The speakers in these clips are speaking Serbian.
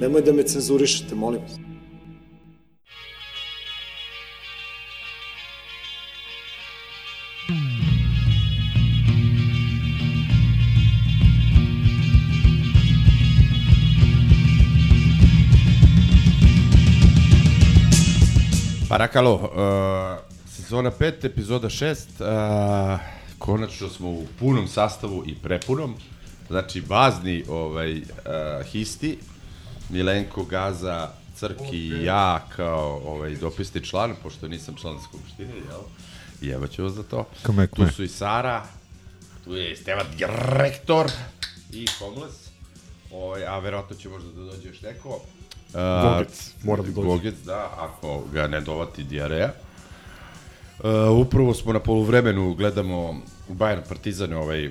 Nemoj da me cenzurišete, molim vas. Parakalo, uh, sezona 5, epizoda 6, uh, konačno smo u punom sastavu i prepunom, znači bazni ovaj, uh, histi, Milenko, Gaza, Crki i ja kao ovaj, dopisni član, pošto nisam član Skupštine, jel? I evo ću vas za to. Kome, Tu kome? su i Sara, tu je Stevan direktor i Homeless, ovaj, a verovatno će možda da dođe još neko. Uh, Gogec, mora da dođe. Gogec, da, ako ga ne dovati dijareja. Uh, upravo smo na poluvremenu, gledamo Bayern Partizan, ovaj,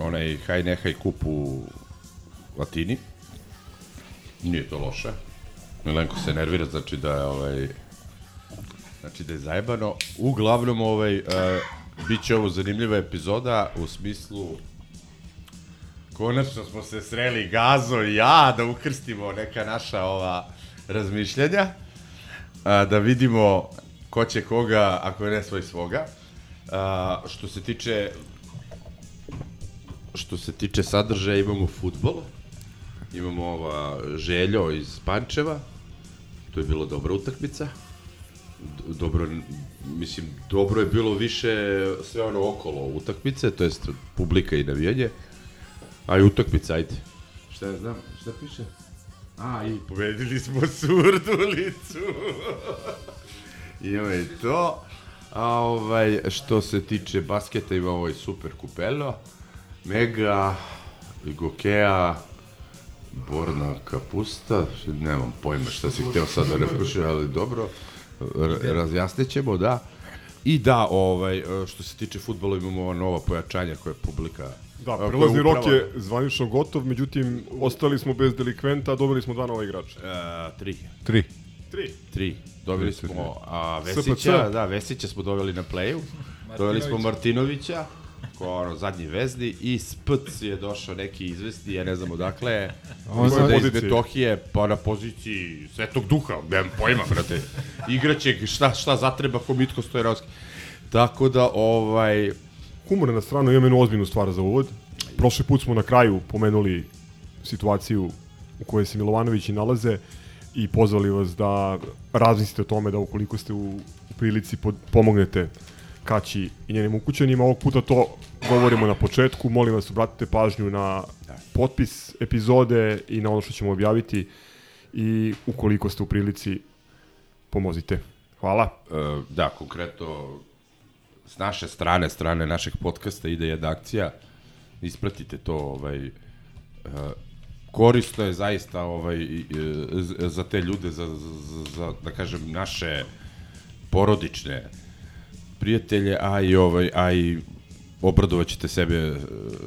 onaj haj nehaj kup u Latini. Nije to loše. Milenko se nervira, znači da je ovaj, znači da je zajebano. Uglavnom, ovaj, uh, bit će ovo zanimljiva epizoda u smislu konačno smo se sreli Gazo i ja da ukrstimo neka naša ova razmišljanja, a, da vidimo ko će koga, ako ne svoj svoga. A, što se tiče što se tiče sadržaja imamo futbol, imamo ova Željo iz Pančeva, to je bila dobra utakmica, dobro, mislim, dobro je bilo više sve ono okolo utakmice, to jest publika i navijanje, a i utakmica, ajde. Šta ja znam, šta piše? A, i pobedili smo Surdulicu. Ima i to. A ovaj, što se tiče basketa, ima ovaj super kupelo. Mega, Gokea, Borna kapusta, nemam pojma šta si hteo sad da refušio, ali dobro, razjasnit ćemo, da. I da, ovaj, što se tiče futbola imamo ova nova pojačanja koje je publika Da, koja prelazni rok je zvanično gotov, međutim, ostali smo bez delikventa, dobili smo dva nova igrača. E, tri. Tri. Tri. Tri. Dobili Tri, tri, smo a, SPC. Vesića, da, Vesića smo doveli na playu. Doveli smo Martinovića, ko ono zadnji vezni i Spc je došao neki izvesni, ja ne znam odakle je. On da iz. Betohije, pa na poziciji Svetog Duha, nemam pojma, brate. Igraće šta, šta zatreba ko Mitko Stojerovski. Tako da, ovaj, Humor na stranu, imam jednu ozbiljnu stvar za uvod. Prošli put smo na kraju pomenuli situaciju u kojoj se Milovanovići nalaze i pozvali vas da razmislite o tome da ukoliko ste u, u prilici pod, pomognete Kaći i njenim ukućanima. Ovog puta to govorimo na početku. Molim vas, obratite pažnju na potpis epizode i na ono što ćemo objaviti i ukoliko ste u prilici, pomozite. Hvala. E, da, konkretno s naše strane, strane našeg podcasta ide jedna akcija. Ispratite to, ovaj e, korisno je zaista ovaj e, za te ljude za, za, za da kažem naše porodične prijatelje, a i ovaj a i obradovaćete sebe e,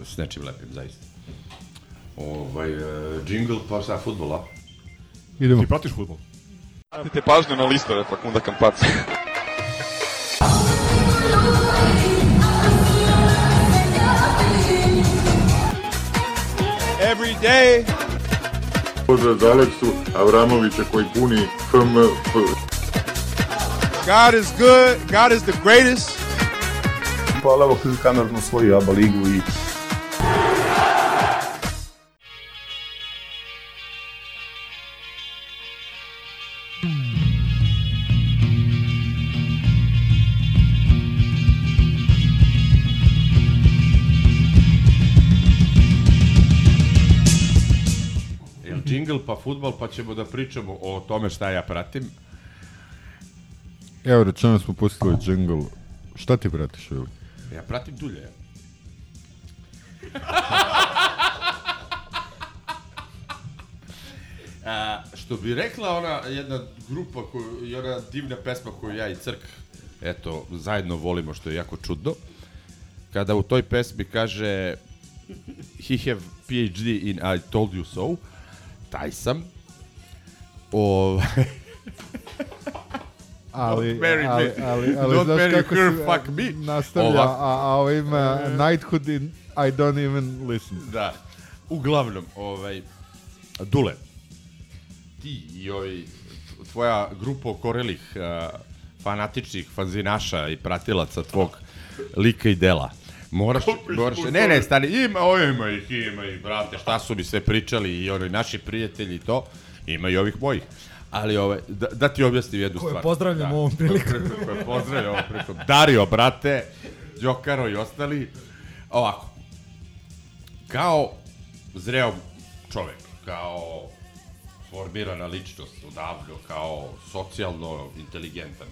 s nečim lepim zaista. Ovaj e, jingle pa sa fudbala. Idemo. Ti pratiš futbol? Pratite pažnju na listove Fakunda Kampaca. every day. Pozdrav za Aleksu Avramovića koji puni FMF. God is good. God is the greatest. Hvala vam kanal na svoju ABA ligu i jingle pa fudbal pa ćemo da pričamo o tome šta ja pratim. Evo, rečeno smo pustili džingl. Šta ti pratiš, Vili? Ja pratim dulje. A, što bi rekla ona jedna grupa koju, i ona divna pesma koju ja i Crk eto, zajedno volimo, što je jako čudno. Kada u toj pesmi kaže he have PhD in I told you so, taj sam. O, ali, Don't marry ali, me. ali, ali, Don't znaš marry kako her, se fuck me. nastavlja, a, a ovim uh, Knighthood in I don't even listen. Da. Uglavnom, ovaj, Dule, ti i ovi, tvoja grupa okorelih uh, fanatičnih fanzinaša i pratilaca tvog lika i dela. Moraš, moraš, ne, ne, stani, ima, o, ima ih, ima ih, brate, šta su mi sve pričali i oni naši prijatelji i to, ima i ovih mojih. Ali ovaj, da, da ti objasnim jednu Koje stvar. pozdravljam da. ovom prilikom. Koje pozdravljam ovom prilikom. Dario, brate, Đokaro i ostali. Ovako, kao zreo čovek, kao formirana ličnost odavno, kao socijalno inteligentan.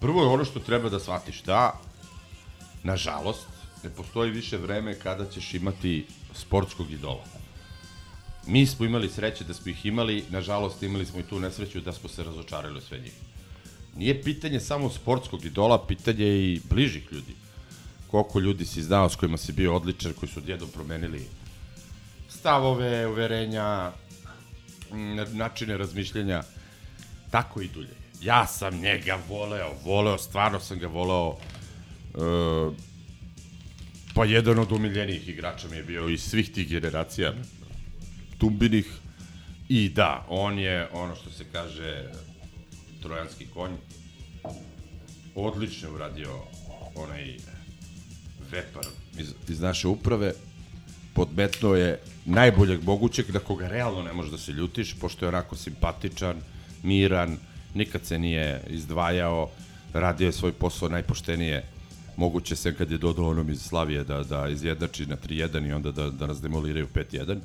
Prvo je ono što treba da shvatiš, da, nažalost, ne postoji više vreme kada ćeš imati sportskog idola. Mi smo imali sreće da smo ih imali, nažalost imali smo i tu nesreću da smo se razočarali sve njih. Nije pitanje samo sportskog idola, pitanje je i bližih ljudi. Koliko ljudi si znao s kojima si bio odličan, koji su odjednom promenili stavove, uverenja, načine razmišljanja, tako i dulje. Ja sam njega voleo, voleo, stvarno sam ga voleo. E, pa jedan od umiljenijih igrača mi je bio iz svih tih generacija tumbinih. I da, on je ono što se kaže trojanski konj. Odlično uradio onaj vepar iz, iz naše uprave. Podmetno je najboljeg mogućeg, da koga realno ne možeš da se ljutiš, pošto je onako simpatičan, miran, nikad se nije izdvajao, radio je svoj posao najpoštenije moguće se kad je dodao onom iz Slavije da, da izjednači na 3-1 i onda da, da nas demoliraju 5-1,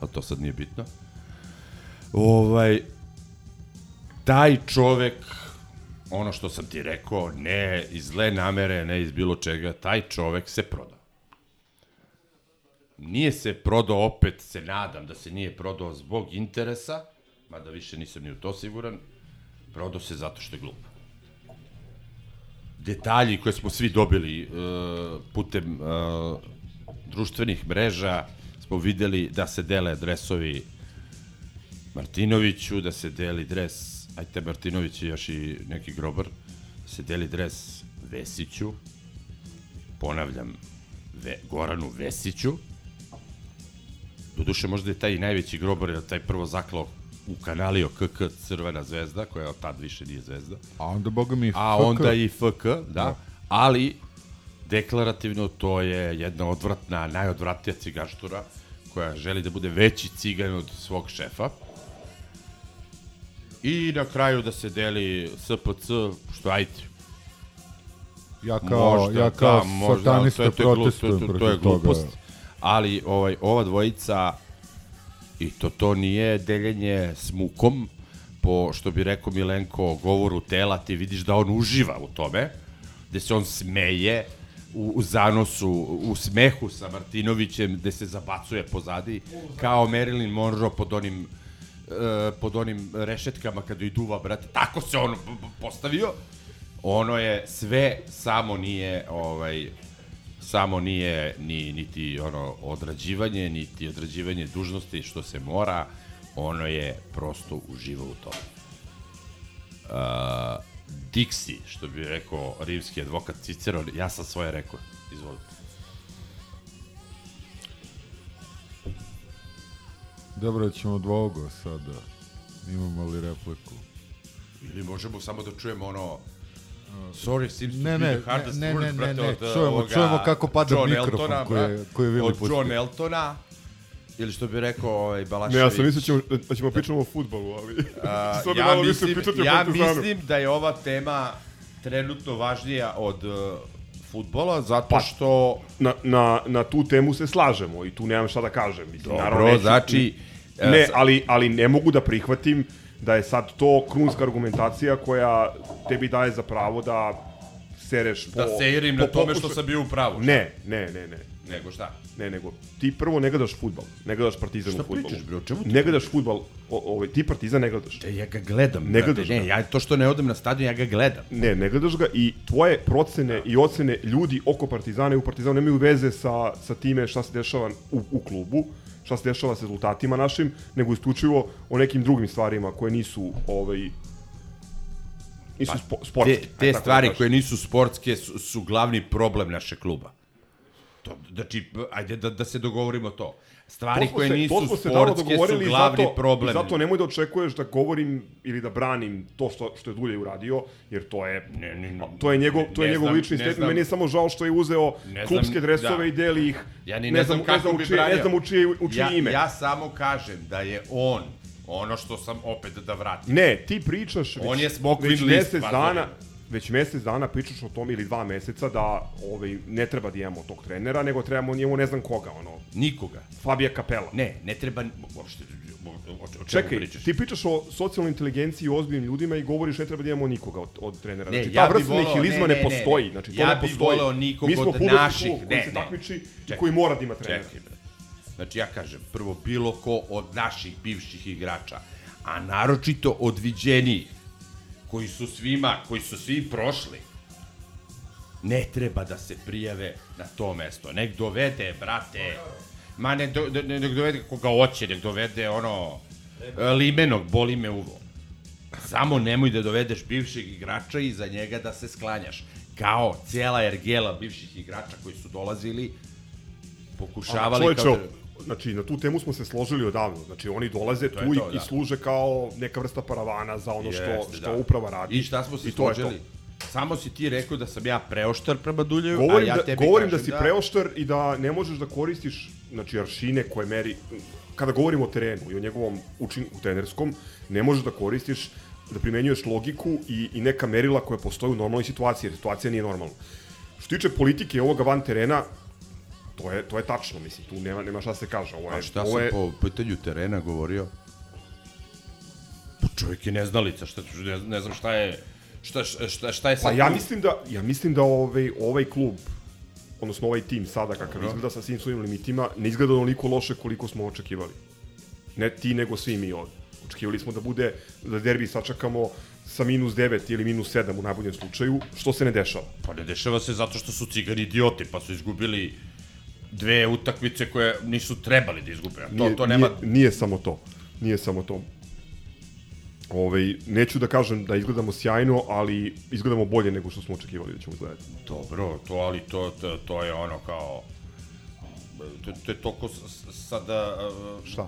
ali to sad nije bitno. Ovaj, taj čovek, ono što sam ti rekao, ne iz zle namere, ne iz bilo čega, taj čovek se prodao. Nije se prodao, opet se nadam da se nije prodao zbog interesa, mada više nisam ni u to siguran, prodao se zato što je glup. Detalji koje smo svi dobili uh, putem uh, društvenih mreža, smo videli da se dele dresovi Martinoviću, da se deli dres, ajte Martinović i još i neki grobar, da se deli dres Vesiću, ponavljam, Ve, Goranu Vesiću, Doduše, možda je taj najveći grobar, jer taj prvo zaklao u kanalio KK Crvena zvezda, koja od tad više nije zvezda. A onda, boga mi, A FK. onda i FK, da. Da. Ali, deklarativno, to je jedna odvratna, najodvratnija cigaštura, koja želi da bude veći cigan od svog šefa. I na kraju da se deli SPC, što ajde. Ja kao, ja kao satanista to je- to je protestujem to, to, to je protiv toga. glupost. Ali ovaj, ova dvojica, i to to nije deljenje s mukom, po, što bi rekao Milenko, govoru tela, ti vidiš da on uživa u tome, gde se on smeje u, u zanosu, u smehu sa Martinovićem, gde se zabacuje pozadi, kao Marilyn Monroe pod onim e, pod onim rešetkama kada i duva, brate, tako se on postavio. Ono je sve samo nije ovaj samo nije ni niti ono odrađivanje, niti odrađivanje dužnosti što se mora, ono je prosto uživo u tome. Uh, Dixi, što bi rekao rimski advokat Ciceron, ja sam svoje rekao. Izvolite. Dobro, ćemo dvogo sada. Imamo li repliku? Ili možemo samo da čujemo ono Sorry, seems to Ne, be ne, the hardest ne, ne, word, ne, brate, ne, od čujemo- ovoga čujemo kako pada John mikrofon Eltona, koji koji je Vili Od pustio. John Eltona, ili što bi rekao ovaj Balašević. Ne, ja sam mislio ćemo, da ćemo pričamo o futbolu, ali... A, ja, više mislim, ja mislim da je ova tema trenutno važnija od uh, futbola, zato Pa, što... Na, na, na tu temu se slažemo i tu nemam šta da kažem. Mislim, Dobro, naravno, neću- znači, e, Ne, ali, ali ne mogu da prihvatim da je sad to krunska argumentacija koja tebi daje za pravo da sereš po... Da seirim po na tome što sam bio u pravu. Ne, ne, ne, ne. Nego šta? Ne, nego ti prvo ne gledaš futbal, ne gledaš partizan Šta u futbalu. pričaš, bre, o čemu ti Ne gledaš futbal ovaj, ti Partizan ne gledaš. Da, ja ga gledam. Ne brate, gledaš Ne, ga. ja to što ne odem na stadion, ja ga gledam. Ne, ne gledaš ga i tvoje procene i ocene ljudi oko Partizana i u Partizanu nemaju veze sa, sa time šta se dešava u, u klubu, šta se dešava sa rezultatima našim, nego isključivo o nekim drugim stvarima koje nisu ovaj, nisu pa, spo, sportske. Te, te da stvari koje nisu sportske su, su glavni problem našeg kluba. To, znači, ajde da, da se dogovorimo to. Stvari koje se- nisu se sportske su glavni zato, problem. Zato nemoj da očekuješ da govorim ili da branim to što, što je Dulje uradio, jer to je, Ne, ne, ne, to je njegov, to je njegov znam, lični statement. znam. Meni je samo žao što je uzeo Ne znam, klubske dresove da. i deli ih. Ja ni ne, znam kako ne znam, bi u čije, branio. ne znam u čije, u čije ja, ime. Ja samo kažem da je on, ono što sam opet da vratim. Ne, ti pričaš On već, je smokvin već mesec pa dana. Već mesec dana pričaš o tome ili dva meseca da ovaj, ne treba da imamo tog trenera, nego trebamo njemu ne znam koga, ono, Nikoga. Fabija Kapela. Ne, ne treba uopšte o, o, Čekaj, pričaš? ti pričaš o socijalnoj inteligenciji i ozbiljnim ljudima i govoriš ne treba da imamo nikoga od, od trenera. Ne, znači, ja ta vrsta nihilizma ne, ne, ne, postoji. Znači, to Ja ne bi postoji. voleo nikog Mi smo od naših, klub koji ne, se ne. takmiči Čekaj. koji mora da ima trenera. Čekaj, bre. Znači, ja kažem, prvo, bilo ko od naših bivših igrača, a naročito od viđenijih, koji su svima, koji su svi prošli, ne treba da se prijave na to mesto. Nek dovede, brate, ma ne, do, ne, nek dovede koga hoće, nek dovede ono, limenog, boli me uvo. Samo nemoj da dovedeš bivšeg igrača i za njega da se sklanjaš. Kao cijela ergela bivših igrača koji su dolazili, pokušavali Čovječe, kao... znači, na tu temu smo se složili odavno. Znači, oni dolaze To tu i, to, da. i služe kao neka vrsta paravana za ono što, Jeste, što da. uprava radi. I šta smo se I složili? Samo si ti rekao da sam ja preoštar prema Duljeju, Govorim, a ja da, tebi govorim da si preoštar i da ne možeš da koristiš znači, aršine koje meri... Kada govorimo o terenu i o njegovom učinku trenerskom, ne možeš da koristiš da primenjuješ logiku i, i neka merila koja postoje u normalnoj situaciji, jer situacija nije normalna. Što tiče politike ovoga van terena, to je, to je tačno, mislim, tu nema, nema šta se kaže. Ovo je, A šta ovo sam je, po pitanju terena govorio? Pa čovjek je neznalica, šta, ne, ne znam šta je... Šta, šta, šta je sad... Pa ja mislim da, ja mislim da ovaj, ovaj klub, odnosno ovaj tim sada kakav Dobro. izgleda sa svim svojim limitima, ne izgleda onoliko loše koliko smo očekivali. Ne ti, nego svi mi ovde. Očekivali smo da bude, da derbi sačekamo sa minus 9 ili minus 7 u najboljem slučaju, što se ne dešava. Pa ne dešava se zato što su cigani idioti, pa su izgubili dve utakmice koje nisu trebali da izgube. To, Nije, to nema... nije, nije samo to. Nije samo to. Ovaj, neću da kažem da izgledamo sjajno, ali izgledamo bolje nego što smo očekivali da ćemo izgledati. Dobro, to, ali to, to, to je ono kao... To, to je toliko sada... uh, Šta?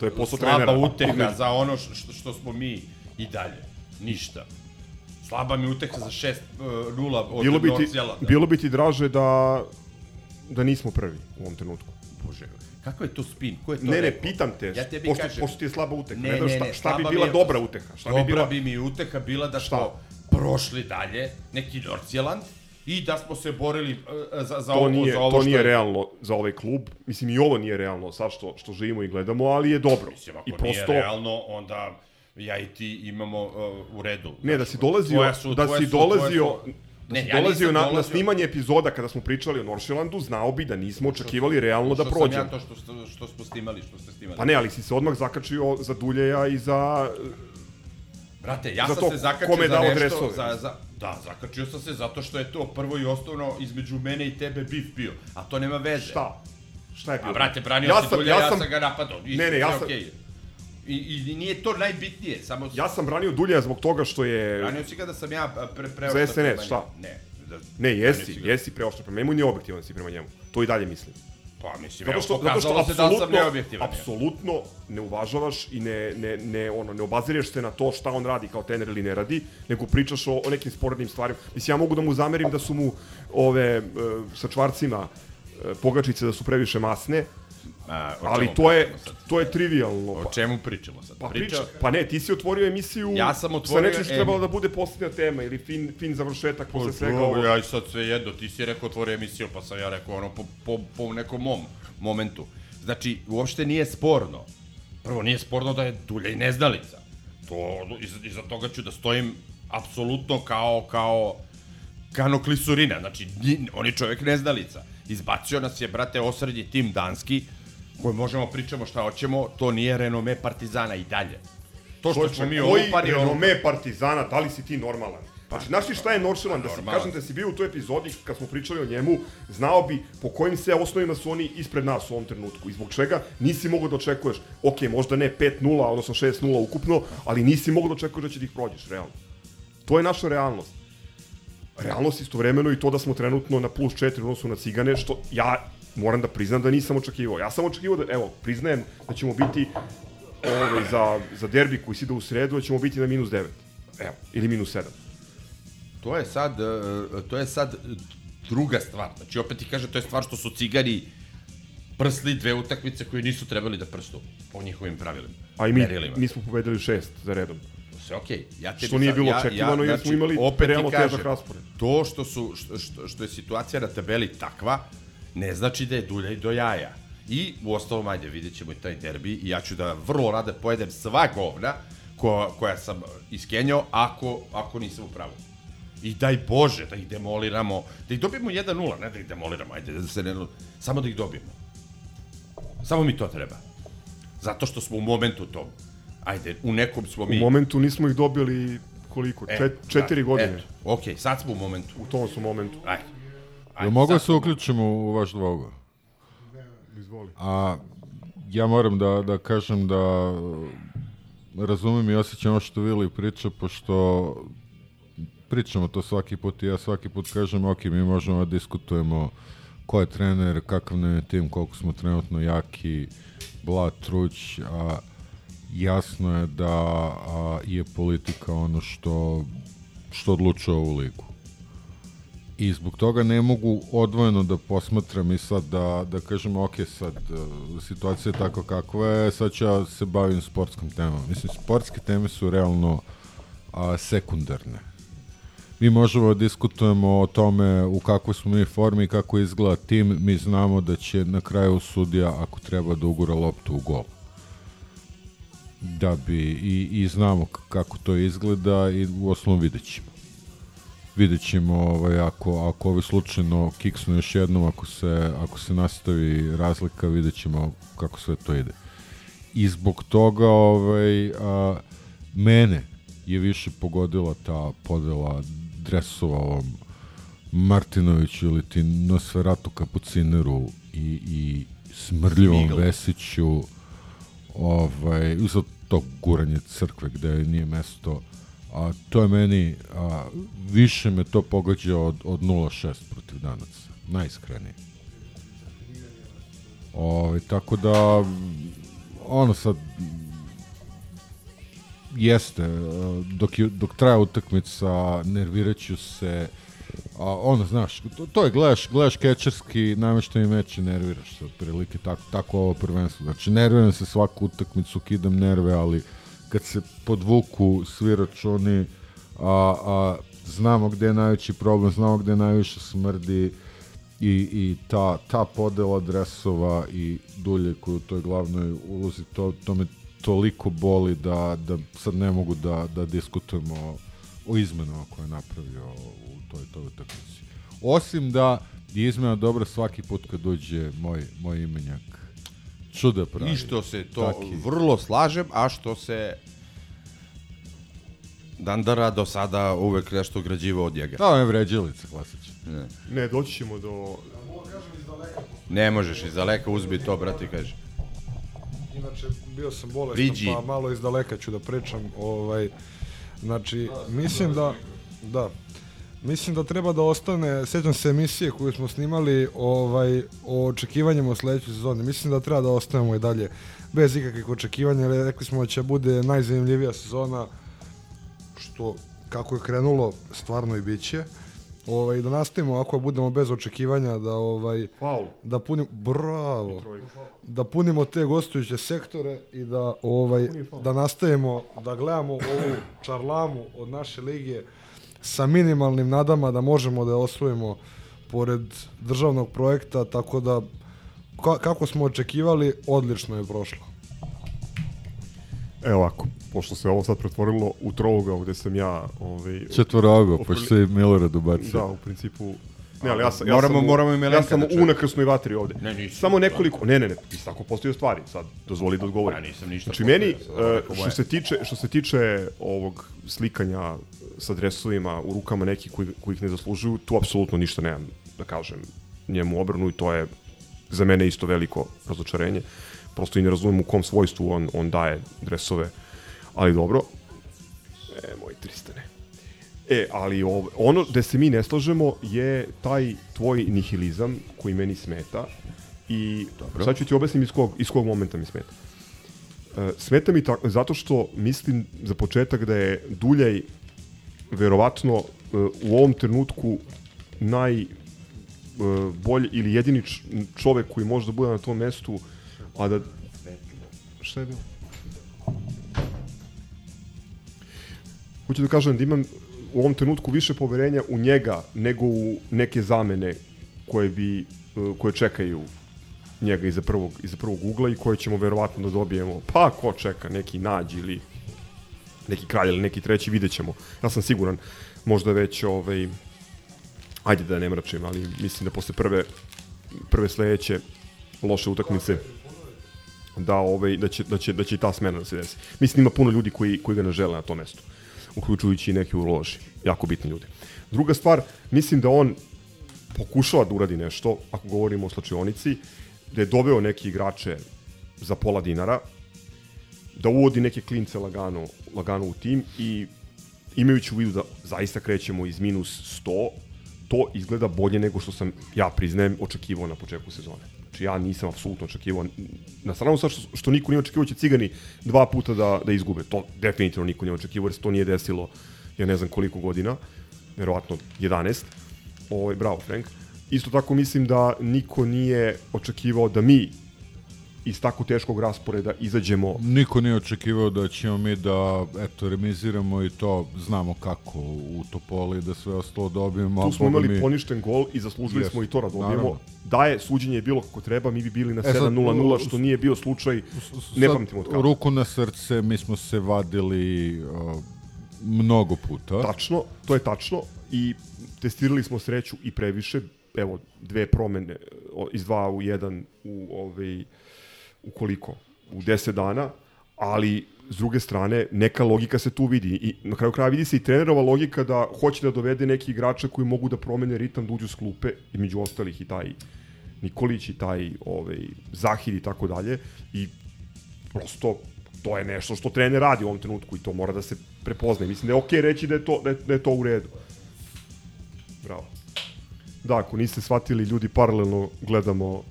To je posao slaba trenera. uteha za ono što, što smo mi i dalje. Ništa. Slaba mi uteha za 6-0 od bilo bi, ti, Novog Zelanda. bilo bi ti draže da, da nismo prvi u ovom trenutku. Bože, kakav je to spin? Ko je to Ne, ne, rekao? pitam te, Ja tebi pošto, kažem. pošto ti je slaba uteha. Ne, Ne, ne, šta, ne, šta bi bila je- dobra uteha? Šta Dobra bi bila... bi mi uteha bila da Šta? smo prošli dalje, neki Nordsjeland, i da smo se borili uh, za, za, To ovo, nije, za ovo to što nije je... realno za ovaj klub. Mislim, i ovo nije realno sad što, što živimo i gledamo, ali je dobro. Mislim, ako I nije prosto, realno, onda ja i ti imamo uh, u redu. ne, da Znači, si dolazio, tvoja su- da si dolazio, su- da Ne, si ja na, na dolazio- snimanje epizoda kada smo pričali o Noršilandu, znao bi da nismo očekivali realno da Što sam ja to što, što, što smo snimali, što ste snimali. Pa ne, ali si se odmah zakačio za Duljeja i za... Brate, ja sam se zakačio za nešto, dresove. za, za, da, zakačio sam se zato što je to prvo i osnovno između mene i tebe bif bio, a to nema veze. Šta? Šta je bilo? A brate, branio ja si sam- Dulja, ja, sam ga napadao. Ne, ne, ja sam- okej. I, I, nije to najbitnije, samo... Ja sam branio Dulja zbog toga što je... Branio si ga da sam ja pre, pre Za SNS, šta? Ne. Da, Ne, jesi, jesi preoštro prema njemu, nije objektivan si prema njemu. To i dalje mislim. Pa mislim, Zato evo, što, zato što se da sam neobjektivan. apsolutno ne uvažavaš i ne, ne, ne, ono, ne obazireš se na to šta on radi kao trener ili ne radi, nego pričaš o, o nekim sporednim stvarima. Mislim, ja mogu da mu zamerim da su mu ove, e, sa čvarcima e, pogačice da su previše masne, A, o ali to je, to je trivialno. O Pa, čemu pričamo sad? pa, priča, pa ne, ti si otvorio emisiju Ja sam sa otvorio nečim što trebalo da bude posljednja tema ili fin, fin završetak posle svega Ovo, ja i sad sve jedno, ti si rekao otvori emisiju, pa sam ja rekao ono po, po, po nekom mom momentu. Znači, uopšte nije sporno. Prvo, nije sporno da je Dulja i neznalica. To, iza, iza toga ću da stojim apsolutno kao, kao kano klisurina. Znači, on je čovjek neznalica. Izbacio nas je, brate, osrednji tim danski, koje možemo pričamo šta hoćemo, to nije renome Partizana i dalje. To što smo mi ovo- renome Partizana, da li si ti normalan? Znači, znaš ti šta je nonšalant? Da si, kažem da si bio u toj epizodi kad smo pričali o njemu, znao bi po kojim sve osnovima su oni ispred nas u ovom trenutku i zbog čega nisi mogao da očekuješ, ok, možda ne 5-0, odnosno 6-0 ukupno, ali nisi mogao da očekuješ da će da ih prođeš, realno. To je naša realnost. Realnost istovremeno i to da smo trenutno na plus 4 u odnosu na Cigane, što ja moram da priznam da nisam očekivao. Ja sam očekivao da, evo, priznajem da ćemo biti ovaj, za, za derbi koji se ide u sredu, da ćemo biti na minus 9. Evo, ili minus 7. To je sad, e, to je sad druga stvar. Znači, opet ti kažem, to je stvar što su cigani prsli dve utakmice koje nisu trebali da prstu po njihovim pravilima. A i mi, merilima. mi smo pobedili šest za redom. Sve okej. Ja tebi Što nije bilo ja- očekivano ja, jer smo imali opet realno kažem, težak raspored. To što, su, što, što, što je situacija na tabeli takva, ne znači da je dulja i do jaja. I u ostalom, ajde, vidjet ćemo i taj derbi i ja ću da vrlo rade pojedem sva govna ko, koja sam iskenjao ako, ako nisam u pravu. I daj Bože da ih demoliramo, da ih dobijemo 1-0, ne da ih demoliramo, ajde, da se ne... Samo da ih dobijemo. Samo mi to treba. Zato što smo u momentu tom. Ajde, u nekom smo U mi... momentu nismo ih dobili koliko? E, Čet, četiri da, godine. Eto, okej, sad smo u momentu. U tom su momentu. Ajde. Jel mogu da se uključimo u vaš dvogo? Izvoli. A ja moram da, da kažem da razumem i osjećam ovo što Vili priča, pošto pričamo to svaki put i ja svaki put kažem, ok, mi možemo da diskutujemo ko je trener, kakav nam je tim, koliko smo trenutno jaki, bla, truć, a jasno je da a, je politika ono što, što odlučuje ovu ligu. I zbog toga ne mogu odvojeno da posmatram i sad da, da kažem, ok, sad uh, situacija je tako kakva je, sad ću ja se bavim sportskom temom. Mislim, sportske teme su realno a, sekundarne. Mi možemo da diskutujemo o tome u kakvoj smo mi formi i kako izgleda tim, mi znamo da će na kraju sudija, ako treba da ugura loptu u gol da bi i, i znamo kako to izgleda i u osnovu vidjet ćemo vidjet ćemo ovaj, ako, ako ovi slučajno kiksnu još jednom, ako se, ako se nastavi razlika, vidjet ćemo kako sve to ide. I zbog toga ovaj, a, mene je više pogodila ta podela dresova ovom Martinoviću ili ti Nosferatu Kapucineru i, i Smrljivom Smigl. Vesiću ovaj, za to guranje crkve gde nije mesto a to je meni a, više me to pogađa od, od 0-6 protiv danaca. Najiskrenije. Ovaj tako da ono sad jeste a, dok, je, dok traje utakmica nerviraću se a ono znaš to, to je gledaš gledaš kečerski namješteni meč i nerviraš se otprilike tako tako ovo prvenstvo. Znači nerviram se svaku utakmicu kidam nerve ali kad se podvuku svi računi a, a znamo gde je najveći problem znamo gde najviše smrdi i, i ta, ta podela dresova i dulje koju u toj glavnoj ulozi, to, to me toliko boli da, da sad ne mogu da, da diskutujemo o, o izmenama koje je napravio u toj, toj utakmici. Osim da je izmena dobra svaki put kad dođe moj, moj imenjak. Čuda pravi. I što se to Taki. vrlo slažem, a što se Dandara do sada uvek nešto građivo od njega. Da, on je vređilica klasična. Ne. Ne, doći ćemo do... Ne možeš iz daleka uzbi to, brate, kaže. Inače, bio sam bolestan, Priđi. pa malo iz daleka ću da pričam. Ovaj, znači, mislim da, da, mislim da treba da ostane, sećam se emisije koju smo snimali ovaj, o očekivanjima u sledećoj sezoni. Mislim da treba da ostanemo i dalje bez ikakvih očekivanja, jer rekli smo da će bude najzanimljivija sezona, što kako je krenulo, stvarno i biće. Ovaj, da nastavimo ako budemo bez očekivanja da ovaj Faul. da punimo bravo da punimo te gostujuće sektore i da ovaj da nastavimo da gledamo ovu čarlamu od naše lige sa minimalnim nadama da možemo da je osvojimo pored državnog projekta tako da ka, kako smo očekivali odlično je prošlo Evo ovako, pošto se ovo sad pretvorilo u trougao gde sam ja... Ovaj, Četvorogo, u pošto se i Milorad ubacio. Da, u principu Ne, ali ja sam, ja Moramo- sam, u- moramo i ja sam da u čujemo. unakrasnoj vatri ovde. Ne, nisi. Samo nekoliko, ne, ne, ne, ti tako postavio stvari, sad dozvoli da odgovorim. Ja nisam ništa Znači meni, e, što se tiče, što se tiče ovog slikanja sa dresovima u rukama nekih koji, koji ih ne zaslužuju, tu apsolutno ništa nemam da kažem njemu u obranu i to je za mene isto veliko razočarenje. Prosto i ne razumem u kom svojstvu on, on daje dresove, ali dobro. E, moj Tristane. E, ali ovo, ono gde se mi ne slažemo je taj tvoj nihilizam koji meni smeta i Dobro. sad ću ti objasnim iz kog, iz kog momenta mi smeta. E, smeta mi tako, zato što mislim za početak da je Duljaj verovatno e, u ovom trenutku naj e, bolji ili jedini čovek koji može da bude na tom mestu, a da... Šta je bilo? Hoću da kažem da imam u ovom trenutku više poverenja u njega nego u neke zamene koje bi e, koje čekaju njega iza prvog, iza prvog ugla i koje ćemo verovatno da dobijemo. Pa ko čeka, neki nađ ili neki kralj ili neki treći, vidjet ćemo. Ja sam siguran, možda već ovaj, ajde da ne mračim, ali mislim da posle prve, prve sledeće loše utakmice da ovaj da će da će da će i ta smena da se desi. Mislim ima puno ljudi koji koji ga ne žele na tom mestu. Uključujući i neke u loži, jako bitni ljudi. Druga stvar, mislim da on pokušava da uradi nešto, ako govorimo o slačionici, da je doveo neke igrače za pola dinara, da uvodi neke klince lagano, lagano u tim i imajući u vidu da zaista krećemo iz minus 100, to izgleda bolje nego što sam, ja priznajem, očekivao na početku sezone. Znači ja nisam apsolutno očekivao, na stranu sad što, što niko nije očekivao da će Cigani dva puta da, da izgube. To definitivno niko nije očekivao jer se to nije desilo, ja ne znam koliko godina, verovatno 11. Ovaj, bravo, Frank. Isto tako mislim da niko nije očekivao da mi iz tako teškog rasporeda izađemo Niko nije očekivao da ćemo mi da eto, remiziramo i to znamo kako u Topoli da sve ostalo dobijemo. Tu smo imali mi- poništen gol i zaslužili Jeste, smo i to da dobijemo. naravno. Da je suđenje bilo kako treba, mi bi bili na E sad, 7-0-0, što nije bio slučaj, ne Sad, pamtimo od kada. Ruku na srce, mi smo se vadili uh, mnogo puta. Tačno, to je tačno i testirali smo sreću i previše, evo, dve promene iz dva u jedan u, ovaj, u koliko? U 10 dana, ali s druge strane, neka logika se tu vidi i na kraju kraja vidi se i trenerova logika da hoće da dovede neki igrača koji mogu da promene ritam, da uđu s klupe, između ostalih i taj Nikolić i taj ovaj, Zahir i tako dalje i prosto to je nešto što trener radi u ovom trenutku i to mora da se prepozna. I Mislim da je okej reći da je to, da je, da je to u redu. Bravo. Da, ako niste shvatili, ljudi paralelno gledamo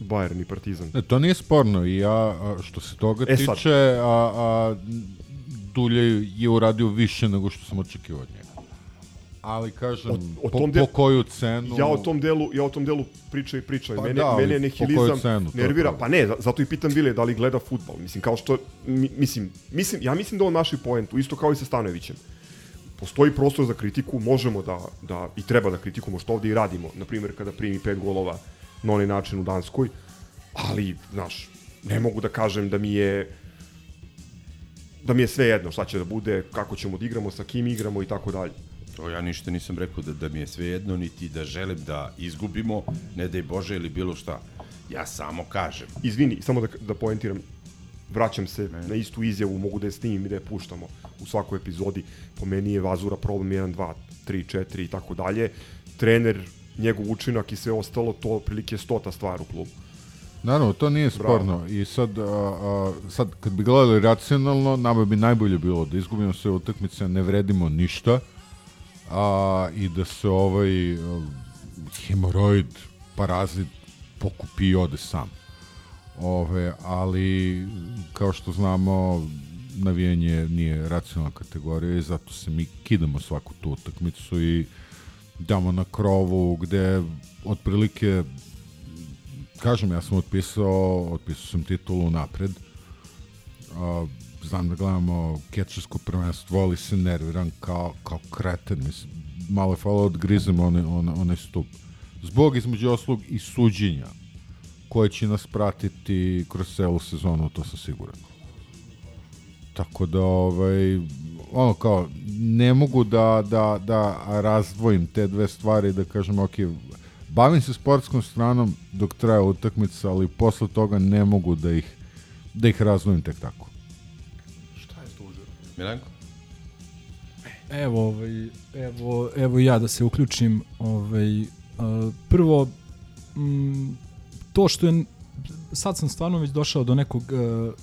Bayern i Partizan. E, to nije sporno i ja, što se toga E, sad. tiče, a, a, Dulje je uradio više nego što sam očekivao od njega. Ali kažem, O- o po, tom po de- koju cenu... Ja o tom delu, ja o tom delu pričam i pričam. Pa mene, da, mene je po nihilizam cenu, nervira. Pa ne, za- zato i pitam Vile da li gleda futbol. Mislim, kao što, mi, mislim, mislim, ja mislim da on naši poentu, isto kao i sa Stanojevićem. Postoji prostor za kritiku, možemo da, da i treba da kritikujemo što ovde i radimo. Na primjer, kada primi pet golova na onaj način u Danskoj, ali, znaš, ne mogu da kažem da mi je da mi je sve jedno šta će da bude, kako ćemo da igramo, sa kim igramo i tako dalje. To ja ništa nisam rekao da, da mi je sve jedno, niti da želim da izgubimo, ne daj Bože ili bilo šta. Ja samo kažem. Izvini, samo da, da poentiram, vraćam se na istu izjavu, mogu da je snimim i da je puštamo u svakoj epizodi. Po meni je Vazura problem 1, 2, 3, 4 i tako dalje. Trener, njegov učinak i sve ostalo, to otprilike stota stvar u klubu. Naravno, to nije sporno. I sad, a, a, sad, kad bi gledali racionalno, nama bi najbolje bilo da izgubimo sve utakmice, ne vredimo ništa, a, i da se ovaj a, hemoroid, parazit, pokupi i ode sam. Ove, ali, kao što znamo, navijanje nije racionalna kategorija i zato se mi kidamo svaku tu utakmicu i damo na krovu gde otprilike kažem, ja sam otpisao, otpisao sam titulu napred. A, znam da gledamo kečarsko prvenstvo, ali se nerviram kao, kao kreten. Mislim, malo je falo odgrizem onaj, onaj, onaj stup. Zbog između oslog i suđenja koje će nas pratiti kroz celu sezonu, to sam siguran. Tako da, ovaj, ono kao, ne mogu da, da, da razdvojim te dve stvari, da kažem, ok, bavim se sportskom stranom dok traje utakmica, ali posle toga ne mogu da ih, da ih razdvojim tek tako. Šta je stožer? Milenko? Evo, ovaj, evo, evo ja da se uključim. Ovaj, uh, prvo, mm, to što je, sad sam stvarno već došao do nekog uh,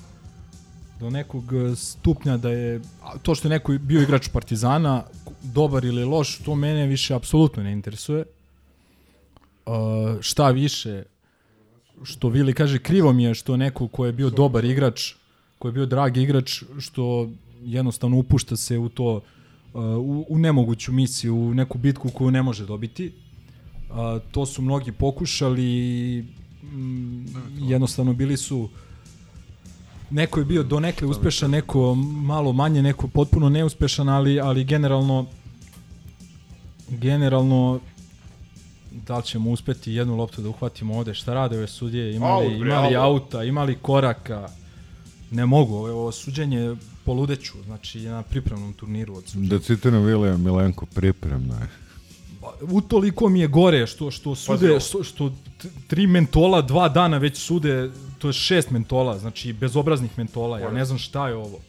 do nekog stupnja da je to što je neko bio igrač Partizana dobar ili loš, to mene više apsolutno ne interesuje. Uh, šta više, što Vili kaže, krivo mi je što neko ko je bio dobar igrač, ko je bio dragi igrač, što jednostavno upušta se u to u, u nemoguću misiju, u neku bitku koju ne može dobiti. Uh, to su mnogi pokušali mm, jednostavno bili su neko je bio donekle uspešan, neko malo manje, neko potpuno neuspešan, ali ali generalno generalno da li ćemo uspeti jednu loptu da uhvatimo ovde, šta rade ove sudije, imali, bre, imali au. auta, imali koraka, ne mogu, ovo, ovo suđenje poludeću, znači na pripremnom turniru od suđenja. Da citiram Vilija Milenko, pripremno je. Utoliko mi je gore što što sude ovo. što, što tri mentola dva dana već sude, to je šest mentola, znači bezobraznih mentola. Ja ne znam šta je ovo.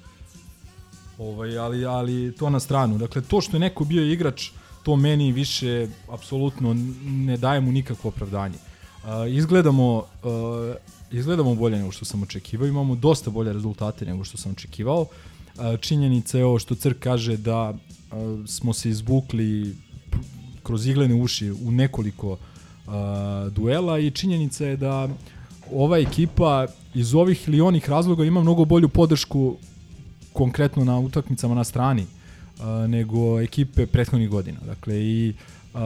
Ovaj, ali, ali to na stranu. Dakle, to što je neko bio igrač, to meni više apsolutno ne daje mu nikakvo opravdanje. Uh, izgledamo, uh, izgledamo bolje nego što sam očekivao, imamo dosta bolje rezultate nego što sam očekivao. Uh, činjenica je ovo što Crk kaže da uh, smo se izvukli p- kroz iglene uši u nekoliko uh, duela i činjenica je da ova ekipa iz ovih ili onih razloga ima mnogo bolju podršku konkretno na utakmicama na strani uh, nego ekipe prethodnih godina. Dakle i uh,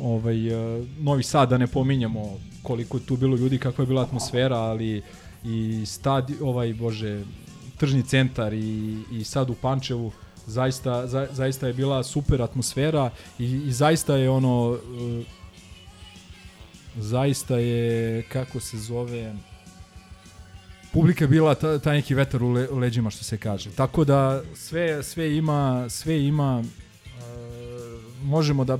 ovaj uh, Novi Sad da ne pominjemo koliko je tu bilo ljudi, kakva je bila atmosfera, ali i stadi ovaj bože tržni centar i i sad u Pančevu zaista za, zaista je bila super atmosfera i, i zaista je ono uh, zaista je kako se zove publika bila ta, taj neki vetar u, le, u leđima što se kaže. Tako da sve sve ima sve ima e, možemo da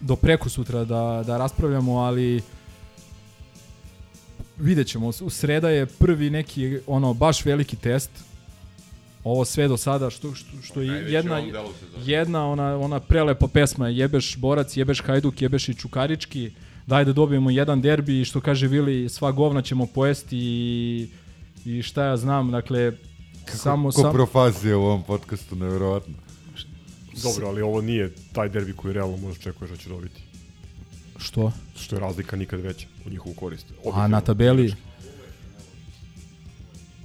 do preko sutra da da raspravljamo, ali vidjet ćemo. U sreda je prvi neki ono baš veliki test. Ovo sve do sada što što, što je jedna jedna ona ona prelepa pesma jebeš borac, jebeš hajduk, jebeš i čukarički. Daj da dobijemo jedan derbi i što kaže Vili, sva govna ćemo pojesti i, i šta ja znam, dakle samo Ko sam profazija u ovom podcastu, nevjerovatno. Dobro, ali ovo nije taj derbi koji realno možeš očekuješ da će dobiti. što? Što je razlika nikad veća u njihovu korist. A na tabeli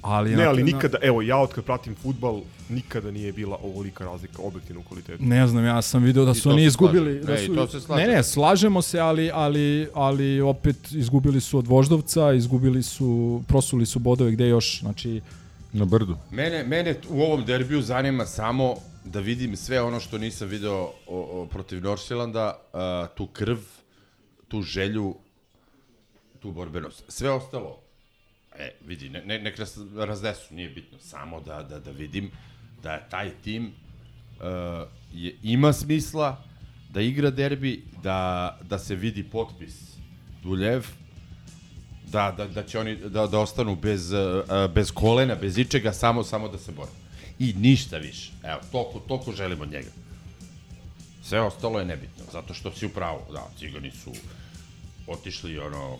ali Ne, ali nikada, evo, ja od kad pratim futbal, nikada nije bila ovolika razlika objektivno u kvalitetu. Ne znam, ja sam video da su oni izgubili. slažem. Da su, to se slažem. ne, ne, slažemo se, ali, ali, ali opet izgubili su od Voždovca, izgubili su, prosuli su bodove gde još, znači, Na brdu. Mene, mene u ovom derbiju zanima samo da vidim sve ono što nisam video o, o, protiv Norsilanda, tu krv, tu želju, tu borbenost. Sve ostalo, e, vidi, ne, ne, nek nas razdesu, nije bitno, samo da, da, da vidim da taj tim uh, je, ima smisla da igra derbi, da, da se vidi potpis Duljev, da, da, da će oni da, da ostanu bez, uh, bez kolena, bez ičega, samo samo da se bore. I ništa više. Evo, toliko, toliko želim od njega. Sve ostalo je nebitno, zato što si u pravu. Da, cigani su otišli ono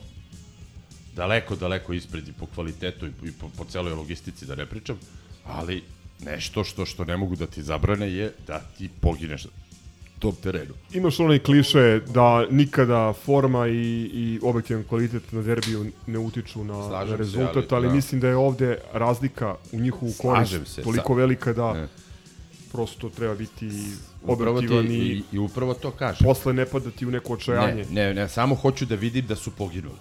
daleko, daleko ispred i po kvalitetu i po, i po, po celoj logistici, da ne pričam, ali nešto što što ne mogu da ti zabrane je da ti pogineš tom terenu. Imaš onaj kliše da nikada forma i, i objektivan kvalitet na derbiju ne utiču na, Slažem na se, rezultat, ali, ali, da. mislim da je ovde razlika u njihovu korist se, toliko sa- velika da Ne. prosto treba biti objektivan i, i, i upravo to kažem. posle ne padati u neko očajanje. Ne, ne, ne, samo hoću da vidim da su poginuli.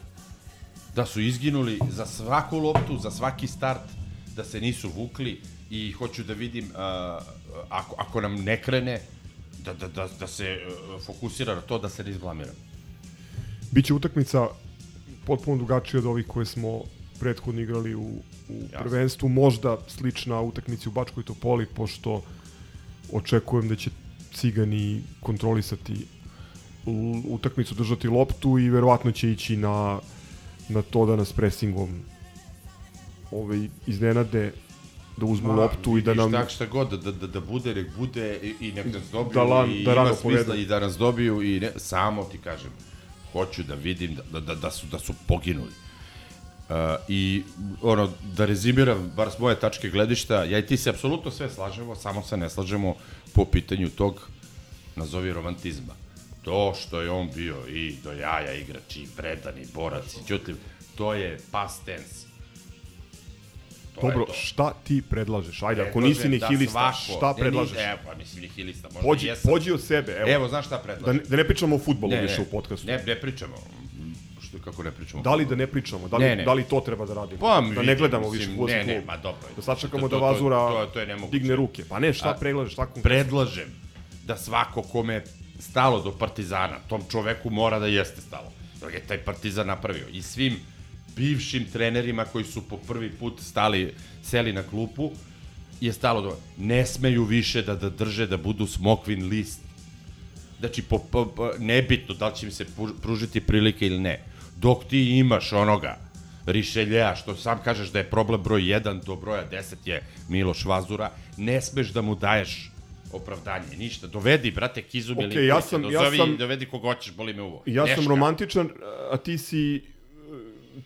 Da su izginuli za svaku loptu, za svaki start, da se nisu vukli i hoću da vidim, uh, ako, ako nam ne krene, da, da, da, da se uh, fokusira na to da se ne izblamiram. Biće utakmica potpuno drugačija od ovih koje smo prethodno igrali u u prvenstvu, možda slična utakmici u Bačkoj Topoli, pošto očekujem da će Cigani kontrolisati utakmicu, držati loptu i verovatno će ići na, na to da nas presingom ovaj, iznenade da uzmu Ma, loptu i da nam... Tak šta god, da, da, da bude, nek bude i, i nek nas dobiju Da lan- i da ima smisla povedu. i da nas dobiju i ne, samo ti kažem, hoću da vidim da, da, da, su, da su poginuli. Uh, I ono, da rezimiram, bar s moje tačke gledišta, ja i ti se apsolutno sve slažemo, samo se ne slažemo po pitanju tog, nazovi romantizma. To što je on bio i do jaja igrač, i predan, i borac, i ćutljiv, to je past tense. To Dobro, to. šta ti predlažeš? Ajde, ako nisi da nihilista, svako- šta Ne, predlažeš? ni- Evo, pa mislim nihilista, možda Pođi, jesam. pođi od sebe, evo. Evo, znaš šta Da predlažem? ne, da ne pričamo o futbolu Ne, više ne, u podcastu. Ne, ne pričamo. Što, kako ne pričamo? Da li da ne pričamo? Da li, Ne, ne. da li to treba da radimo? Pa, da ne vidim, gledamo mislim, više fudbalski ne, ne, ma dobro. Da sačekamo To- to- da to- Vazura to- to je nemoguće. digne ruke. Pa ne, šta A, predlažeš? Šta? Predlažem da svako kome stalo do Partizana, tom čoveku mora da jeste stalo. Da je taj Partizan napravio. I svim bivšim trenerima koji su po prvi put stali, seli na klupu, je stalo do... Ne smeju više da, da drže da budu smokvin list. Znači, po, po, po, nebitno da li će im se pružiti prilike ili ne. Dok ti imaš onoga, Rišeljeja, što sam kažeš da je problem broj 1 do broja 10 je Miloš Vazura, ne smeš da mu daješ opravdanje, ništa. Dovedi, brate, Kizu Okej, Milinkovića, ja sam- ja sam- dovedi ko hoćeš, boli me uvo. Ja sam Neška. romantičan, a ti si,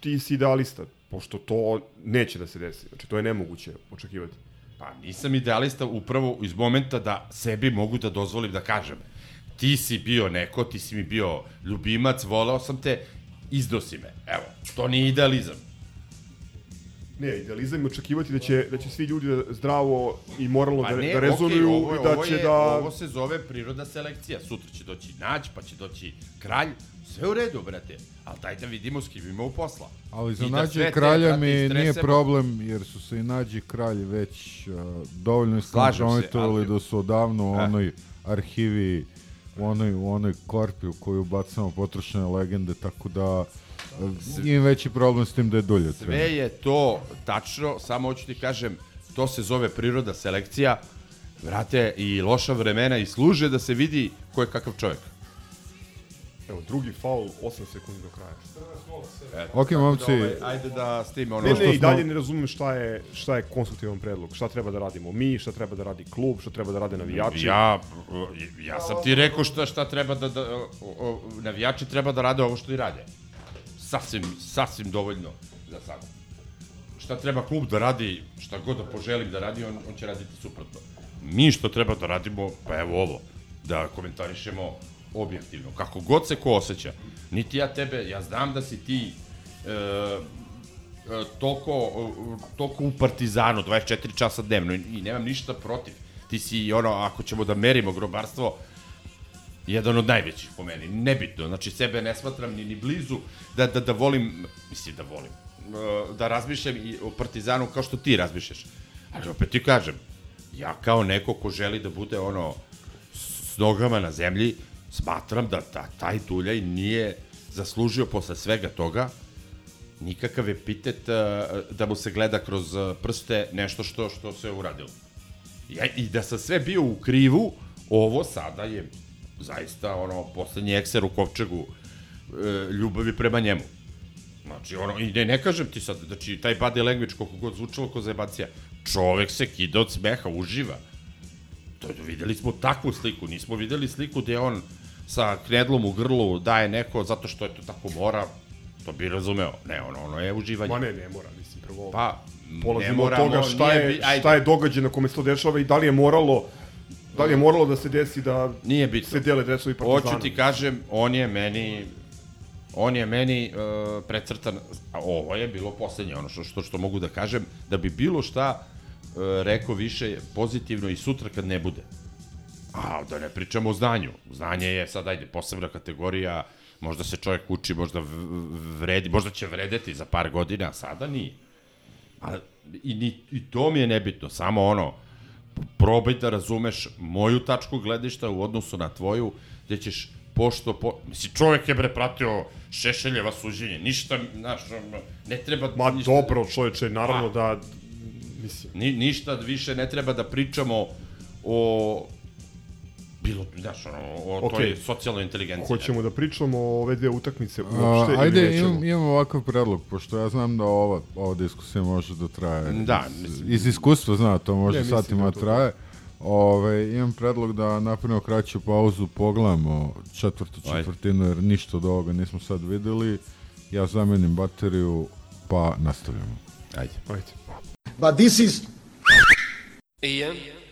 ti si idealista, pošto to neće da se desi. Znači, to je nemoguće očekivati. Pa nisam idealista upravo iz momenta da sebi mogu da dozvolim da kažem ti si bio neko, ti si mi bio ljubimac, voleo sam te, izdo si me. Evo, to nije idealizam. Ne, idealizam je očekivati da će, da će svi ljudi da zdravo i moralno Pa da, ne, da rezonuju okej, ovo, i da ovo će je, da... Ovo se zove priroda selekcija. Sutra će doći Nać, pa će doći Kralj. Sve u redu, brate. Ali daj da vidimo s kim imamo posla. Ali za I da nađe te, kralja mi nije problem, jer su se i nađi kralj već uh, dovoljno iskompromitovali ali- da su odavno u E. onoj arhivi, u onoj, u onoj korpi u koju bacamo potrošene legende, tako da imam veći problem s tim da je dulje. Sve je to tačno, samo hoću ti kažem, to se zove priroda selekcija. Brate, i loša vremena i služe da se vidi ko je kakav čovjek. Evo, drugi faul, 8 sekundi do kraja. Eto, Ok, momci. Da, ovaj, ajde da s tim ono... Ne, što ne, i smo- dalje ne razumem šta je, šta je konstruktivan predlog. Šta treba da radimo mi, šta treba da radi klub, šta treba da rade navijači. Ja, ja sam ti rekao šta, šta treba da, da o, o, navijači treba da rade ovo što i rade. Sasvim, sasvim dovoljno za sad. Šta treba klub da radi, šta god da poželim da radi, on, on će raditi suprotno. Mi što treba da radimo, pa evo ovo, da komentarišemo objektivno, kako god se ko osjeća. Niti ja tebe, ja znam da si ti e, e, toliko, e, toliko u Partizanu, 24 časa dnevno i, i nemam ništa protiv. Ti si ono, ako ćemo da merimo grobarstvo, jedan od najvećih po meni, nebitno, znači sebe ne smatram ni, ni blizu da, da, da volim, mislim da volim, e, da razmišljam i o Partizanu kao što ti razmišljaš. Ali opet ti kažem, ja kao neko ko želi da bude ono s nogama na zemlji, smatram da ta, taj Duljaj nije zaslužio posle svega toga nikakav epitet uh, da mu se gleda kroz uh, prste nešto što što se uradilo. Ja, I da sam sve bio u krivu, ovo sada je zaista ono poslednji ekser u kovčegu uh, ljubavi prema njemu. Znači, ono, i ne, ne kažem ti sad, znači, taj body language, koliko god zvučalo ko zajebacija, čovek se kida od smeha, uživa. To, videli smo takvu sliku, nismo videli sliku gde on sa knedlom u grlu daje neko zato što je to tako mora, to bi razumeo. Ne, ono, ono je uživanje. Ma ne, ne mora, mislim, prvo Pa, polazimo od toga šta je, ajde. šta je događaj na kome se to dešava i da li je moralo da li je moralo da se desi da Nije bitno. se dele dresovi partizana. Hoću ti kažem, on je meni on je meni uh, precrtan, a ovo je bilo poslednje, ono što, što, što mogu da kažem, da bi bilo šta uh, rekao više pozitivno i sutra kad ne bude. A da ne pričamo o znanju. Znanje je sad, ajde, posebna kategorija, možda se čovjek uči, možda vredi, možda će vredeti za par godina, a sada nije. A, i, ni, I to mi je nebitno, samo ono, probaj da razumeš moju tačku gledišta u odnosu na tvoju, gde ćeš pošto, po, mislim, čovjek je bre pratio Šešeljeva suđenje, ništa, znaš, ne treba... Ma ništa, dobro, čoveče, naravno Ma. da, mislim, Ni, ništa više ne treba da pričamo o bilo, znaš, ono, o okay. toj socijalnoj inteligenciji. hoćemo da pričamo o ove dve utakmice A, uopšte ili ajde, nećemo? imam, imam ovakav predlog, pošto ja znam da ova, ova diskusija može da traje. Da, iz, mislim- iz iskustva zna, to može Ne, satima da da traje. Ove, imam predlog da napravimo kraću pauzu, pogledamo četvrtu četvrtinu, jer ništa od ovoga nismo sad videli. Ja zamenim bateriju, pa nastavljamo. Ajde. Ajde. But this is Jedan,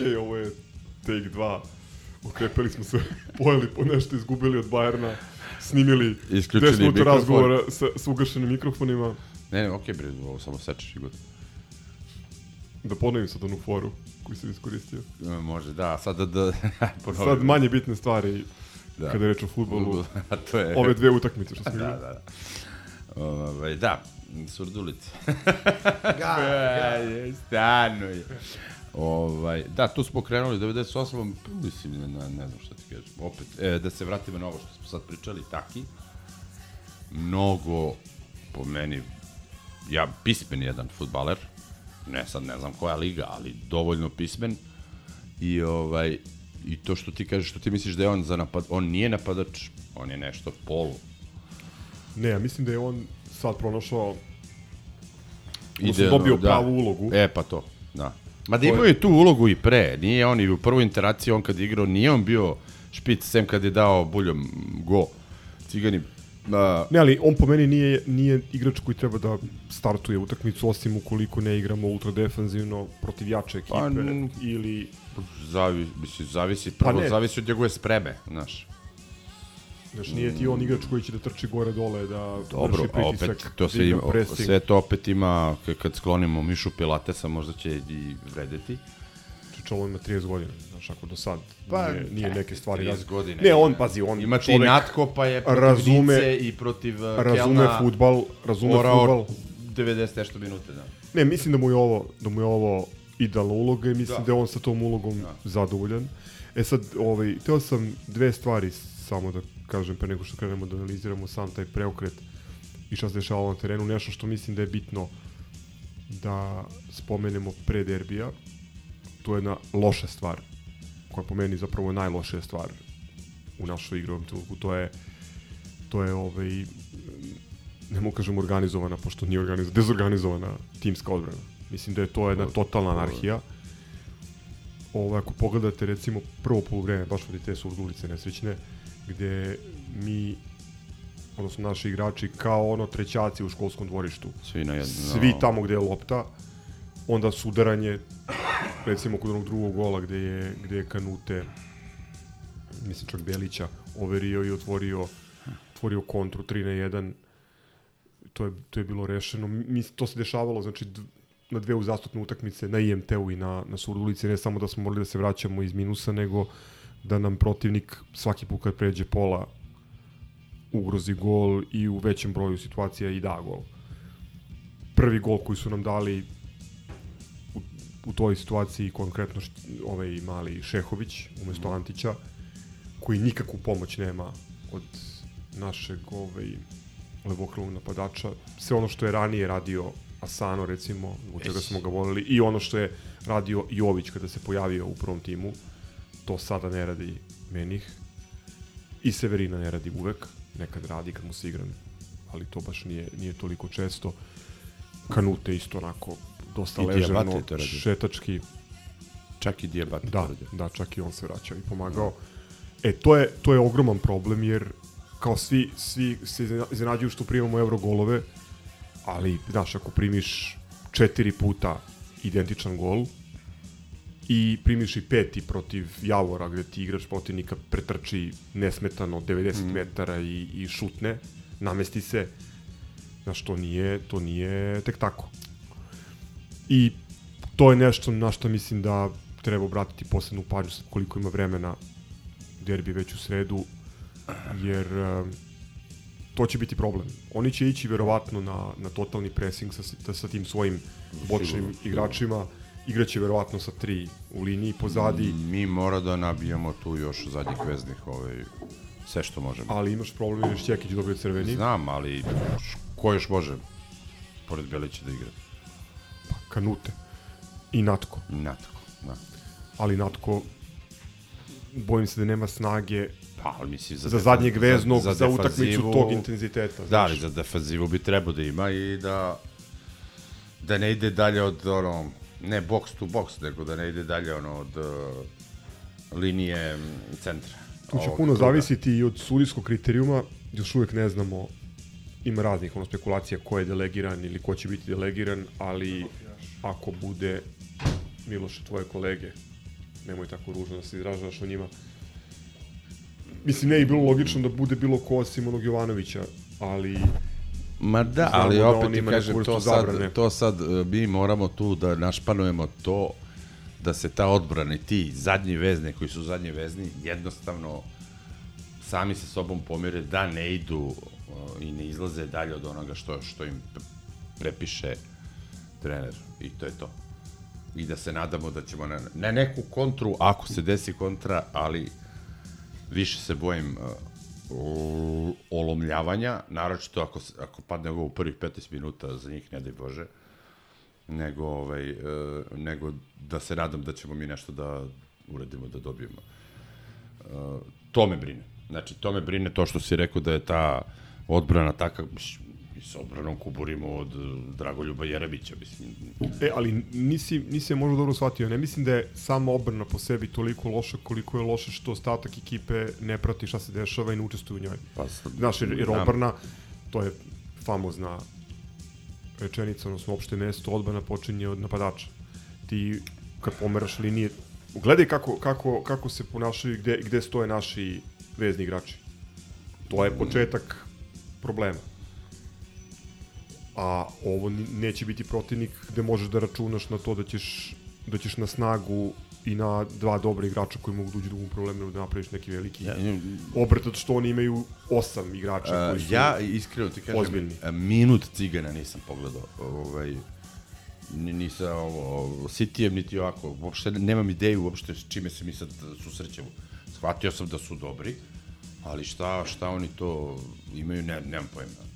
ok, ovo je take 2. Okrepili smo se, pojeli po nešto, izgubili od Bajerna, snimili Isključeni 10 minuta razgovora sa, sa ugašenim mikrofonima. Ne, ne, okej, bre, ovo samo sečeš i god. Da ponovim sad onu foru koju sam iskoristio. E, Može, da, sad da... da ponovim. Sad manje bitne stvari Da. kada je reč o futbolu. To je... Ove dve utakmice što smo Da, da, da. Ove, da, surdulice. Ga, ga. Stanuj. Ovaj, da, tu smo krenuli 98. Mislim, ne, ne, znam šta ti kažem. Opet, e, da se vratimo na ovo što smo sad pričali, Taki. Mnogo, po meni, ja pismen jedan futbaler. Ne, sad ne znam koja liga, ali dovoljno pismen. I ovaj, i to što ti kažeš, što ti misliš da je on za napad, on nije napadač, on je nešto polu. Ne, ja mislim da je on sad pronašao Ide, dobio da. pravu ulogu. E, pa to, da. Ma da imao je tu ulogu i pre, nije on i u prvoj interakciji, on kad je igrao, nije on bio špic, sem kad je dao buljom go. Cigani, a, Ne, ali on po meni nije, nije igrač koji treba da startuje utakmicu, osim ukoliko ne igramo ultra defanzivno protiv jače ekipe Pa, ili... zavi, mislim, zavisi, Pa prvo ne. zavisi od njegove spreme, znaš. Znaš, nije ti on igrač koji će da trči gore dole, da Dobro, vrši pritisak, opet, to da sve, igra ima, pressing. sve to opet ima, kad sklonimo Mišu Pilatesa, možda će i vredeti. Čolo ima 30 godina, znaš, ako do sad Pa, nije, nije neke stvari... 30 raz- godina Ne, on, pazi, on Ima ti Natko, pa je protiv razume, Nice i protiv, uh, Razume Kelna futbal, razume orao futbal. 90 nešto minute, da. Ne, mislim da mu je ovo, da mu je ovo idealna uloga i mislim Da. da, je on sa tom ulogom zadovoljan. E sad, ovaj, teo sam dve stvari samo da kažem pre nego što krenemo da analiziramo sam taj preokret i šta se dešavalo na terenu, nešto što mislim da je bitno da spomenemo pre derbija. To je jedna loša stvar, koja po meni zapravo najlošija stvar u našoj igri u ovom trenutku. To je, to je ovaj, ne mogu kažem organizovana, pošto nije organizovana, dezorganizovana timska odbrana. Mislim da je to jedna totalna anarhija. Ovo, ako pogledate recimo prvo poluvreme, baš vodi te surdulice nesrećne, gde mi odnosno naši igrači kao ono trećaci u školskom dvorištu. Svi na jedno. Svi tamo gde je lopta, onda sudaranje, recimo kod onog drugog gola gde je, gde je Kanute, mislim čak Belića, overio i otvorio, otvorio kontru 3 na 1, to je, to je bilo rešeno. Mi, to se dešavalo, znači, na dve uzastopne utakmice, na IMT-u i na, na Surdulici, ne samo da smo morali da se vraćamo iz minusa, nego da nam protivnik svaki put kad pređe pola ugrozi gol i u većem broju situacija i da gol. Prvi gol koji su nam dali u, u toj situaciji konkretno št, ovaj mali Šehović umesto Antića koji nikakvu pomoć nema od našeg ovaj levokrilnog napadača. Sve ono što je ranije radio Asano recimo, zbog čega smo ga volili i ono što je radio Jović kada se pojavio u prvom timu, to sada ne radi Menih. I Severina ne radi uvek, nekad radi kad mu se igram, ali to baš nije, nije toliko često. Kanute isto onako dosta I ležerno, radi. šetački. Čak i Diabate. Da, da, čak i on se vraćao i pomagao. E, to je, to je ogroman problem, jer kao svi, svi se iznenađuju što primamo Eurogolove, ali, znaš, ako primiš četiri puta identičan gol i primiš i peti protiv Javora, gde ti igrač protivnika pretrči nesmetano 90 Mhm. metara i, i šutne, namesti se, znaš, to nije, to nije tek tako. I to je nešto na što mislim da treba obratiti posebnu pažnju sad koliko ima vremena derbi već u sredu, jer to će biti problem. Oni će ići verovatno na, na totalni pressing sa, sa, sa tim svojim bočnim Sigurno. Igraće verovatno sa tri u liniji pozadi, Mi mora da nabijamo tu još zadnjih veznih, ovaj, sve što možemo. ali imaš problem jer Šćekić dobio crveni. Znam, ali ko još može pored Belića da igra? Kanute. I Natko. Natko, da. Ali Natko, bojim se da nema snage Pa, ali mislim, za, defa- zadnjeg veznog, za, za utakmicu defanzivu- tog intenziteta. Da, ali za defanzivu bi trebao da ima i da da ne ide dalje od ono ne box to box, nego da ne ide dalje ono od uh, linije centra. Tu će puno kruga. zavisiti i od sudijskog kriterijuma, još uvek ne znamo, ima raznih ono, spekulacija ko je delegiran ili ko će biti delegiran, ali ako bude Miloše, tvoje kolege, nemoj tako ružno da se izražavaš o njima, mislim, ne je bilo logično da bude bilo ko osim onog Jovanovića, ali Ma da, znamo ali da opet ti kažem, to zabrane. sad, to sad e, mi moramo tu da našpanujemo to da se ta odbrana i ti zadnji vezne koji su zadnji vezni jednostavno sami sa sobom pomire da ne idu e, i ne izlaze dalje od onoga što, što im pre- prepiše trener i to je to. I da se nadamo da ćemo na, na neku kontru, ako se desi kontra, ali više se bojim uh, o- olomljavanja, naročito ako, ako padne ovo u prvih 15 minuta, za njih ne daj Bože, nego, ovaj, uh, nego da se nadam da ćemo mi nešto da uradimo, da dobijemo. Uh, to me brine. Znači, to me brine to što si rekao da je ta odbrana mi sa odbranom kuburimo od uh, Dragoljuba Jerebića, mislim. E, ali nisi, nisi je možda dobro shvatio. Ne mislim da je sama obrana po sebi toliko loša koliko je loše što ostatak ekipe ne prati šta se dešava i ne učestvuje u njoj. Pa, Znaš, jer, jer obrana, to je famozna rečenica, odnosno opšte mesto, odbrana počinje od napadača. Ti, kad pomeraš linije, gledaj kako, kako, kako se ponašaju i gde, gde stoje naši vezni igrači. To je početak problema a ovo neće biti protivnik gde možeš da računaš na to da ćeš, da ćeš na snagu i na dva dobra igrača koji mogu da uđu u problem da napraviš neki veliki Ja, obrt, što oni imaju osam igrača koji Uh, su ja iskreno ti kažem, ozbiljni. a, minut cigana nisam pogledao. Ovaj, ni- nisam ovo, sitijem niti ovako, uopšte nemam ideju uopšte s čime se mi sad susrećemo. Shvatio sam da su dobri, ali šta, šta oni to imaju, ne, nemam pojma.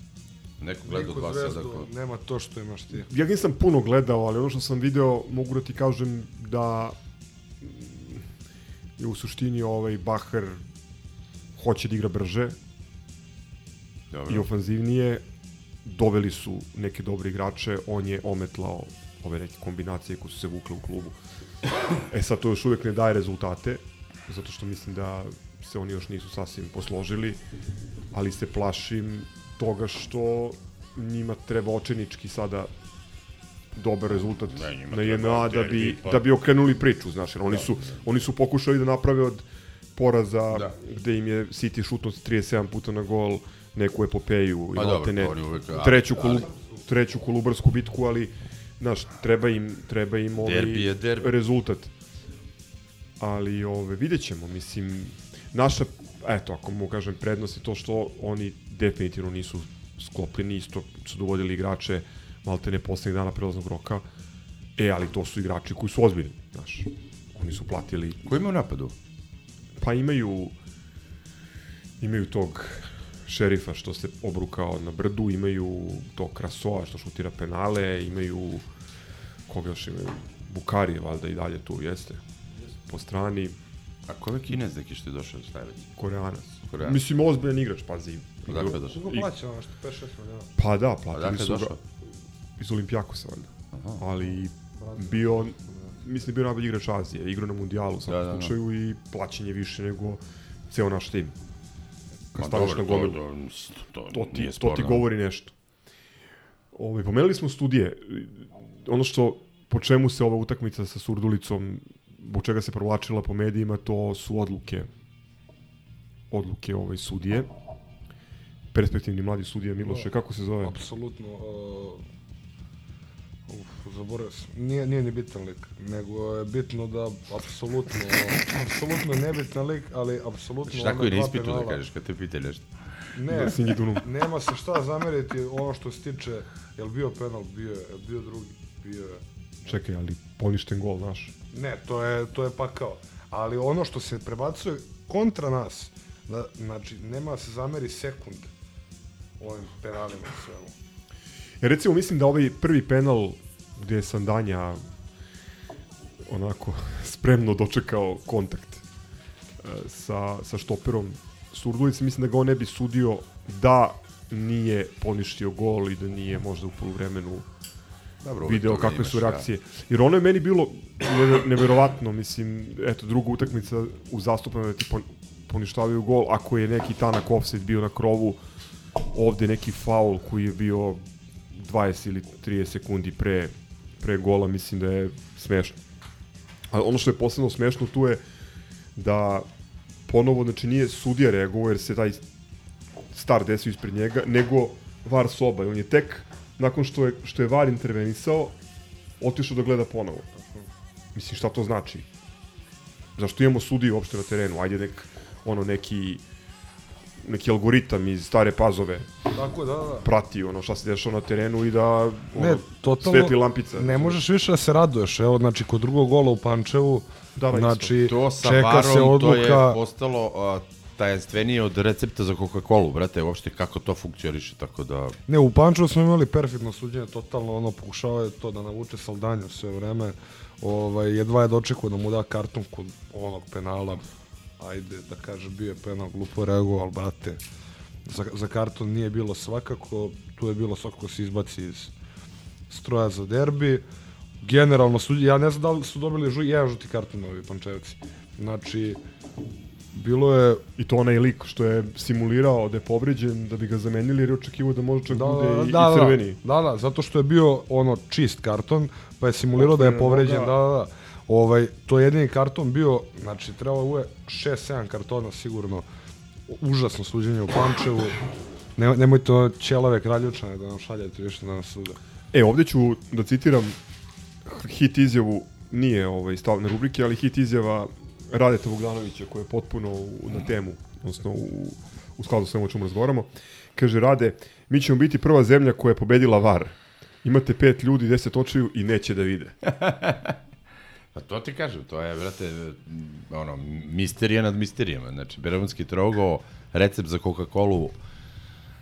Neko gleda od Niko vas sada ko... nema to što imaš ti. Ja nisam puno gledao, ali ono što sam video, mogu da ti kažem da je u suštini ovaj Bahar hoće da igra brže Dobro. i ofanzivnije. Doveli su neke dobre igrače, on je ometlao ove neke kombinacije koje su se vukle u klubu. E sad to još uvek ne daje rezultate, zato što mislim da se oni još nisu sasvim posložili, ali se plašim toga što njima treba očenički sada dobar rezultat Ne, na JNA da bi, pa- da bi okrenuli priču, znaš, jer oni, Da, su, da. oni su pokušali da naprave od poraza Da. gde im je City šutnuo 37 puta na gol neku epopeju Pa i dobro, oni uvek- treću, ali- treću kolubarsku bitku, ali znaš, treba im, treba im ovaj Derbi je derbi. rezultat. Ali ove, vidjet ćemo, mislim, naša, eto, ako mu kažem, prednost je to što oni definitivno nisu sklopljeni, isto su dovodili igrače malte ne poslednjeg dana prelaznog roka, e, ali to su igrači koji su ozbiljni, znaš, oni su platili... Ko ima u napadu? Pa imaju imaju tog šerifa što se obrukao na brdu, imaju tog Krasoa što šutira penale, imaju koga još imaju, Bukari valjda i dalje tu, jeste, po strani, A ko je Kinez neki što je došao sledeći? Koreanac. Koreanac. Mislim, ozbiljan igrač, pazi. Odakle je došao? I- plaća ono što 5-6 milijuna. Pa da, platili su ga došao? iz Olimpijakosa valjda. Aha. Ali bio mislim da bio najbolji igrač Azije, igrao na mundijalu u svakom Da, da, da. slučaju i plaćen je više nego ceo naš tim. Kad staviš na to- gomilu. to- to to, ti, to ti govori nešto. Ovaj pomenuli smo studije. Ono što po čemu se ova utakmica sa Surdulicom zbog čega se provlačila po medijima, to su odluke odluke ovaj sudije. Perspektivni mladi sudija Miloše, kako se zove? Apsolutno, uh, uf, zaboravio sam, nije, nije ni bitan lik, nego je bitno da apsolutno, apsolutno nebitan lik, ali apsolutno Šta koji ne ispitu da kažeš kad te pita nešto? Ne, Da nema se šta zameriti ono što se tiče, jel bio penal, bio je, bio drugi, bio je, Čekaj, ali poništen gol naš. Ne, to je, to je pakao. Ali ono što se prebacuje kontra nas, da, znači, nema da se zameri ovim penalima i svemu. Ja recimo mislim da ovaj prvi penal gde je Sandanja onako spremno dočekao kontakt e, sa, sa štoperom Surdulice, mislim da ga on ne bi sudio da nije poništio gol i da nije možda u poluvremenu Dobro, video kakve su imaš, da. reakcije. Jer ono je meni bilo neve- neverovatno, mislim, eto, druga utakmica u zastupama da ti pon, poništavaju gol, ako je neki tanak offset bio na krovu, ovde neki faul koji je bio 20 ili 30 sekundi pre, pre gola, mislim da je smešno. A ono što je posebno smešno tu je da ponovo, znači nije sudija reagovao jer se taj star desio ispred njega, nego VAR soba. I on je tek, nakon što je, što je VAR intervenisao, otišao da gleda ponovo. Mislim, šta to znači? Zašto imamo sudiju uopšte na terenu? Ajde nek, ono, neki neki algoritam iz stare pazove Tako, da, da. prati ono šta se dešava na terenu i da ono, Ne, totalno, svetli lampica. ne možeš više da se raduješ, evo, znači, kod drugog gola u Pančevu, Da, da, znači, To sa čeka varom, se to je odluka, postalo uh, tajanstvenije od recepta za Coca-Cola, brate, uopšte kako to funkcioniše, tako da... Ne, u Pančevu smo imali perfektno suđenje, totalno ono pokušavao je to da navuče Saldanju sve vreme. Ovaj jedva je dočekao da mu da karton kod onog penala. Ajde da kaže bio je penal glupo reagovao, al brate. Za, za karton nije bilo svakako, tu je bilo svakako se izbaci iz stroja za derbi. Generalno suđe, ja ne znam da li su dobili žu, jedan žuti karton ovi Pančevci. Znači, bilo je I to onaj lik što je simulirao da je povređen, da bi ga zamenili jer je očekivao da može čak da, bude da, i, da, i crveni. Da, da, da, zato što je bio ono čist karton, pa je simulirao da je povređen, da, da, da. Ovaj, to je jedini karton bio, znači trebalo je 6-7 kartona sigurno. Užasno suđenje u Pančevu. Ne, nemojte ono ćelave kraljučane da nam šaljete više da nas sude. E, ovde ću da citiram hit izjavu, nije ovaj stavne rubrike, ali hit izjava Radeta Bogdanovića koja je potpuno u, na temu, odnosno u, u skladu sa svemu o čemu razgovaramo. Kaže Rade, mi ćemo biti prva zemlja koja je pobedila VAR. Imate pet ljudi, deset očiju i neće da vide. Pa to ti kažem, to je, brate, ono, misterija nad misterijama. Znači, Bermudanski trogo, recept za Coca-Cola,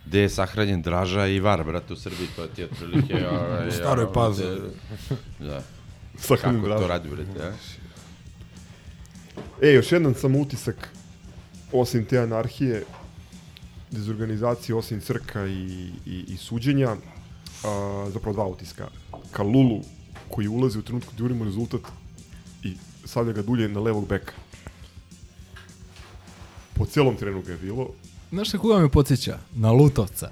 gde je sahranjen draža i var, brate, u Srbiji, to ti je otprilike... Ovaj, U Staroj te- Da. Sahranjen Kako draža. to radi, brate, a? E, još jedan sam utisak, osim te anarhije, dezorganizacije, osim crka i, i, i suđenja, a, zapravo dva utiska. Kalulu, koji ulazi u trenutku da jurimo rezultat i stavlja ga dulje na levog beka. Po celom terenu ga je bilo. Znaš na koga me podsjeća? Na Lutovca.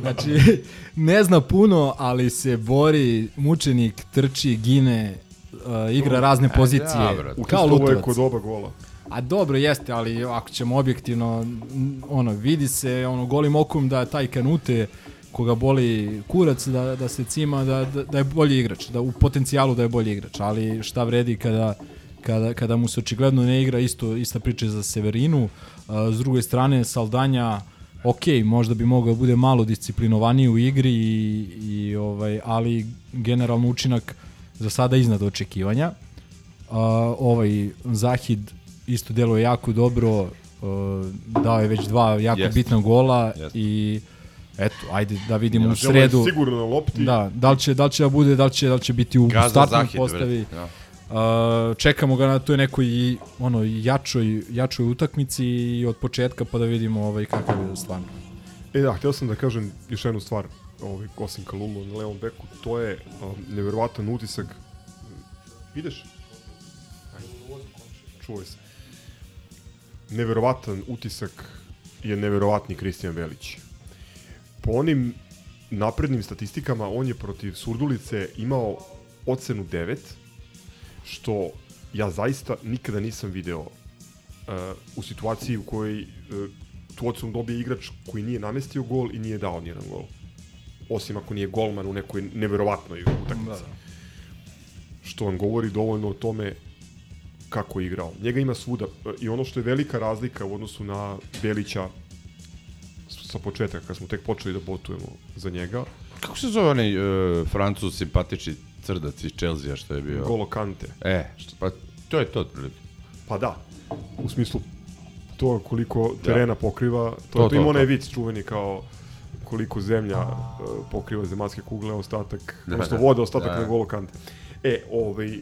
Znači, ne zna puno, ali se bori, mučenik, trči, gine, uh, igra razne pozicije. da, brate. kao Učestvovao je Lutovac. kod oba gola. A dobro jeste, ali ako ćemo objektivno, ono, vidi se ono golim okom da taj Kanute koga boli kurac da, da se cima da, da, da je bolji igrač, da u potencijalu da je bolji igrač, ali šta vredi kada kada, kada mu se očigledno ne igra isto ista priča za Severinu. S druge strane Saldanja ok, možda bi mogao da bude malo disciplinovaniji u igri i, i ovaj ali generalno učinak za sada iznad očekivanja. A, ovaj Zahid isto deluje jako dobro, uh, dao je već dva jako Jest. bitna gola Jest. i eto, ajde da vidimo u Delo je sredu. Sigurno na lopti. Da, da li će da li će da bude, da li će da li će biti u Gaza startnoj Zahid, postavi. brate, da. Uh, čekamo ga na toj nekoj i ono jačoj jačoj utakmici i od početka pa da vidimo ovaj kakav je stvarno. E da, htio sam da kažem još jednu stvar, ovaj, osim Kalulu na levom beku, to je um, neverovatan utisak Ideš? Čuvaj se. Neverovatan utisak je neverovatni Kristijan Velić. Po onim naprednim statistikama on je protiv Surdulice imao ocenu 9, što ja zaista nikada nisam video uh, u situaciji u kojoj uh, tu ocenu dobije igrač koji nije namestio gol i nije dao nijedan gol. Osim ako nije golman u nekoj neverovatnoj utakmici. Da, da. Što vam govori dovoljno o tome kako je igrao. Njega ima svuda i ono što je velika razlika u odnosu na Belića sa početka, kad smo tek počeli da botujemo za njega. Kako se zove onaj uh, francus simpatični crdac iz Chelsea što je bio? Golo Kante. E, što, pa to je to otprilike. Pa da, u smislu to koliko terena da. pokriva, to, to, to ima onaj vic čuveni kao koliko zemlja uh, pokriva zemaljske kugle, ostatak, da, odnosno da, voda, ostatak da. na golo kante. E, ovaj,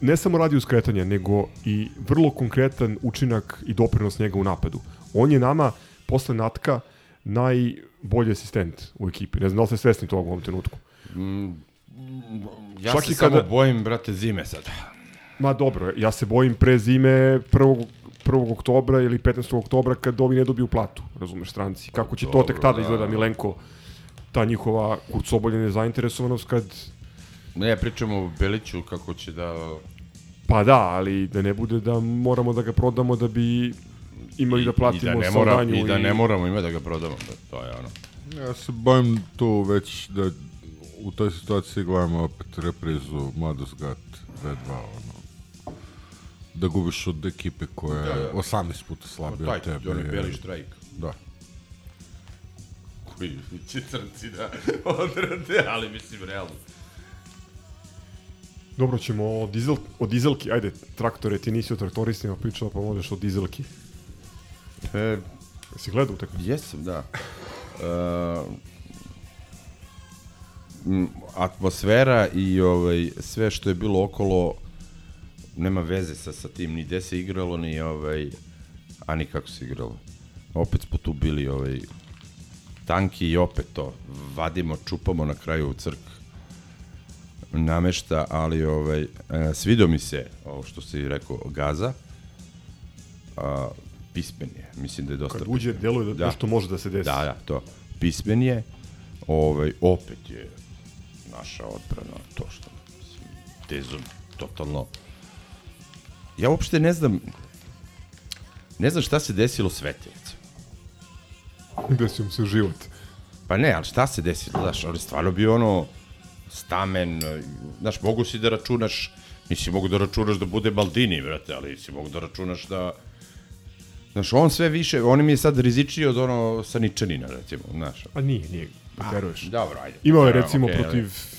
ne samo radi uskretanja, nego i vrlo konkretan učinak i doprinos njega u napadu. On je nama, posle Natka, najbolji asistent u ekipi. Ne znam da li ste svesni toga u ovom trenutku. Mm, ja Čak se kada... samo bojim, brate, zime sad. Ma dobro, ja se bojim pre zime 1. 1. oktobra ili 15. oktobra kad ovi ne dobiju platu, razumeš, stranci. Kako će dobro, to tek tada da. izgleda Milenko, ta njihova kurcobolja zainteresovanost kad... Ne, ja pričam o Beliću kako će da... Pa da, ali da ne bude da moramo da ga prodamo da bi imali I, da platimo i da ne mora, I da ne moramo ima da ga prodamo, da, to je ono. Ja se bojim tu već da u toj situaciji gledamo opet reprizu Mladost Gat V2, ono da gubiš od ekipe koja je da, da. 18 puta slabija od tebe. Taj, beli štrajk. Da. Koji će crnci da odrade, ali mislim realno. Dobro, ćemo o, dizel, o dizelki, ajde, traktore, ti nisi o traktoristima pričao, pa možeš o dizelki. E, Jesi gledao utakmicu? Jesam, da. Uh, atmosfera i ovaj sve što je bilo okolo nema veze sa, sa tim, ni gde se igralo, ni ovaj, a ni kako se igralo. Opet smo tu bili ovaj, tanki i opet to, vadimo, čupamo na kraju crk namešta, ali ovaj, e, svidio mi se ovo što si rekao, Gaza, a, pismen je, mislim da je dosta Kad uđe, pismen. deluje da, da nešto može da se desi. Da, da, to. Pismen je, ovaj, opet je naša odbrana, to što, mislim, tezom, totalno ja uopšte ne znam, ne znam šta se desilo Svetijevicu. Desio mu se život. Pa ne, ali šta se desilo, znaš, ali stvarno bio ono stamen, znaš, mogu si da računaš, nisi mogu da računaš da bude Maldini, brate, ali si mogu da računaš da Znaš, on sve više, on mi je sad rizičniji od ono sa Ničanina, recimo, znaš. Pa nije, nije, pa, veruješ. Dobro, ajde. Imao je, recimo, okay, protiv ali...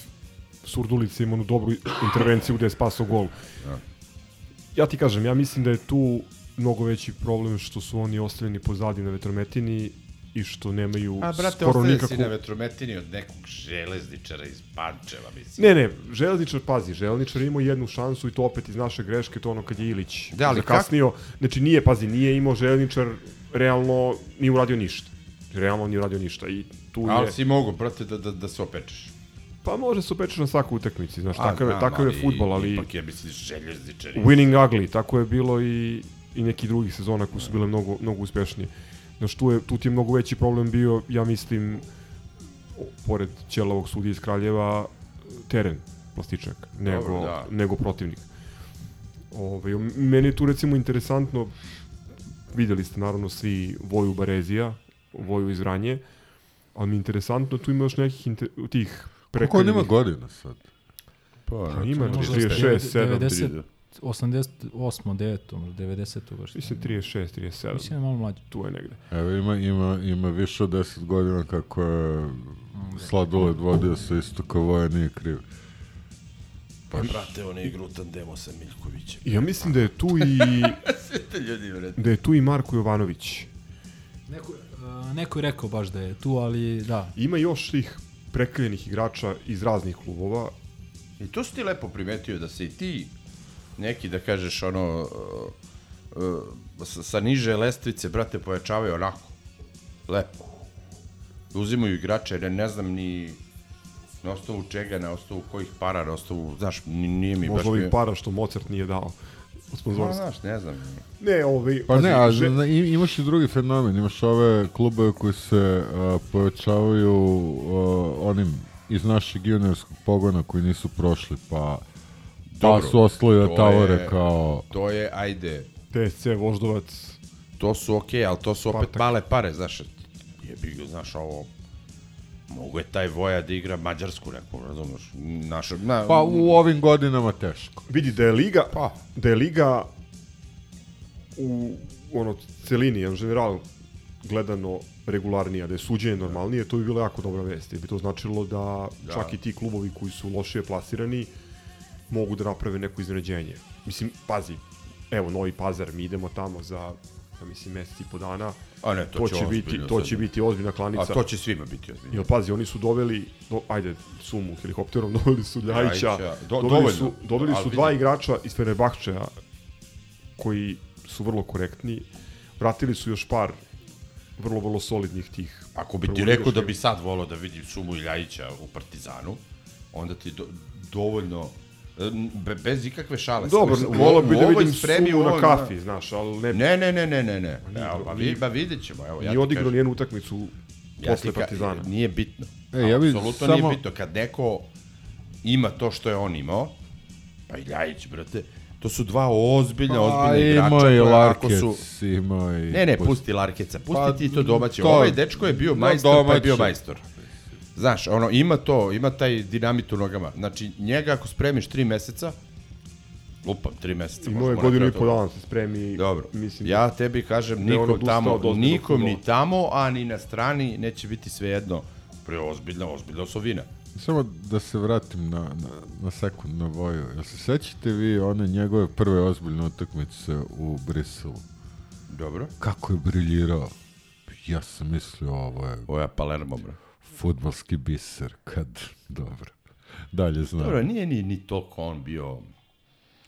Surdulice, ima onu dobru intervenciju gde je spasao gol. Ja ja ti kažem, ja mislim da je tu mnogo veći problem što su oni ostavljeni pozadi na vetrometini i što nemaju A, brate, skoro nikakvu... si na vetrometini od nekog železničara iz Pančeva, mislim. Ne, ne, železničar, pazi, železničar imao jednu šansu i to opet iz naše greške, to ono kad je Ilić da, ali zakasnio. Kak... Znači nije, pazi, nije imao železničar, realno nije uradio ništa. Realno nije uradio ništa i tu ali je... Ali si mogu, brate, da, da, da se opečeš. Pa može se upečeš na svaku utakmici, znaš, takav, je, takav je futbol, ali... Ipak je, misli, željezničari. Winning ugly, tako je bilo i, i neki drugih sezona koji su bile mnogo, mnogo uspešnije. Znaš, tu, je, tu ti je mnogo veći problem bio, ja mislim, pored Ćelovog sudija iz Kraljeva, teren plastičnjak, nego, Dobro, da. nego protivnik. Ove, meni je tu recimo interesantno, videli ste naravno svi Voju Barezija, Voju iz Vranje, ali mi je interesantno, tu ima još nekih inter, tih Preko Koliko ima godina sad? Pa, pa ima 36, 7, 88, 9, 90. Mislim 36, 37. Mislim da je malo mlađe. Tu je negde. Evo ima, ima, ima više od 10 godina kako je sladoled vodio sa istoka voja, nije kriv. Pa, brate, on je igra u tandemu sa Miljkovićem. Ja mislim da je tu i... ljudi, da je tu i Marko Jovanović. Neko, uh, neko je rekao baš da je tu, ali da. Ima još tih prekaljenih igrača iz raznih klubova. I to si ti lepo primetio da se i ti neki, da kažeš, ono, uh, uh, sa, sa niže lestvice, brate, pojačavaju onako. Lepo. Uzimaju igrače, ne, ne znam ni Na osnovu čega, na osnovu kojih para, na osnovu, znaš, ni- nije mi baš... Možda ovih bio- para što Mozart nije dao od Pa, znaš, ne znam. Ne, ovaj... Pa ne, a i- imaš i drugi fenomen, imaš ove klube koji se a, pojačavaju a, onim iz našeg juniorskog pogona koji nisu prošli, pa, pa Dobro, su ostali da tavore je- kao... To je, ajde, TSC Voždovac, to su okej, ali to su opet male pare, znaš, jebi ga, znaš, ovo, mogu je taj Voja da igra Mađarsku neku, razumeš, naš, na, Pa u ovim godinama teško. vidi da je liga, Pa. da je liga u ono celini, en general gledano regularnija, da je suđenje normalnije, to bi bila jako dobra vest. Jer bi to značilo da, Da. čak i ti klubovi koji su lošije plasirani mogu da naprave neko iznenađenje. Mislim, pazi, evo Novi Pazar, mi idemo tamo za ja mislim mesec i po dana. A ne, to će će biti to će biti ozbiljna klanica. A to će svima biti ozbiljno. Jel pazi, oni su doveli, do, ajde, sumu helikopterom, doveli su Ljajića, Ljajića, do- doveli dovoljno. su, doveli Ali su dva igrača iz Fenerbahčeja koji su vrlo korektni. Vratili su još par vrlo, vrlo solidnih tih. Ako bi ti rekao da bi sad volao da vidim Sumu i Ljajića u Partizanu, onda ti do, dovoljno bez ikakve šale. Dobro, volao bi da vidim Sumu na kafi, znaš, ali ne... Ne, ne, ne, ne, ne, ne. Evo, pa, vi, pa vidjet ćemo, evo. Ja ti odigrao njenu utakmicu Ja posle Partizana. Nije bitno. E, ja bi Apsolutno samo- nije bitno. Kad neko ima to što je on imao, pa i Ljajić, brate, to su dva ozbiljna, Pa, ozbiljna igrača. imao koja ako Larkec, su... imao je... Ne, ne, Pust- pusti Larkeca, pusti Pa, ti to domaće. to- Ovaj dečko je bio No, majstor, pa je bio majstor. Znaš, ono, ima to, ima taj dinamit u nogama. Znači, njega ako spremiš tri meseca, lupam, tri meseca. Imao je godinu i po dana se spremi. Dobro, Mislim, ja tebi kažem, da je on nikom tamo, nikom ni tamo, a ni na strani neće biti svejedno preozbiljna, ozbiljna osovina. Samo da se vratim na, na, na sekund na Voju. Jel se sećate vi one njegove prve ozbiljne utakmice u Briselu? Dobro. Kako je briljirao? Ja sam mislio ovo je Ovo je Palermo, bro. Futbalski biser kad... Dobro. Dalje znam. Dobro, nije ni, ni toliko on bio...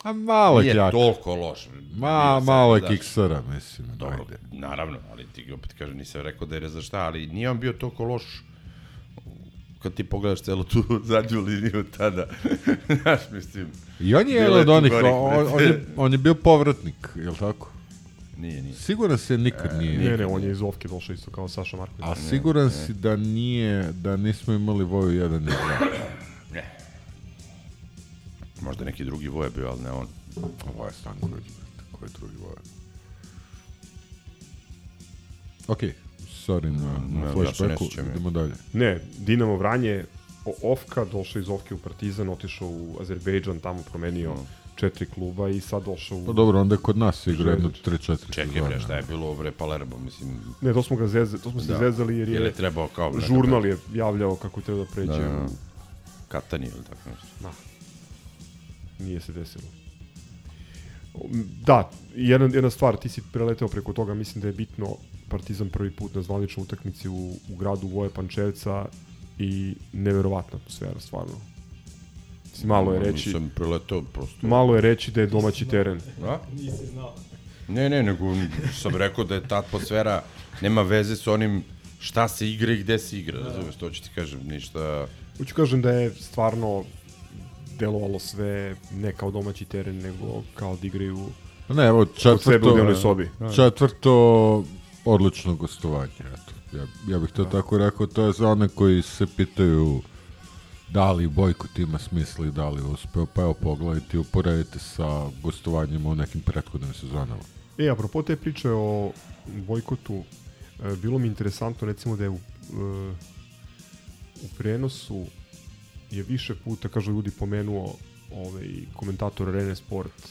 A malo nije kljaka. toliko loš. Ma, malo je kiksara, mislim. Dobro, ajde. naravno, ali ti opet kažem, nisam rekao da je za šta, ali nije on bio toliko loš kad ti pogledaš celu tu zadnju liniju tada. Znaš, mislim... I on je jedan od onih, on, on, je, on je bio povratnik, je li tako? Nije, nije. Siguran se nikad nije. Ne, ne, on je iz Ovke došao isto kao Saša Marković. A siguran si da nije, da nismo imali Voju 1 i 2. Ne. Možda neki drugi voje bio, ali ne on. Ovo je Stanković, ko je drugi Voja? Ok, sorry na, na ne flashbacku, ja. idemo dalje. Ne, Dinamo Vranje, Ofka, došao iz Ofke u Partizan, otišao u Azerbejdžan, tamo promenio četiri kluba i sad došao u... Pa dobro, onda je kod nas igra jedno Železnički. 3-4 Čekaj bre, šta je bilo bre Palermo, mislim... Ne, to smo ga zezali, to smo se Da. zezali jer je, Jer je trebao kao, brate, žurnal je javljao kako treba da pređe Da, da, da. u... Katani ili tako nešto. Da. Nije se desilo. Da, jedna, jedna stvar, ti si preleteo preko toga, mislim da je bitno Partizan prvi put na zvaničnoj utakmici u, u gradu Voje Pančevca i neverovatna atmosfera, stvarno. Mislim, malo je reći, Nisam preletao prosto. malo je reći da je domaći teren. A? Ne, ne, nego sam rekao da je ta atmosfera nema veze s onim šta se igra i gde se igra, razumeš, to ću ti kažem, ništa... Hoću kažem da je stvarno delovalo sve ne kao domaći teren, nego kao da igraju Ne, evo, u četvrto, dnevnoj sobi. četvrto odlično gostovanje, eto. Ja, ja bih to tako rekao, to je za one koji se pitaju da li bojkot ima smisla i da li uspeo, pa evo pogledajte i uporedite sa gostovanjima u nekim prethodnim sezonama. E, apropo te priče o bojkotu, e, bilo mi interesantno recimo da je u, e, u prenosu je više puta, kažu ljudi, pomenuo ovaj, komentator Rene Sport,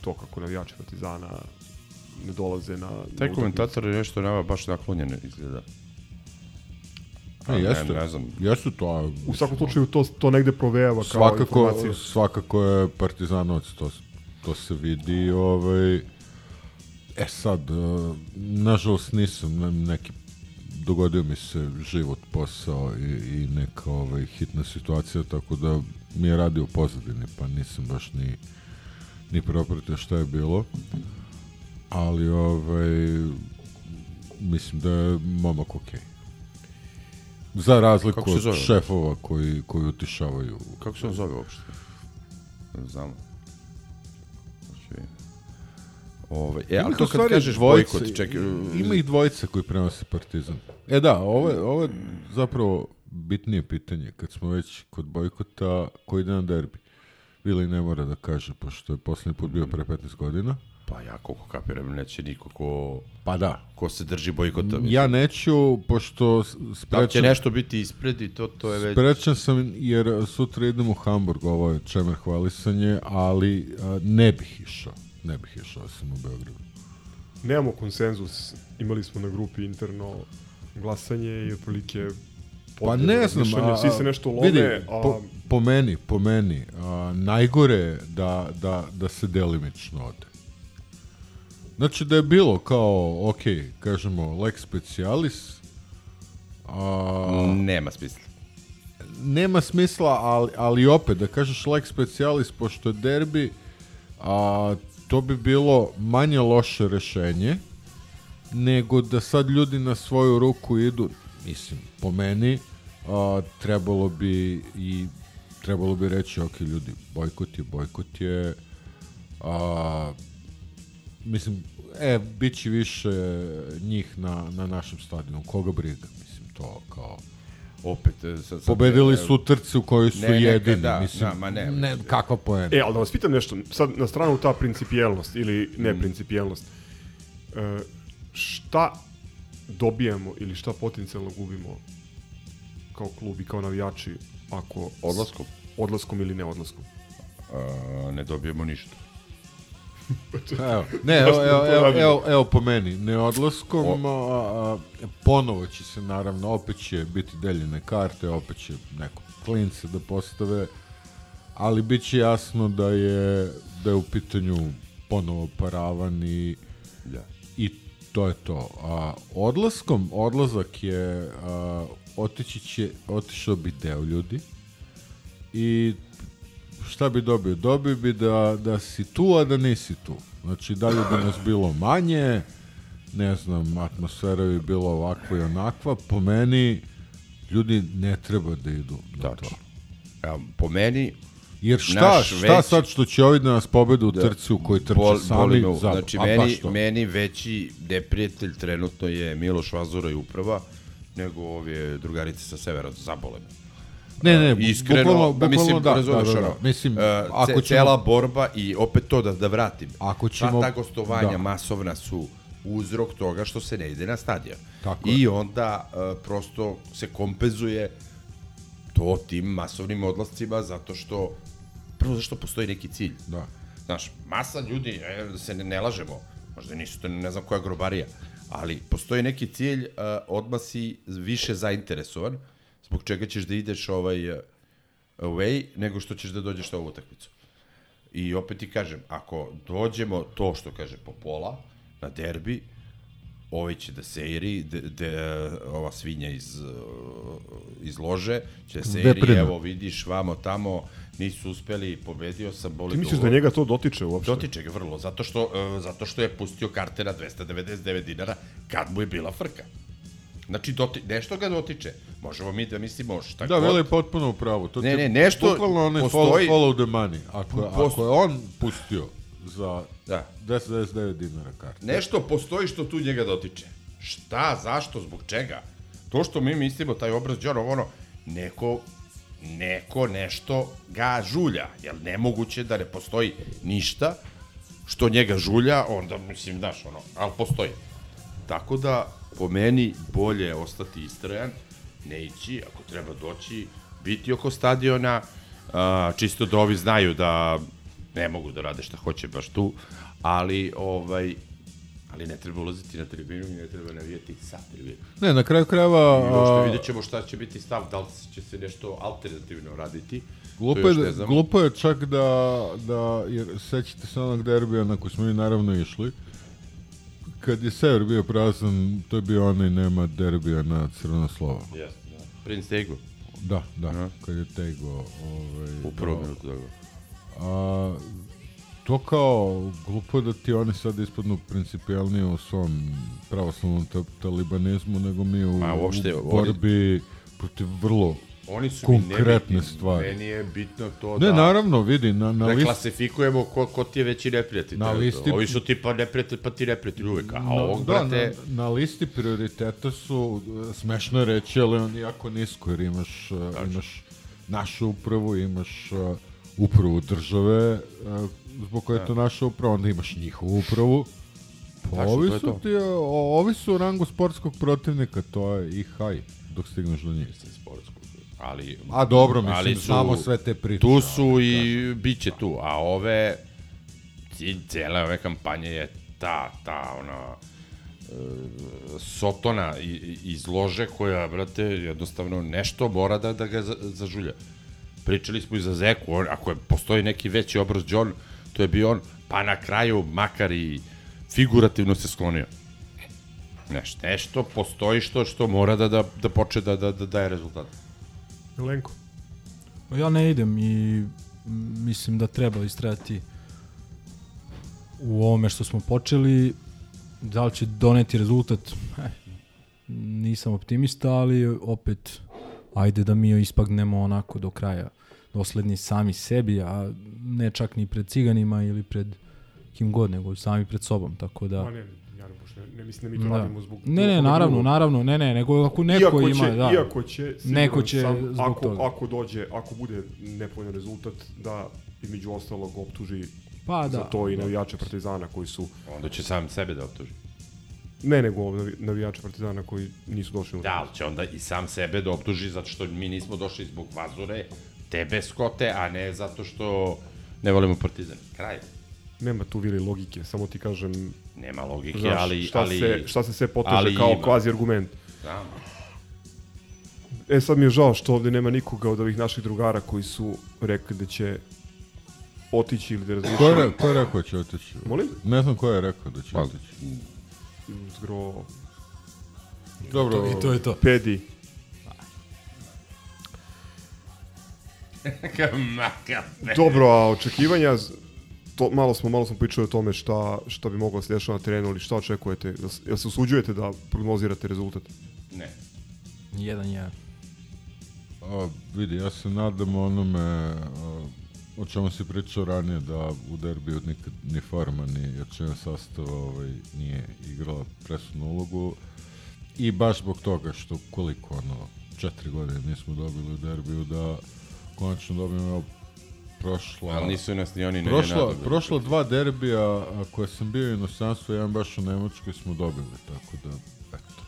to kako navijači Partizana ne dolaze na... Taj na komentator je nešto nama baš naklonjen izgleda. Ne, jeste, ne znam. jeste to, U svakom slučaju to, to negde provejava kao svakako, informacija. svakako je Partizanovac, to, to se vidi, ovaj, e sad, e, nažalost nisam ne- neki dogodio mi se život, posao i, i neka ovaj, hitna situacija, tako da mi je radio pozadini, pa nisam baš ni, ni propratio šta je bilo. Ali, ovaj, mislim da je momak okej. Za razliku od šefova koji, koji utišavaju. Kako se on zove uopšte? Ne znam. Znači, Ove, e, ali to kad stvari kažeš dvojice- bojkot, čekaj, Ima ih dvojice koji prenose Partizan. E da, ovo je, ovo je zapravo bitnije pitanje. Kad smo već kod bojkota, ko ide na derbi? Vili ne mora da kaže, pošto je posljednji put bio pre 15 godina. Pa ja koliko kapiram, neće niko ko, Pa da. ko se drži bojkota. mislim. Ja neću, pošto s- Da će sprečan, nešto biti ispred i to, to je već... sprečan sam jer sutra idem u Hamburg, ovo je čemer hvalisanje, ali a, ne bih išao. Ne bih išao, ja sam u Beogradu. Nemamo konsenzus, imali smo na grupi interno glasanje i otprilike Pa ne znam, a, svi se nešto lome, vidi, a po, po meni, po meni, a, najgore da, da, da se delimično ode. Znači da je bilo kao, ok, kažemo, lex specialis, a, Nema smisla. nema smisla, ali, ali opet, da kažeš lex specialis, pošto je derbi, a, to bi bilo manje loše rešenje, nego da sad ljudi na svoju ruku idu, mislim, po meni, a, trebalo bi i trebalo bi reći, ok, ljudi, bojkot je, bojkot je, a, mislim, e, bit će više njih na, na našem stadionu, koga briga, mislim, to kao... Opet, e, sad, sad, Pobedili e, su trci u kojoj su ne, ne, jedini, da, mislim, da, ma ne. ne, kakva poena. E, ali da vas pitam nešto, sad na stranu ta principijelnost ili Mm. neprincipijelnost. E, šta dobijamo ili šta potencijalno gubimo kao klub i kao navijači ako... Odlaskom? Odlaskom ili ne odlaskom. A, ne dobijemo ništa. Evo, ne, evo, evo, evo, evo, evo po meni, neodlaskom, a, a, ponovo će se naravno, opet će biti deljene karte, opet će neko klince da postave, ali bit će jasno da je, da je u pitanju ponovo paravan i, i to je to. A, odlaskom, odlazak je, a, otići će, otišao bi deo ljudi i šta bi dobio? Dobio bi da, da si tu, a da nisi tu. Znači, dalje bi nas bilo manje, ne znam, atmosfera bi bila ovakva i onakva. Po meni, ljudi ne treba da idu na to. Ja, po meni, Jer šta, naš šta veći- sad što će ovi da nas pobedu u Da. trci u kojoj trče Bol- sami? za- znači, a meni, meni veći neprijatelj trenutno je Miloš Vazura i uprava, nego ove drugarice sa severa, zabole me. Ne, ne, Uh, iskreno, bukvalno- pa mislim, bukvalno da, razumeš, da, da, da. Mislim, uh, ako ćemo- cela borba i opet to da, da vratim. Ako ćemo- ta gostovanja da. masovna su uzrok toga što se ne ide na stadion. Tako I je. onda uh, prosto se kompenzuje to tim masovnim odlascima zato što prvo zašto postoji neki cilj. Da. Znaš, masa ljudi, e, da se ne, ne lažemo, možda nisu to ne znam koja grobarija, ali postoji neki cilj, uh, odmah si više zainteresovan, zbog čega ćeš da ideš ovaj uh, away, nego što ćeš da dođeš na ovu utakmicu. I opet ti kažem, ako dođemo to što kaže Popola na derbi, ovaj će da seiri, de, de, ova svinja iz, uh, iz lože će da Veprina. evo vidiš, vamo tamo, nisu uspeli, pobedio sam, boli Ti misliš dugo. da njega to dotiče uopšte? Dotiče ga vrlo, zato što, uh, zato što je pustio karte na 299 dinara kad mu je bila frka. Znači, doti, nešto ga dotiče. Možemo mi da mislimo šta Da, god. Veli je potpuno u pravu. To Ne, ne, je nešto Bukvalno onaj postoji- follow, follow the money. Ako, je- Post- ako je on pustio za Da. 299 dinara karte. Nešto postoji što tu njega dotiče. Šta, zašto, zbog čega? To što mi mislimo, taj obraz Đorov, ono, neko, neko nešto ga žulja. Jer nemoguće da ne postoji ništa što njega žulja, onda, mislim, znaš, ono, ali postoji. Tako da, po meni, bolje je ostati istrajan, ne ići, ako treba doći, biti oko stadiona, a, čisto da ovi znaju da ne mogu da rade šta hoće baš tu, ali ovaj ali ne treba ulaziti na tribinu i ne treba navijati sa tribinu. Ne, na kraju krajeva... I a, vidjet ćemo šta će biti stav, da li će se nešto alternativno raditi. Glupo je, još da- glupo je čak da, da jer sećate se onog derbija na koji smo mi naravno išli, kad je sever bio prazan, to je bio onaj nema derbija na crveno slovo. Jeste, da. Prince Tego. Da, da, kad je Tego ovaj, U prvom minutu toga. A, to kao, glupo da ti oni sad ispadnu principijalnije u svom pravoslavnom ta- talibanizmu nego mi u, Ma, uopšte, u borbi protiv vrlo Oni su konkretne nebitni. stvari. Meni je bitno to Ne, da... naravno, vidi, na, na da listi- klasifikujemo ko, ko ti je veći neprijatelj. Na listi- Ovi su tipa neprijatelj, pa ti neprijatelj uvek. A Na- ovog, da, brate... na, na listi prioriteta su, e, smešno reći, ali on je jako nisko, jer imaš, e, imaš našu upravu, imaš e, upravu države, e, zbog koje je to naša uprava, onda imaš njihovu upravu, pa Tačno, ovi su, ti, o- ovi su u rangu sportskog protivnika, to je i haj, dok stigneš do njih. Ali, A dobro, mislim, ali znamo sve te priče, Tu su i bit će tu, a ove, cilj cijele ove kampanje je ta, ta, ona, e, sotona iz lože koja, brate, jednostavno nešto mora da, da ga za- zažulja. Pričali smo i za Zeku, on, ako je, postoji neki veći obraz John, to je bio on, pa na kraju, makar i figurativno se sklonio. Neš, nešto postoji što što mora da, da, da počne da, da, da daje rezultat. Lenko. Ja ne idem i mislim da treba istrajati u ovome što smo počeli. Da li će doneti rezultat? Eh, nisam optimista, ali opet ajde da mi ispagnemo onako do kraja dosledni sami sebi, a ne čak ni pred ciganima ili pred kim god, nego sami pred sobom, tako da... Ma ne, ne, mislim da mi to radimo zbog... Ne, ne, naravno, drugog. naravno, ne, ne, nego ako neko iako ima, će, da. Iako će, neko će sam, zbog ako, toga. ako dođe, ako bude nepovoljan rezultat, da između ostalog optuži Pa za da, to i da. navijače Partizana koji su... Onda će sam sebe da optuži. Ne, nego navi- navijače Partizana koji nisu došli na Da, ali će onda i sam sebe da optuži zato što mi nismo došli zbog vazure, tebe skote, a ne zato što ne volimo Partizan. Kraj. Nema tu vili logike, samo ti kažem... Nema logike, znaš, ali- Šta, ali- se, šta se sve poteže ali kao ima. kvazi argument. Znam. E, sad mi je žao što ovde nema nikoga od ovih naših drugara koji su rekli da će otići ili da razmišljaju. Ko je, re- ko je rekao da će otići? Molim? Ne znam ko je rekao da će Pa, otići. Zgro... Dobro, To- i to je to. Pedi. Dobro, a očekivanja, z- to, malo smo malo smo pričali o tome šta, šta bi moglo da se dešava na terenu, ali šta očekujete? Jel, se usuđujete da prognozirate rezultat? Ne. Jedan, jedan. A, vidi, ja se nadam onome a, o čemu si pričao ranije da u derbiju nikad ni forma ni jačina sastava ovaj, nije igrala presudnu ulogu i baš zbog toga što koliko ono četiri godine nismo dobili u derbiju da konačno dobijemo prošla Ali nisu nas ni oni ni prošla, nadobili. prošla dva derbija a, koje sam bio u inostranstvu jedan baš u Nemačkoj smo dobili tako da eto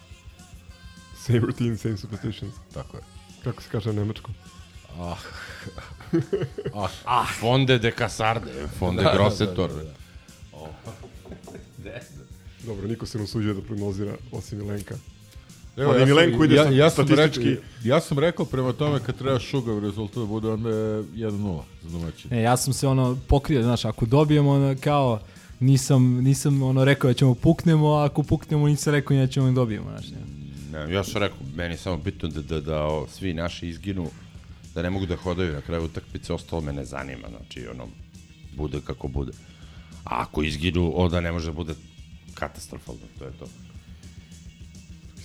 Same routine, same superstitions. Tako je. Kako se kaže na nemačkom? Ah. ah. ah. Fonde de Casarde, Fonde Da, da, Grossetor. da, da, da. Dobro, niko se ne usuđuje da prognozira, osim Milenka. Evo, Ali ja Milenko ide ja, ja sam statistički... Rekao, ja sam rekao prema tome kad treba šugav rezultat da bude, onda je 1-0 za domaćin. Ne, ja sam se ono pokrio, znaš, ako dobijemo ono kao nisam, nisam ono rekao da ćemo puknemo, a ako puknemo nisam rekao da ćemo i dobijemo, znaš. Ne. Ne, ja sam rekao, meni je samo bitno da, da, da o, svi naši izginu, da ne mogu da hodaju na kraju utakmice, ostalo me ne zanima, znači ono, bude kako bude. A ako izginu, onda ne može da bude katastrofalno, to je to.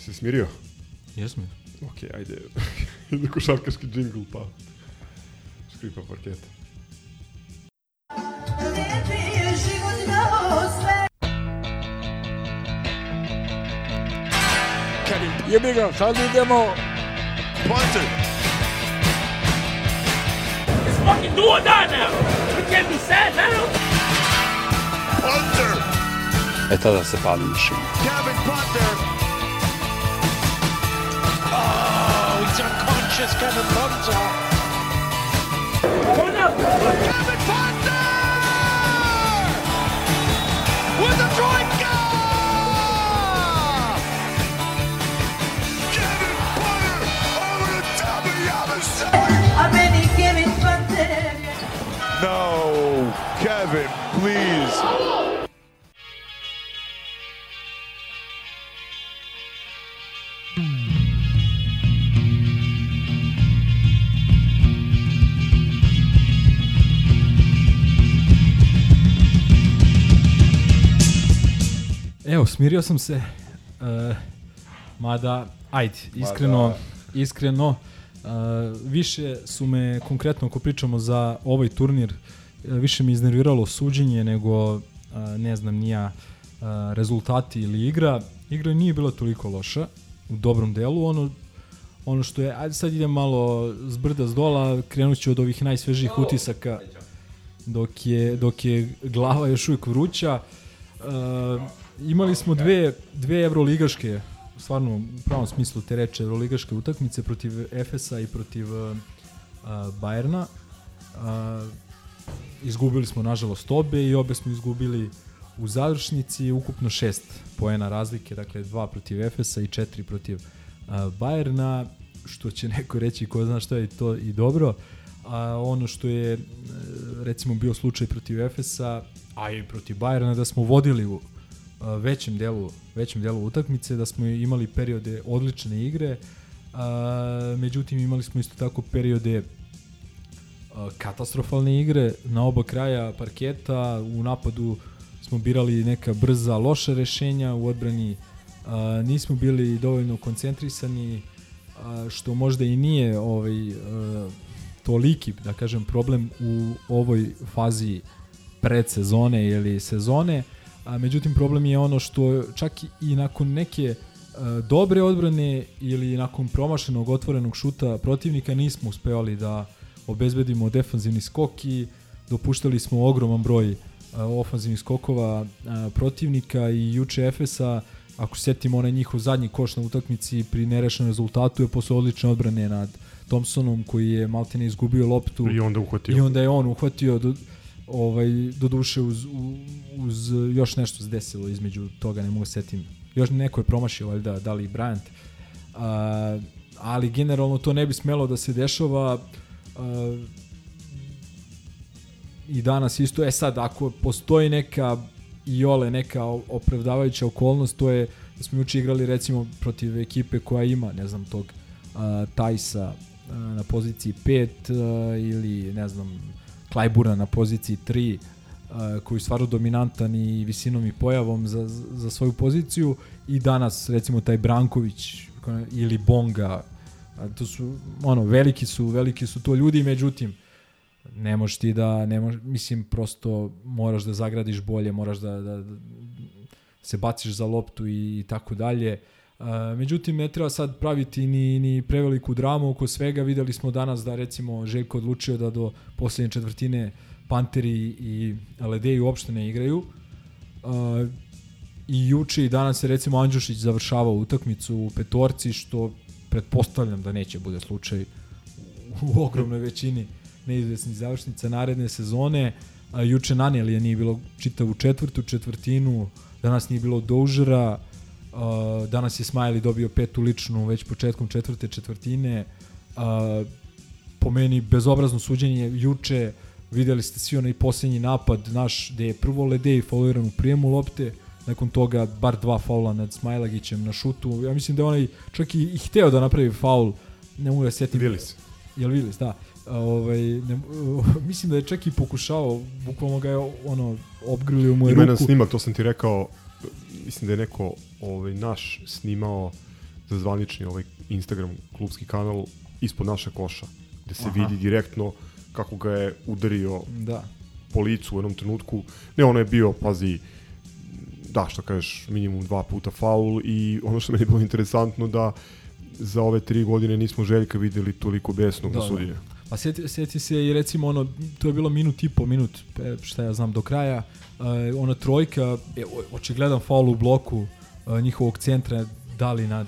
Si se smirio? Jesmo. Ok, ajde. ide košarkaški džingl, pa škripa parketa. Jebi ga, sad idemo. Punter. It's fucking do or die now. We can't be sad now. Punter. E tada se pali mašina. Kevin Punter. Unconscious, Kevin Punter. Kevin Punter! With a troika! Kevin Punter over the top of Yamasaki. No, Kevin, please. Evo, smirio sam se. Uh, mada, ajde, iskreno, iskreno. Uh, više su me, konkretno ako pričamo za ovaj turnir, uh, više me iznerviralo suđenje nego, uh, ne znam, nija uh, rezultati ili igra. Igra nije bila toliko loša u dobrom delu. Ono, ono što je, ajde sad idem malo s brda s dola, krenut ću od ovih najsvežijih utisaka dok je, dok je glava još uvijek vruća. Uh, imali smo dve, dve evroligaške, stvarno u pravom smislu te reče, evroligaške utakmice protiv Efesa i protiv uh, Bajerna. Uh, izgubili smo nažalost obe i obe smo izgubili u završnici ukupno šest poena razlike, dakle dva protiv Efesa i četiri protiv uh, Bajerna, što će neko reći ko zna što je to i dobro. A ono što je recimo bio slučaj protiv Efesa, a i protiv Bajerna da smo vodili u većem delu, većem delu utakmice, da smo imali periode odlične igre, a, međutim imali smo isto tako periode a, katastrofalne igre. Na oba kraja parketa, u napadu smo birali neka brza, loša rešenja, u odbrani a, nismo bili dovoljno koncentrisani, a, što možda i nije ovaj, a, toliki, da kažem, problem u ovoj fazi predsezone ili sezone, a međutim problem je ono što čak i nakon neke a, dobre odbrane ili nakon promašenog otvorenog šuta protivnika nismo uspevali da obezbedimo defanzivni skok i dopuštali smo ogroman broj a, ofanzivnih skokova a, protivnika i juče Efesa ako se setimo onaj njihov zadnji koš na utakmici pri nerešenom rezultatu je posle odlične odbrane nad Thompsonom koji je maltene izgubio loptu I onda uhvatio. i onda je on uhvatio do, ovaj, do duše uz, uz još nešto se desilo između toga, ne mogu se setim. Još neko je promašio valjda, da li Bryant. A, ali generalno to ne bi smelo da se dešava a, i danas isto, e sad ako postoji neka i ole neka opravdavajuća okolnost, to je da smo juče igrali recimo protiv ekipe koja ima, ne znam, tog uh, Tajsa uh, na poziciji 5 uh, ili ne znam, Klajbura na poziciji 3 uh, koji je stvarno dominantan i visinom i pojavom za, za svoju poziciju i danas recimo taj Branković ili Bonga to su ono veliki su veliki su to ljudi međutim ne možeš ti da, ne mož, mislim, prosto moraš da zagradiš bolje, moraš da, da, da se baciš za loptu i, i tako dalje. Uh, međutim, ne treba sad praviti ni, ni preveliku dramu oko svega. Videli smo danas da recimo Željko odlučio da do poslednje četvrtine Panteri i Ledeji uopšte ne igraju. Uh, I juče i danas je recimo Andžušić završavao utakmicu u petorci, što pretpostavljam da neće bude slučaj u ogromnoj većini neizvesnih završnica naredne sezone. A, juče Nanelija nije bilo čitavu četvrtu četvrtinu, danas nije bilo Doužera, a, danas je Smiley dobio petu ličnu već početkom četvrte četvrtine. A, po meni bezobrazno suđenje. Juče videli ste svi onaj posljednji napad naš gde je prvo Ledej fauliran u prijemu lopte nakon toga bar dva faula nad Smajlagićem na šutu. Ja mislim da je onaj čak i, i hteo da napravi faul ne mogu da setim. Willis. Jel Willis, da. Ovaj, ne, mislim da je čak i pokušao, bukvalno ga je ono, obgrilio mu je Ima ruku. jedan snimak, to sam ti rekao, mislim da je neko ovaj, naš snimao za zvanični ovaj Instagram klubski kanal ispod naša koša, gde se Aha. vidi direktno kako ga je udario Da. po licu u jednom trenutku. Ne, ono je bio, pazi, da, što kažeš, minimum dva puta faul i ono što meni je bilo interesantno da za ove tri godine nismo Željka videli toliko besnog Da, da, da. Pa sjeti, sjeti se i recimo ono, to je bilo minut i po minut, e, šta ja znam, do kraja, uh, ona trojka, e, o- očigledan faul u bloku uh, njihovog centra, da li nad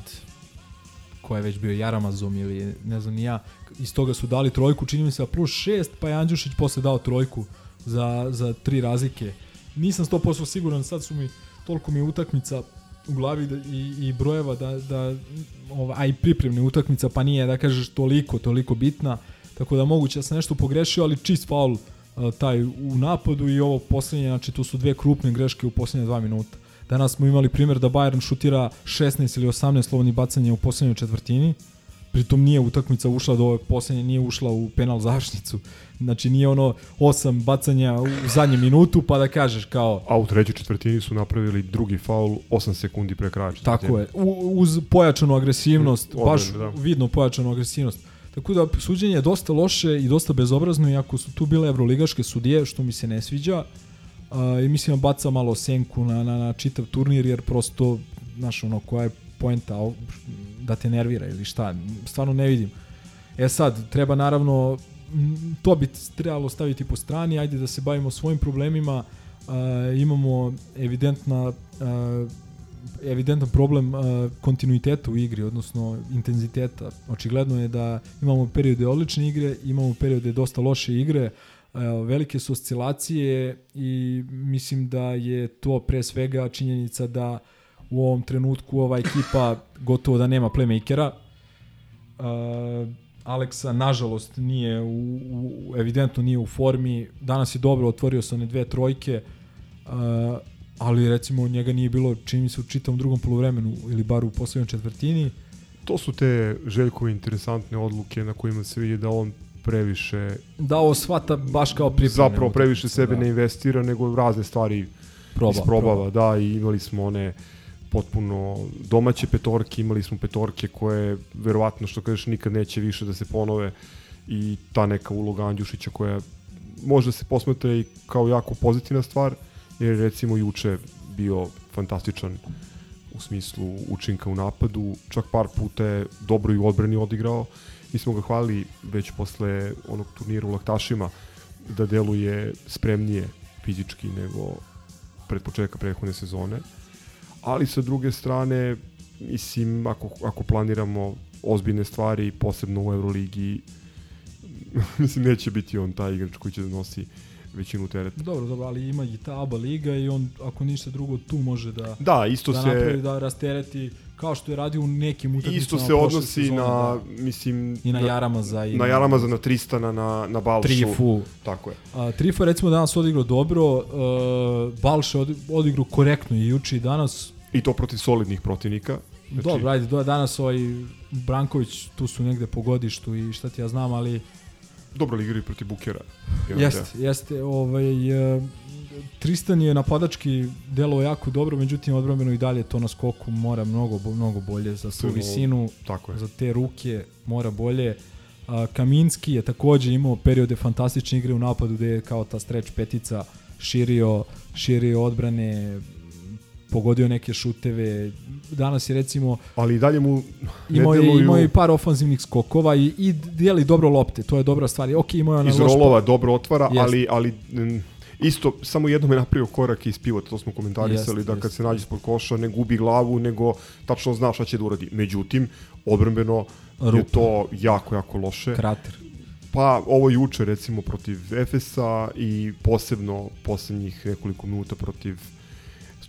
ko je već bio Jaramazom ili ne znam ni ja, iz toga su dali trojku, čini mi se plus šest, pa je Andjušić posle dao trojku za, za tri razlike. Nisam 100% siguran, sad su mi, toliko mi je utakmica u glavi da, i, i brojeva da, da ova, a i pripremne utakmica, pa nije da kažeš toliko, toliko bitna, tako da moguće da sam nešto pogrešio, ali čist faul a, taj u napadu i ovo poslednje, znači to su dve krupne greške u poslednje dva minuta. Danas smo imali primjer da Bayern šutira 16 ili 18 slobodnih bacanja u poslednjoj četvrtini, pritom nije utakmica ušla do ove posljednje, nije ušla u penal završnicu. Znači nije ono osam bacanja u zadnjem minutu pa da kažeš kao... A u trećoj četvrtini su napravili drugi faul 8 sekundi pre kraja Tako je, u, uz pojačanu agresivnost, Mm, baš da. vidno pojačanu agresivnost. Tako da suđenje je dosta loše i dosta bezobrazno, iako su tu bile evroligaške sudije, što mi se ne sviđa. Uh, I mislim baca malo senku na, na, na čitav turnir, jer prosto, znaš, ono, koja je poenta da te nervira ili šta, stvarno ne vidim. E sad, treba naravno, to bi trebalo staviti po strani, ajde da se bavimo svojim problemima, uh, imamo evidentna uh, evidentan problem uh, kontinuiteta u igri, odnosno intenziteta. Očigledno je da imamo periode odlične igre, imamo periode dosta loše igre, velike su oscilacije i mislim da je to pre svega činjenica da u ovom trenutku ova ekipa gotovo da nema playmakera. Aleksa nažalost nije u, u, evidentno nije u formi. Danas je dobro otvorio sa one dve trojke. Ali recimo njega nije bilo čini mi se u čitavom drugom poluvremenu ili bar u poslednjoj četvrtini. To su te Željkove interesantne odluke na kojima se vidi da on previše Da ovo shvata baš kao pripremljeno. zapravo previše sebe da. ne investira nego razne stvari Proba, isprobava, da i imali smo one potpuno domaće petorke, imali smo petorke koje verovatno što kažeš nikad neće više da se ponove i ta neka uloga Andjušića koja može se posmatra i kao jako pozitivna stvar jer je recimo juče bio fantastičan u smislu učinka u napadu, čak par puta je dobro i u odbrani odigrao. Mi smo ga hvalili već posle onog turnira u Laktašima da deluje spremnije fizički nego pred početka prethodne sezone. Ali sa druge strane, mislim, ako, ako planiramo ozbiljne stvari, posebno u Euroligi, mislim, neće biti on taj igrač koji će da nosi većinu tereta. Dobro, dobro, ali ima i ta ABA liga i on, ako ništa drugo, tu može da, Da, isto da se- napravi, da rastereti kao što je radio u nekim utakmicama Isto se odnosi na, da. mislim... I na Jaramaza i na... na- Jaramaza, na Tristana, na, na Balšu. Trifu. Tako je. A, Trifa recimo danas odigrao dobro, uh, Balša je odi- odigrao korektno i juče i danas. I to protiv solidnih protivnika. Znači... Dobro, ajde, do, danas ovaj Branković tu su negde po godištu i šta ti ja znam, ali... Dobro li igraju protiv Bukera? Jeste, jeste. Ovaj, e, Tristan je napadački delo jako dobro, međutim odbrambeno i dalje to na skoku mora mnogo, mnogo bolje za je visinu, tako je. za te ruke mora bolje. A, Kaminski je takođe imao periode fantastične igre u napadu gde je kao ta stretch petica širio, širio odbrane, pogodio neke šuteve. Danas je recimo Ali i dalje mu imao je, imao je par ofanzivnih skokova i, i dijeli dobro lopte, to je dobra stvar. I Ok, imao je ona iz rolova po- dobro otvara, Jeste. ali, ali mm, isto, samo jednom je napravio korak iz pivota, to smo komentarisali, Jeste, da kad jeste. se nađe ispod koša ne gubi glavu, nego tačno zna šta će da uradi. Međutim, odbrambeno je to jako, jako loše. Krater. Pa ovo juče recimo protiv Efesa i posebno poslednjih nekoliko minuta protiv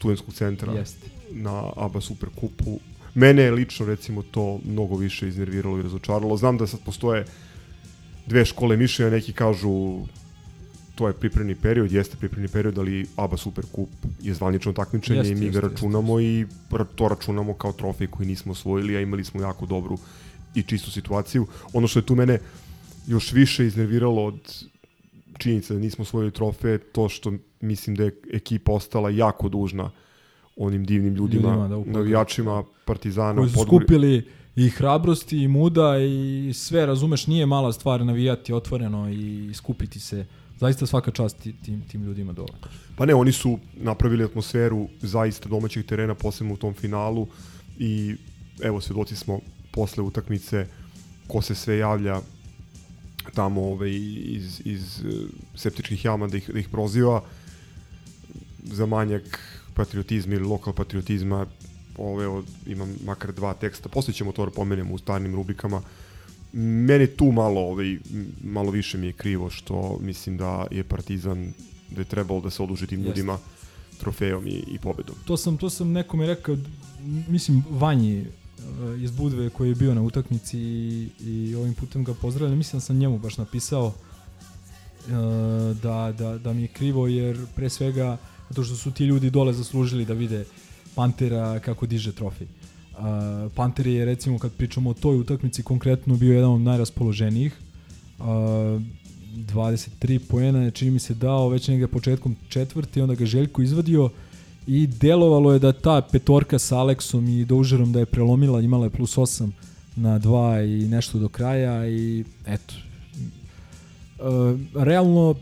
studentskog centra Jeste. na ABA Superkupu. Mene je lično recimo to mnogo više iznerviralo i razočaralo. Znam da sad postoje dve škole mišljenja, neki kažu to je pripremni period, jeste pripremni period, ali ABA Superkup je zvanično takmičenje Jeste, i mi ga jeste, računamo i ra- to računamo kao trofej koji nismo osvojili, a imali smo jako dobru i čistu situaciju. Ono što je tu mene još više iznerviralo od činjenica da nismo osvojili trofej, je to što mislim da je ekipa ostala jako dužna onim divnim ljudima, Ljudima, da, upravo. navijačima Partizana. koji su Podgori- skupili i hrabrosti i muda i sve, razumeš, nije mala stvar navijati otvoreno i skupiti se. Zaista svaka čast ti- tim, tim ljudima dole. Pa ne, oni su napravili atmosferu zaista domaćeg terena, posebno u tom finalu i evo svedoci smo posle utakmice ko se sve javlja tamo ovaj, iz, iz eh, septičkih jama da ih, da ih proziva. Za manjak patriotizma ili lokal patriotizma ove, od, imam makar dva teksta, posle ćemo to da pomenemo u starnim rubrikama. Meni tu malo, ovaj, m, malo više mi je krivo što mislim da je Partizan da je trebalo da se oduži tim ljudima trofejom i, i pobedom. To sam, to sam nekome rekao, d- mislim, Vanji e, iz Budve koji je bio na utakmici i, i ovim putem ga pozdravljam. Mislim da sam njemu baš napisao e, da, da, da mi je krivo jer pre svega zato što su ti ljudi dole zaslužili da vide Pantera kako diže trofej. Uh, Panter je recimo kad pričamo o toj utakmici konkretno bio jedan od najraspoloženijih. Uh, 23 poena je čini mi se dao već negde početkom četvrte, onda ga Željko izvadio i delovalo je da ta petorka sa Aleksom i Doužerom da je prelomila, imala je plus 8 na 2 i nešto do kraja i eto. Uh, realno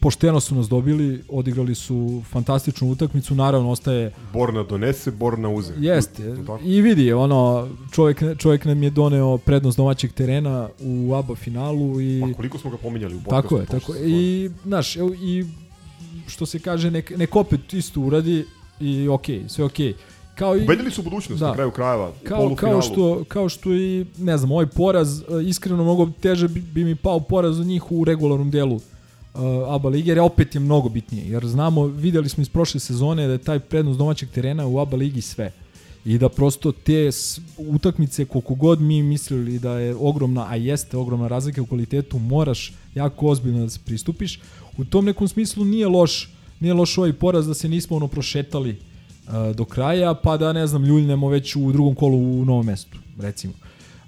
pošteno su nas dobili, odigrali su fantastičnu utakmicu, naravno ostaje... Borna donese, Borna uze. Jeste, i vidi, ono, čovjek, čovjek nam je doneo prednost domaćeg terena u ABA finalu i... Pa koliko smo ga pominjali u Tako je, tako je. I, znaš, i što se kaže, nek, nek opet isto uradi i okej, okay, sve okej. Okay. Kao i, Ubedili su budućnost da, na kraju krajeva, kao, kao što, kao što i, ne znam, ovaj poraz, iskreno mnogo teže bi, bi mi pao poraz od njih u regularnom delu uh, ABA lige, jer opet je mnogo bitnije. Jer znamo, videli smo iz prošle sezone da je taj prednost domaćeg terena u ABA ligi sve. I da prosto te utakmice, koliko god mi mislili da je ogromna, a jeste ogromna razlika u kvalitetu, moraš jako ozbiljno da se pristupiš. U tom nekom smislu nije loš, nije loš ovaj poraz da se nismo ono prošetali uh, do kraja, pa da ne znam, ljuljnemo već u drugom kolu u novom mestu, recimo.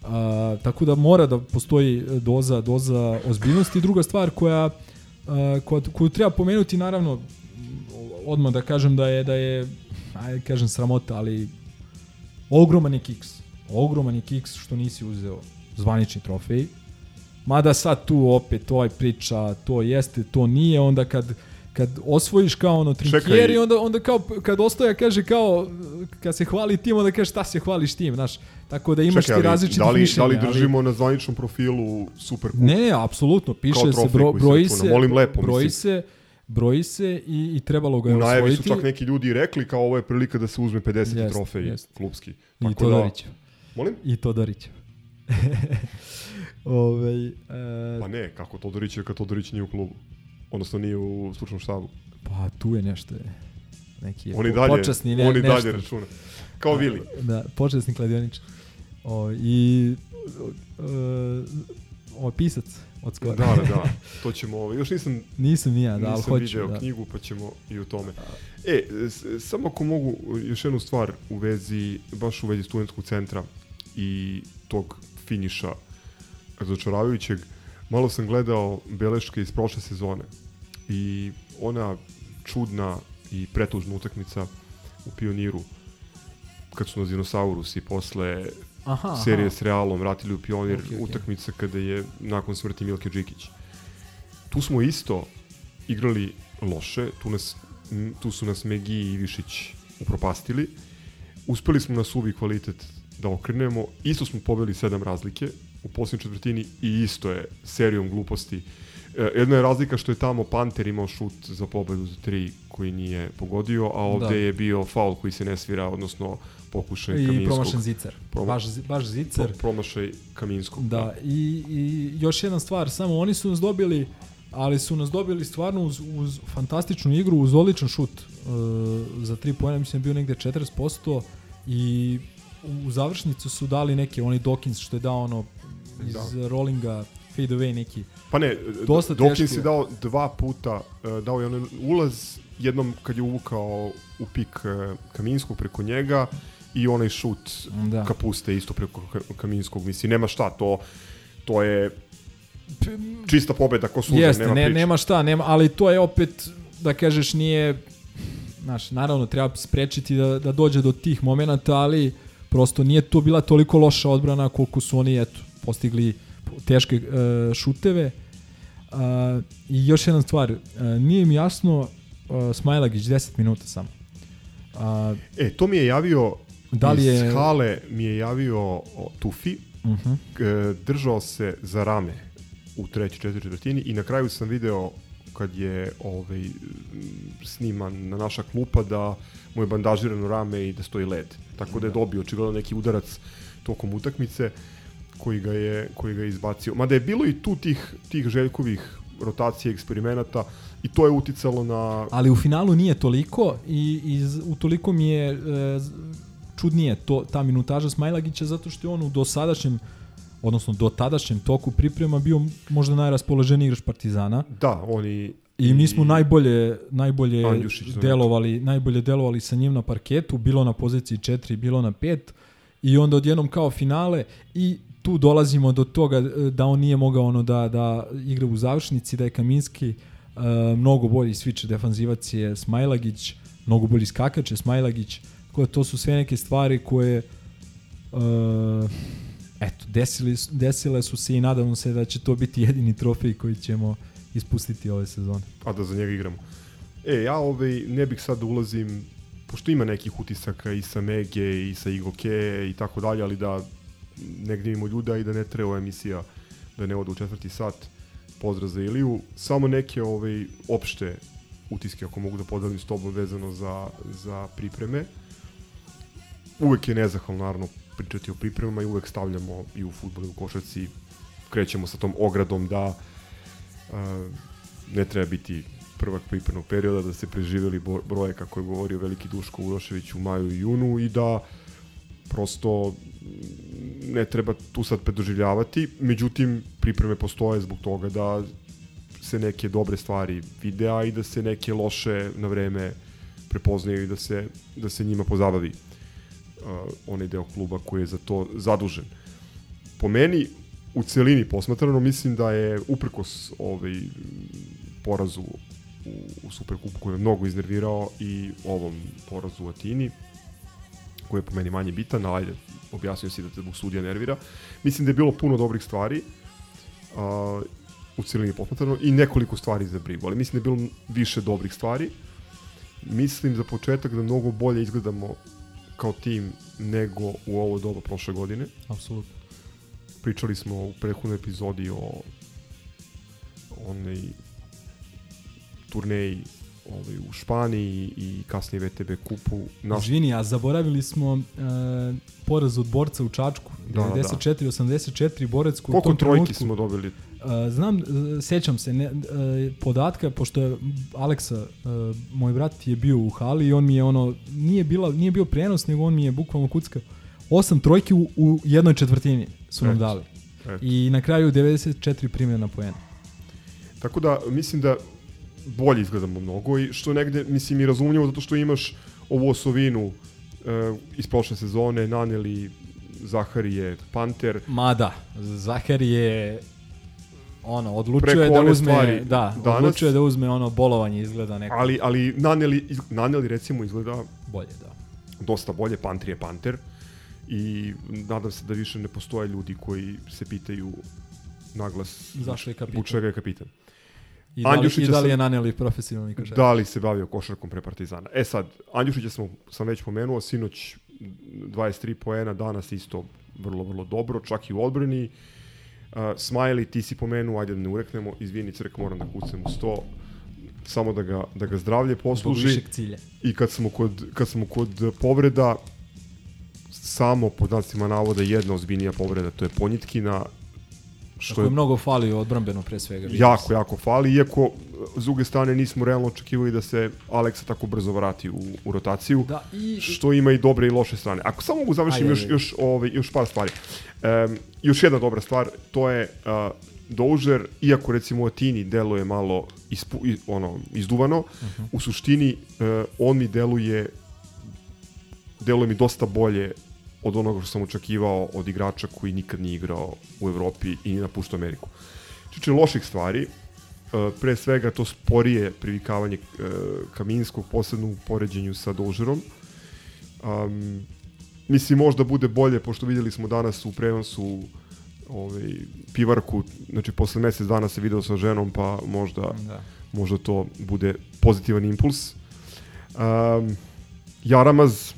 Uh, tako da mora da postoji doza doza ozbiljnosti. Druga stvar koja uh, koju, treba pomenuti naravno odmah da kažem da je da je ajde kažem sramota, ali ogroman je kiks. Ogroman je kiks što nisi uzeo zvanični trofej. Mada sad tu opet ovaj priča, to jeste, to nije, onda kad kad osvojiš kao ono trinkjeri, onda, onda kao kad ostoja kaže kao kad se hvali tim, onda kaže šta se hvališ tim, znaš. Tako da imaš Čekaj, ti različite da li, mišljenja. Da li držimo ali... na zvaničnom profilu Super Ne, ne, apsolutno, piše se, bro, broji se, Molim lepo, broji mislim. se, broji se i, i trebalo ga je U najavi osvojiti. su čak neki ljudi rekli kao ovo je prilika da se uzme 50 Jest, trofej jest. klubski. I Todorićev. Da, molim? I Todorićev. Ove, e... Pa ne, kako Todorićev kad Todorić nije u klubu. Odnosno nije u stručnom štabu. Pa tu je nešto je. Neki je oni dalje, počasni ne, oni nešto. dalje računa. Kao Vili. Da, počasni kladioničar. O, I uh, o, pisac od skora. Da, da, da. To ćemo, još nisam... Nisam ni ja, da, ali hoću. Nisam video da. knjigu, pa ćemo i o tome. E, samo ako mogu još jednu stvar u vezi, baš u vezi studentskog centra i tog finiša razočaravajućeg, malo sam gledao beleške iz prošle sezone i ona čudna i pretužna utakmica u Pioniru kad su nas dinosaurusi posle aha, serije aha. s Realom vratili u Pionir okay, okay. utakmica kada je nakon smrti Milke Džikić. Tu smo isto igrali loše, tu, nas, tu su nas Megi i Višić upropastili. Uspeli smo na suvi kvalitet da okrenemo, isto smo pobeli sedam razlike u posljednjoj četvrtini i isto je serijom gluposti jedna je razlika što je tamo Panter imao šut za pobedu za tri koji nije pogodio, a ovde da. je bio faul koji se ne svira, odnosno pokušaj I Kaminskog. I promašen zicer. Prom baš, baš zicer. Pro, promašaj Kaminskog. Da, da. I, I još jedna stvar, samo oni su nas dobili ali su nas dobili stvarno uz, uz fantastičnu igru, uz odličan šut uh, za tri pojena, mislim da je bio negde 40% i u završnicu su dali neke, oni Dawkins što je dao ono iz da. rollinga fade away neki. Pa ne, Dosta Dawkins je dao dva puta, uh, dao je onaj ulaz, jednom kad je uvukao u pik uh, Kaminskog preko njega i onaj šut da. kapuste isto preko Kaminskog. Mislim, nema šta, to, to je čista pobeda ko suza, Jeste, nema ne, priče. nema šta, nema, ali to je opet, da kažeš, nije, znaš, naravno treba sprečiti da, da dođe do tih momenata, ali prosto nije to bila toliko loša odbrana koliko su oni, eto, postigli teške uh, šuteve. Uh, I još jedna stvar, uh, nije mi jasno uh, Smajlagić 10 minuta samo. Uh, e, to mi je javio da li je... iz hale mi je javio Tufi, uh -huh. držao se za rame u trećoj četvrti četvrtini i na kraju sam video kad je ovaj, sniman na naša klupa da mu je bandažirano rame i da stoji led. Tako da je dobio očigledno neki udarac tokom utakmice koji ga je, koji ga je izbacio. Mada je bilo i tu tih, tih Željkovih rotacija eksperimenata i to je uticalo na... Ali u finalu nije toliko i, i u toliko mi je e, čudnije to, ta minutaža Smajlagića zato što je on u dosadašnjem odnosno do tadašnjem toku priprema bio možda najraspoloženiji igrač Partizana. Da, oni I mi smo najbolje najbolje Andjušić, znači. delovali, najbolje delovali sa njim na parketu, bilo na poziciji 4, bilo na 5 i onda odjednom kao finale i tu dolazimo do toga e, da on nije mogao ono da da igra u završnici, da je Kaminski uh, mnogo bolji switch defanzivac je Smajlagić, mnogo bolji skakač je Smajlagić, koje to su sve neke stvari koje uh, eto, desili, su- desile su se i nadamo se da će to biti jedini trofej koji ćemo ispustiti ove sezone. a da za njega igramo. E, ja ovaj, ne bih sad da ulazim, pošto ima nekih utisaka i sa Mege i sa Igoke i tako dalje, ali da ne gnjavimo ljuda i da ne treba emisija da ne ode u četvrti sat. Pozdrav za Iliju. Samo neke ovaj, opšte utiske, ako mogu da podelim s tobom vezano za, za pripreme. Uvek je nezahvalno, naravno, pričati o pripremama i uvek stavljamo i u futbolu i u košarci krećemo sa tom ogradom da ne treba biti prvak pripremnog perioda, da se preživeli broje, kako je govorio veliki Duško Urošević u maju i junu i da prosto ne treba tu sad predoživljavati, međutim pripreme postoje zbog toga da se neke dobre stvari vide, a i da se neke loše na vreme prepoznaju i da se, da se njima pozabavi uh, onaj deo kluba koji je za to zadužen. Po meni, u celini posmatrano, mislim da je uprkos ovaj, porazu u, u Superkupu koji je mnogo iznervirao i ovom porazu u Atini, koji je po meni manje bitan, ali ajde, objasnio si da te zbog sudija nervira. Mislim da je bilo puno dobrih stvari a, u celini posmatrano i nekoliko stvari za brigu, ali mislim da je bilo više dobrih stvari. Mislim za početak da mnogo bolje izgledamo kao tim nego u ovo doba prošle godine. Apsolutno. Pričali smo u prethodnoj epizodi o onaj turneji ovaj, u Španiji i kasnije VTB kupu. Naš, Izvini, a zaboravili smo uh, poraz od borca u Čačku. Da, da, da. 94-84 borec koji Koliko trojki trenutku- smo dobili? Uh, znam, uh, sećam se ne, uh, podatka, pošto je Aleksa, uh, moj brat je bio u hali i on mi je ono, nije, bila, nije bio prenos, nego on mi je bukvalno kuckao. Osam trojki u, u jednoj četvrtini su nam dali. eto. I na kraju 94 primjena poena. Tako da mislim da bolje izgledamo mnogo i što negde mislim i razumljivo zato što imaš ovu osovinu e, iz prošle sezone, Naneli, Zaharije, Panter. Mada, Zahar je ono, odlučio je da uzme, stvari da, danas- odlučio je da uzme ono bolovanje izgleda neko. Ali, ali Naneli, Naneli recimo izgleda Bolje, da. dosta bolje, Panter je Panter i nadam se da više ne postoje ljudi koji se pitaju naglas Zašto je kapitan? zbog čega je kapitan. I da li, i da li je sam- naneli profesionalni košarkaš? Da li se bavio košarkom pre Partizana. E sad, Andjušića smo, sam već pomenuo, sinoć 23 poena, danas isto vrlo, vrlo dobro, čak i u odbrani. Uh, Smiley, ti si pomenuo, ajde da ne ureknemo, izvini crk, moram da kucam u sto, samo da ga, da ga zdravlje posluži. višeg cilja. I kad smo kod, kad smo kod povreda, samo pod znacima navoda jedna ozbiljnija povreda, to je Ponjitkina, Što je mnogo falio odbrambeno pre svega. jako, se. jako fali, iako s druge strane nismo realno očekivali da se Aleksa tako brzo vrati u, u rotaciju, Da, i- što ima i dobre i loše strane. Ako samo mogu završim Ajde, još, ajde. još, ovaj, još par stvari. Um, još jedna dobra stvar, to je uh, Dožer, iako recimo Atini deluje malo ispu, ono, izduvano, Mhm. u suštini uh, on mi deluje deluje mi dosta bolje od onoga što sam očekivao od igrača koji nikad nije igrao u Evropi i nije napuštao Ameriku. Čiče loših stvari, uh, pre svega to sporije privikavanje uh, Kaminskog, posebno u poređenju sa Dožerom. Um, mislim, možda bude bolje, pošto vidjeli smo danas u prenosu ovaj, pivarku, znači posle mesec dana se video sa ženom, pa možda, Da. možda to bude pozitivan impuls. Um, Jaramaz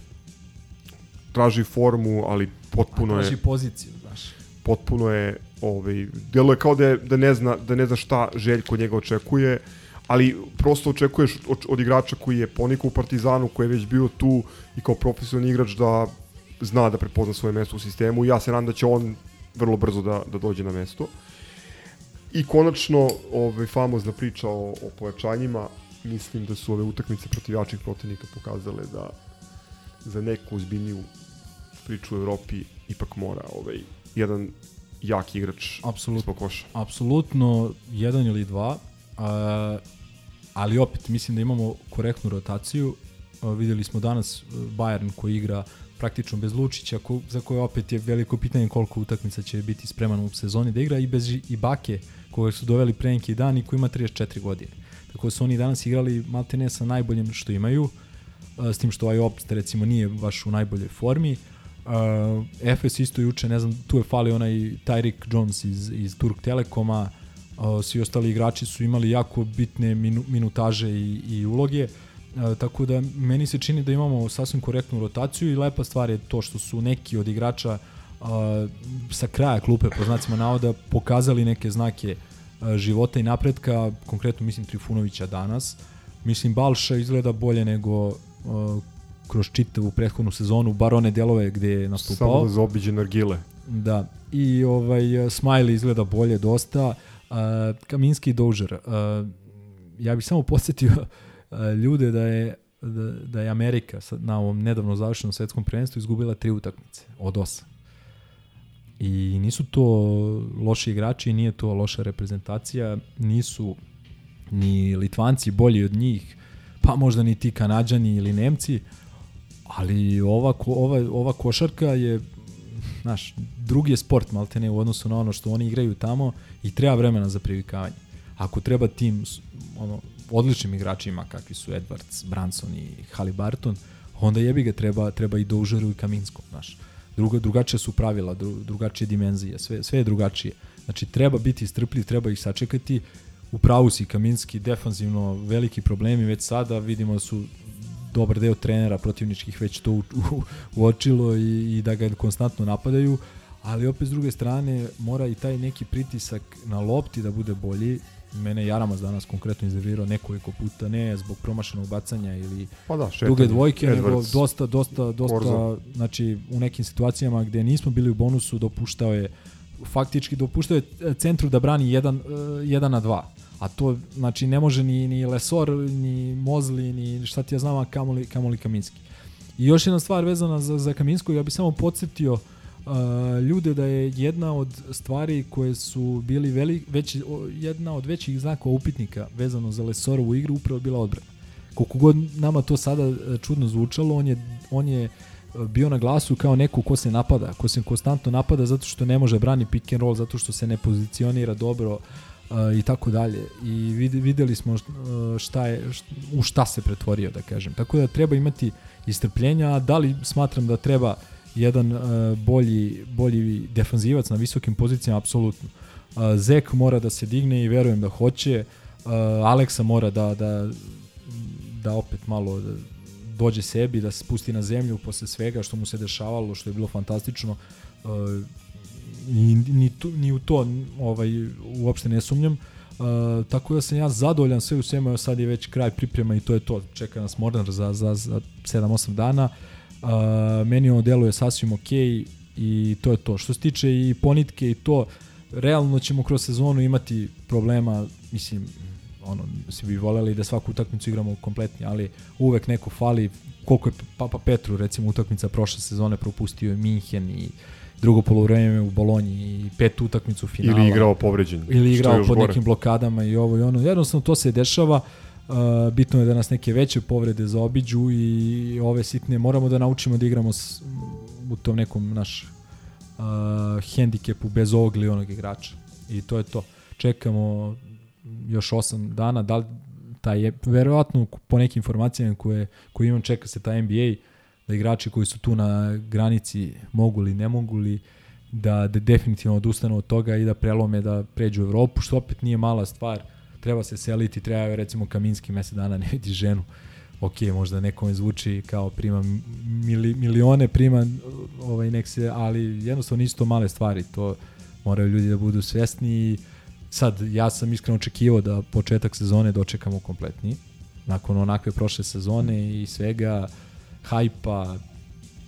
traži formu, ali potpuno je Traži poziciju, znaš. potpuno je ovaj deluje kao da je, da ne zna da ne zna šta Željko njega očekuje ali prosto očekuješ od, od igrača koji je ponikao u Partizanu, koji je već bio tu i kao profesionalni igrač da zna da prepozna svoje mesto u sistemu i ja se nadam da će on vrlo brzo da, da dođe na mesto. I konačno, ovaj, famozna priča o, o pojačanjima, mislim da su ove utakmice protiv jačih protivnika pokazale da za neku ozbiljniju priču u Evropi ipak mora ovaj, jedan jak igrač Apsolutno. ispod koša. Apsolutno jedan ili dva. A, ali opet mislim da imamo korektnu rotaciju. Uh, videli smo danas uh, Bayern koji igra praktično bez Lučića, ko, za koje opet je veliko pitanje koliko utakmica će biti spreman u sezoni da igra i bez i Bake koje su doveli pre neki dan i koji ima 34 godine. Tako da su oni danas igrali maltene sa najboljim što imaju, s tim što ovaj Opst recimo nije baš u najboljoj formi. Uh, Efes isto juče, ne znam, tu je falio onaj Tyreek Jones iz, iz Turk Telekoma, uh, svi ostali igrači su imali jako bitne minu, minutaže i, i uloge. Uh, tako da meni se čini da imamo sasvim korektnu rotaciju i lepa stvar je to što su neki od igrača uh, sa kraja klupe, po znacima navoda, pokazali neke znake uh, života i napretka, konkretno mislim Trifunovića danas. Mislim Balša izgleda bolje nego uh, kroz čitavu prethodnu sezonu, bar one delove gde je nastupao. Samo da zaobiđe Nargile. Da, i ovaj, Smiley izgleda bolje dosta. Uh, Kaminski i Dožer. Uh, ja bih samo podsjetio uh, ljude da je da, da je Amerika sad, na ovom nedavno završenom svetskom prvenstvu izgubila tri utakmice od osam. I nisu to loši igrači, nije to loša reprezentacija, nisu ni Litvanci bolji od njih, pa možda ni ti Kanadžani ili Nemci, ali ova, ova, ova košarka je znaš, drugi je sport maltene u odnosu na ono što oni igraju tamo i treba vremena za privikavanje. Ako treba tim ono, odličnim igračima kakvi su Edwards, Branson i Halibarton, onda jebi ga treba, treba i Doužeru i Kaminskom, znaš. Druga, drugačije su pravila, dru, drugačije dimenzije, sve, sve je drugačije. Znači, treba biti strpljiv, treba ih sačekati. U pravu si Kaminski, defanzivno veliki problemi, već sada vidimo da su dobar deo trenera protivničkih već to u, u, uočilo i, i da ga konstantno napadaju, ali opet s druge strane mora i taj neki pritisak na lopti da bude bolji. Mene Jaramas danas konkretno iznervirao nekoliko puta, ne zbog promašenog bacanja ili pa da, šetanje, duge dvojke, Edwards, nego dosta, dosta, dosta, Korzo. znači u nekim situacijama gde nismo bili u bonusu dopuštao je faktički dopuštao je centru da brani 1 1 na 2 a to znači ne može ni ni Lesor ni Mozli ni šta ti ja znam kamoli kamoli Kaminski. I još jedna stvar vezana za za Kaminskog, ja bih samo podsjetio uh, ljude da je jedna od stvari koje su bili veli, veći, jedna od većih znakova upitnika vezano za Lesorovu igru upravo bila odbrana. Koliko god nama to sada e, čudno zvučalo, on je, on je bio na glasu kao neko ko se napada, ko se konstantno napada zato što ne može brani pick and roll, zato što se ne pozicionira dobro, uh, i tako dalje. I videli smo šta je, u šta se pretvorio, da kažem. Tako da treba imati istrpljenja, a da li smatram da treba jedan bolji, bolji defanzivac na visokim pozicijama, apsolutno. Zek mora da se digne i verujem da hoće. Aleksa mora da, da, da opet malo da dođe sebi, da se spusti na zemlju posle svega što mu se dešavalo, što je bilo fantastično. Uh, ni, tu, ni u to ovaj, uopšte ne sumnjam. Uh, tako da sam ja zadovoljan sve u svema, sad je već kraj priprema i to je to. Čeka nas Mornar za, za, za 7-8 dana. Uh, meni ono deluje sasvim ok i to je to. Što se tiče i ponitke i to, realno ćemo kroz sezonu imati problema, mislim, ono, svi bi voleli da svaku utakmicu igramo kompletni, ali uvek neko fali, koliko je Papa Petru, recimo, utakmica prošle sezone propustio je Minhen i drugo polovreme u Bolonji i pet utakmicu finala. Ili igrao povređen. Ili igrao pod gore. nekim blokadama i ovo i ono. Jednostavno to se dešava. Uh, bitno je da nas neke veće povrede zaobiđu i ove sitne moramo da naučimo da igramo s, u tom nekom naš uh, hendikepu bez ovog ili onog igrača. I to je to. Čekamo još 8 dana, da li taj je, verovatno po nekim informacijama koje, koje imam čeka se ta NBA, da igrači koji su tu na granici mogu li, ne mogu li, da, da definitivno odustanu od toga i da prelome da pređu u Evropu, što opet nije mala stvar. Treba se seliti, treba recimo Kaminski mesec dana ne vidi ženu. Ok, možda nekome zvuči kao prima mili, milione prima ovaj nek se, ali jednostavno nisu to male stvari, to moraju ljudi da budu svesni i sad ja sam iskreno očekivao da početak sezone dočekamo kompletni nakon onakve prošle sezone i svega hajpa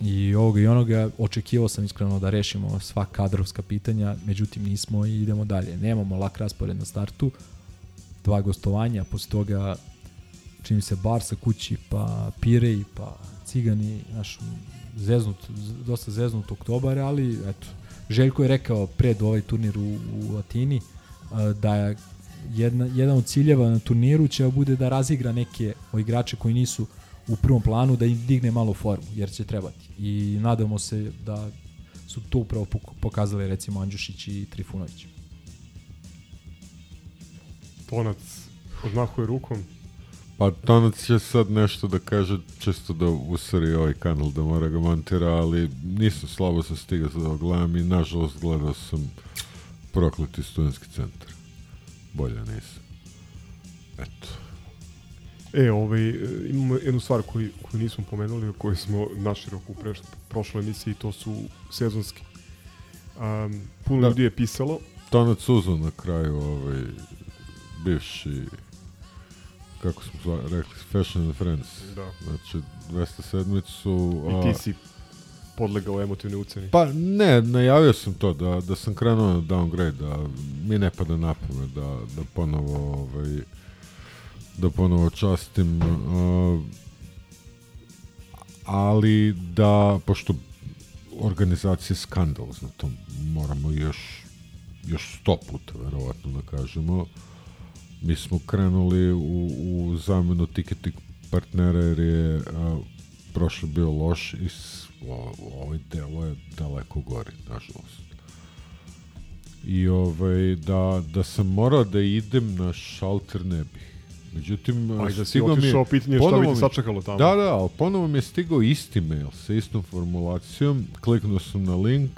i ovoga i onoga, očekivao sam iskreno da rešimo sva kadrovska pitanja, međutim nismo i idemo dalje. Nemamo lak raspored na startu, dva gostovanja, posle toga čini se Barsa kući, pa Pirej, pa Cigani, naš zeznut, dosta zeznut oktobar, ali eto, Željko je rekao pred ovaj turnir u, u Atini da je jedna, jedan od ciljeva na turniru će bude da razigra neke od igrače koji nisu u prvom planu, da im digne malo formu, jer će trebati. I nadamo se da su to upravo pok- pokazali recimo Andjušić i Trifunović. Tonac odmahuje rukom. Pa Tonac će sad nešto da kaže, čisto da usari ovaj kanal da mora ga montira, ali nisam slabo sam stigao da ga gledam i nažalost gledao sam prokleti studentski centar. Bolje nisam. Eto. E, ovaj, e, imamo jednu stvar koju, koju nismo pomenuli, o kojoj smo naširoko u preš, prošloj emisiji, to su sezonski. Um, puno Da. ljudi je pisalo. Tonac Uzo na kraju, ovaj, bivši kako smo zva, rekli, Fashion and Friends. Da. Znači, 207 su... I ti si podlegao emotivne uceni. Pa ne, najavio sam to, da, da sam krenuo na downgrade, da mi ne pada na pamet, da, da ponovo ovaj, da ponovo častim uh, ali da, pošto organizacija je skandalozna, to moramo još još sto puta verovatno da kažemo mi smo krenuli u, u zamenu ticketing partnera jer je a, prošle bio loš i s, o, ovaj delo je daleko gori, nažalost. I ovaj, da, da sam morao da idem na šalter ne bih. Međutim, A i da si stigao mi je- pitanje je šta bi te mi- sačekalo tamo. Da, da, ali ponovo mi je stigao isti mail sa istom formulacijom, kliknuo sam na link,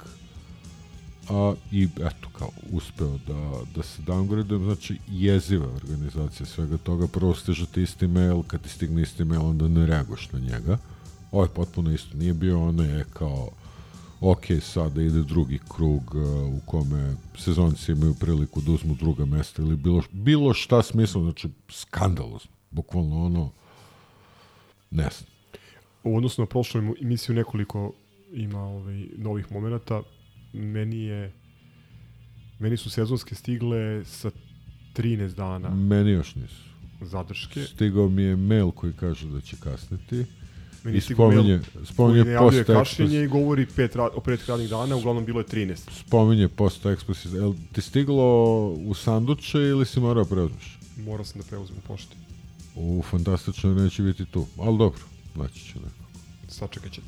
a, i eto kao uspeo da, da se downgradujem, znači jeziva organizacija svega toga, prvo stiže ti isti mail, kad ti stigne isti mail onda ne reaguješ na njega, ovo je potpuno isto, nije bio ono je kao ok, sada ide drugi krug uh, u kome sezonci imaju priliku da uzmu druga mesta ili bilo, bilo šta smisla, znači skandalozno, bukvalno ono, ne znam. U odnosu na prošlu emisiju nekoliko ima ovaj, novih momenata. Meni je meni su sezonske stigle sa 13 dana Meni još nisu. zadrške. Stigao mi je mail koji kaže da će kasniti. Meni I spominje, spominje post kašnjenje i govori pet, o pet radnih dana, uglavnom bilo je 13. Spominje post explicit. Jel ti stiglo u sanduče ili si morao preuzmeš? Morao sam da preuzmem pošti. U fantastično neće biti tu. Ali dobro, naći će neko. Sačekat ćete.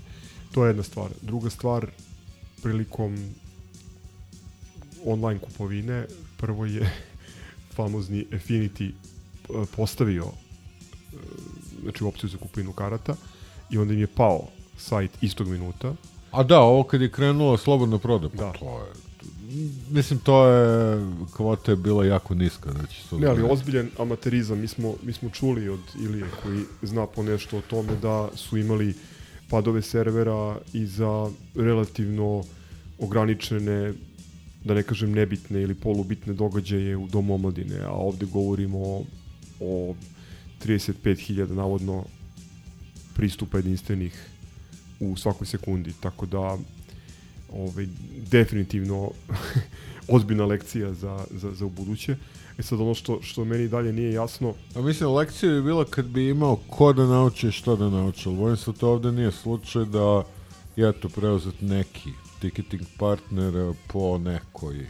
To je jedna stvar. Druga stvar, prilikom online kupovine, prvo je famozni Affinity eh, postavio eh, znači opciju za kupovinu karata i onda im je pao sajt istog minuta. A da, ovo kad je krenulo slobodno proda, pa Da. to je... Mislim, to je... Kvota je bila jako niska, znači... Ne, ali ozbiljan amaterizam. Mi smo, mi smo čuli od Ilije koji zna po nešto o tome da su imali padove servera i za relativno ograničene da ne kažem nebitne ili polubitne događaje u Domu omladine, a ovde govorimo o, o 35.000 navodno pristupa jedinstvenih u svakoj sekundi, tako da ovaj, definitivno ozbiljna lekcija za, za, za u buduće. E sad ono što, što meni dalje nije jasno, A mislim, lekcija bi bila kad bi imao ko da nauči i što da nauči, ali bojim se da to ovde nije slučaj da je to preuzet neki ticketing partner po nekoj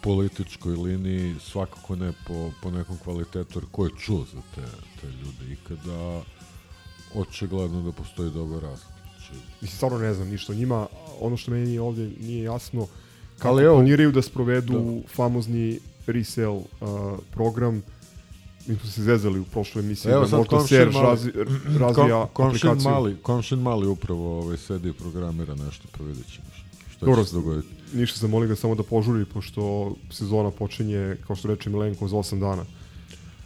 političkoj liniji, svakako ne po, po nekom kvalitetu, ko je čuo za te, te ljude i kada očigledno da postoji dobar razlog. Znači, mislim, stvarno ne znam ništa o njima. Ono što meni ovde nije jasno, kako Ali evo- planiraju da sprovedu famozni resale uh, program, mi smo se zezali u prošloj emisiji Evo da sad možda komšin Serge mali, razi, razvija kom, komšin aplikaciju. mali, komšin mali upravo ovaj, sedi i programira nešto, pa vidjet ćemo šta Dobro, će se dogoditi. ništa sam molim ga samo da požuri, pošto sezona počinje, kao što reče Milenko, za 8 dana.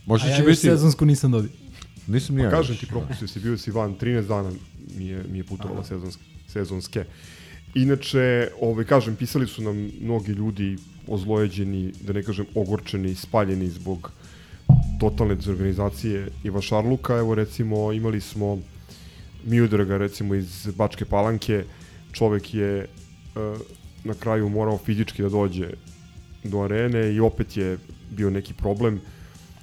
Možda A ja će još biti... sezonsku nisam dobio. Nisam ni Pa kažem ti, propustio si, bio si van, 13 dana mi je, mi je putovala sezonske, sezonske. Inače, ovaj, kažem, pisali su nam mnogi ljudi ozlojeđeni, da ne kažem ogorčeni, spaljeni zbog totalne dezorganizacije Iva Šarluka. Evo recimo imali smo Miodraga recimo iz Bačke Palanke. Čovek je e, na kraju morao fizički da dođe do arene i opet je bio neki problem.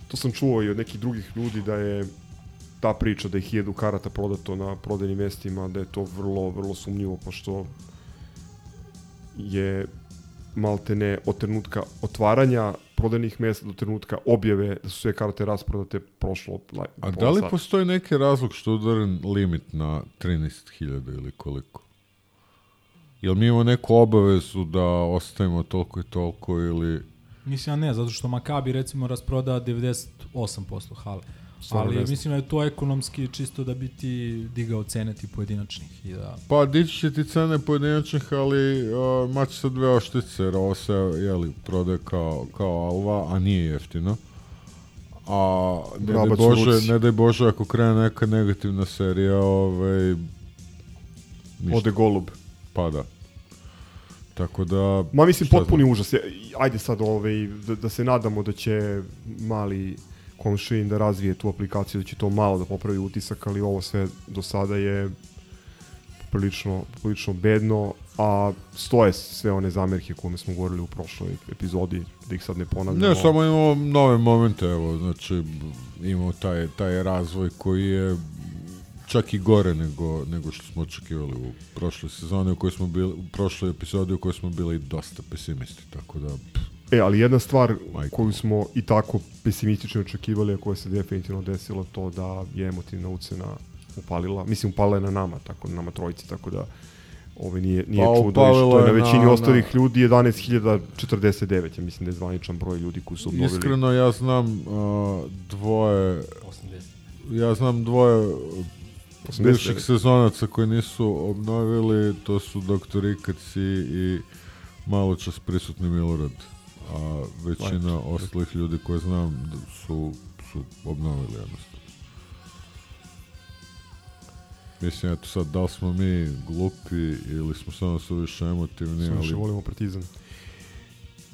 To sam čuo i od nekih drugih ljudi da je ta priča da je hiljadu karata prodato na prodajnim mestima, da je to vrlo, vrlo sumnjivo, pošto je malte ne od trenutka otvaranja prodajnih mesta do trenutka objave da su sve karte rasprodate prošlo la- A pola da li sata. postoji neki razlog što je udaren limit na 13.000 ili koliko? Jel mi imamo neku obavezu da ostavimo toliko i toliko ili... Mislim, ja ne, zato što Makabi recimo rasproda 98% hale. Ali ne znam. mislim da je to ekonomski čisto da bi ti digao cene ti pojedinačnih i da... Pa dići će ti cene pojedinačnih, ali uh, mač sa dve oštice, jer ovo se, jeli, prodaje kao, kao alva, a nije jeftino. A ne daj, Bože, ne daj Bože, ako krene neka negativna serija, ovaj, ništa. Ode golub. Pa da. Tako da... Ma mislim potpuni znam. užas. Ajde sad ovaj, da, da se nadamo da će mali komšin da razvije tu aplikaciju, da će to malo da popravi utisak, ali ovo sve do sada je prilično, prilično bedno, a stoje sve one zamerke koje smo govorili u prošloj epizodi, da ih sad ne ponavljamo. Ne, samo imamo nove momente, evo, znači imamo taj, taj razvoj koji je čak i gore nego, nego što smo očekivali u prošloj sezoni u kojoj smo bili, u prošloj epizodi u kojoj smo bili dosta pesimisti, tako da pff, E, ali jedna stvar Majko. koju smo i tako pesimistično očekivali, a koja se definitivno desila, to da je emotivna ucena upalila. Mislim, upalila je na nama, tako na nama trojici, tako da ove nije, nije Pa, čudo. što je na na- većini na- ostalih ljudi 11.049, ja mislim da je zvaničan broj ljudi koji su obnovili. iskreno ja znam uh, dvoje ja znam dvoje 89. bivših sezonaca koji nisu obnovili, to su Dr. Ikac i, i malo čas prisutni Milorad. A većina ostalih ljudi koje znam su, su obnovili jednostavno. Mislim, eto sad, da li smo mi glupi ili smo samo suviše emotivni, Sve više ali... volimo partizan.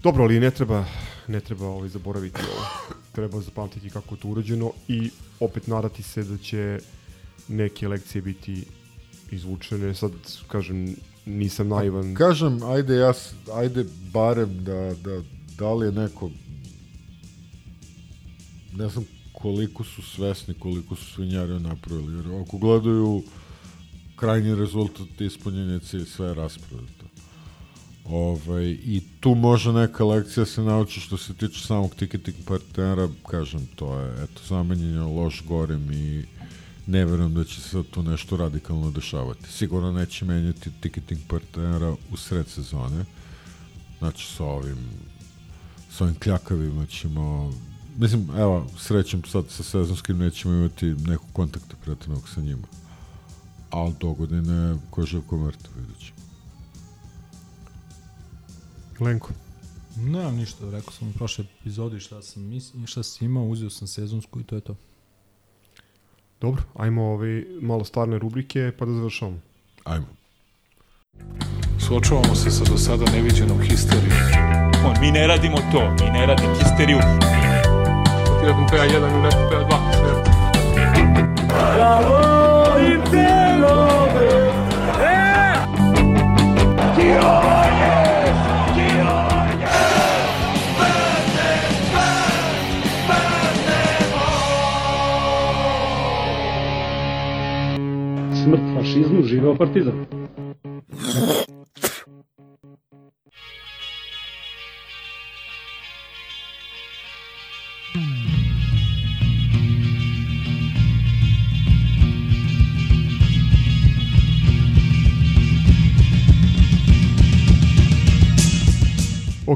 Dobro, ali ne treba, ne treba ovaj zaboraviti ovo. Treba zapamtiti kako je to urađeno i opet nadati se da će neke lekcije biti izvučene. Sad, kažem, nisam naivan. Kažem, ajde, ja, ajde barem da, da, da li je neko ne znam koliko su svesni, koliko su svinjari napravili, jer ako gledaju krajnji rezultat ispunjenja cilj, sve je rasprodato. Ovaj, I tu može neka lekcija se nauči što se tiče samog ticketing partnera, kažem, to je eto, zamenjenje loš gorim i ne verujem da će se tu nešto radikalno dešavati. Sigurno neće menjati ticketing partnera u sred sezone. Znači sa ovim sa ovim kljakavima ćemo mislim, evo, srećem sad sa sezonskim nećemo imati nekog kontakta prijateljnog sa njima. Ali do godine ko je živ ko mrtav, vidjet ćemo. Lenko. Nemam ništa, rekao sam u prošloj epizodi šta sam, mislim, šta sam imao, uzeo sam sezonsku i to je to. Dobro, ajmo ovaj, malo starne rubrike pa da završamo. Ajmo. Suočavamo se sa do sada neviđenom histerijom. On, mi ne radimo to, mi ne radimo histeriju. Ti da PA 1 ili neko PA 2, sve. Smrt fašizmu, živeo partizan.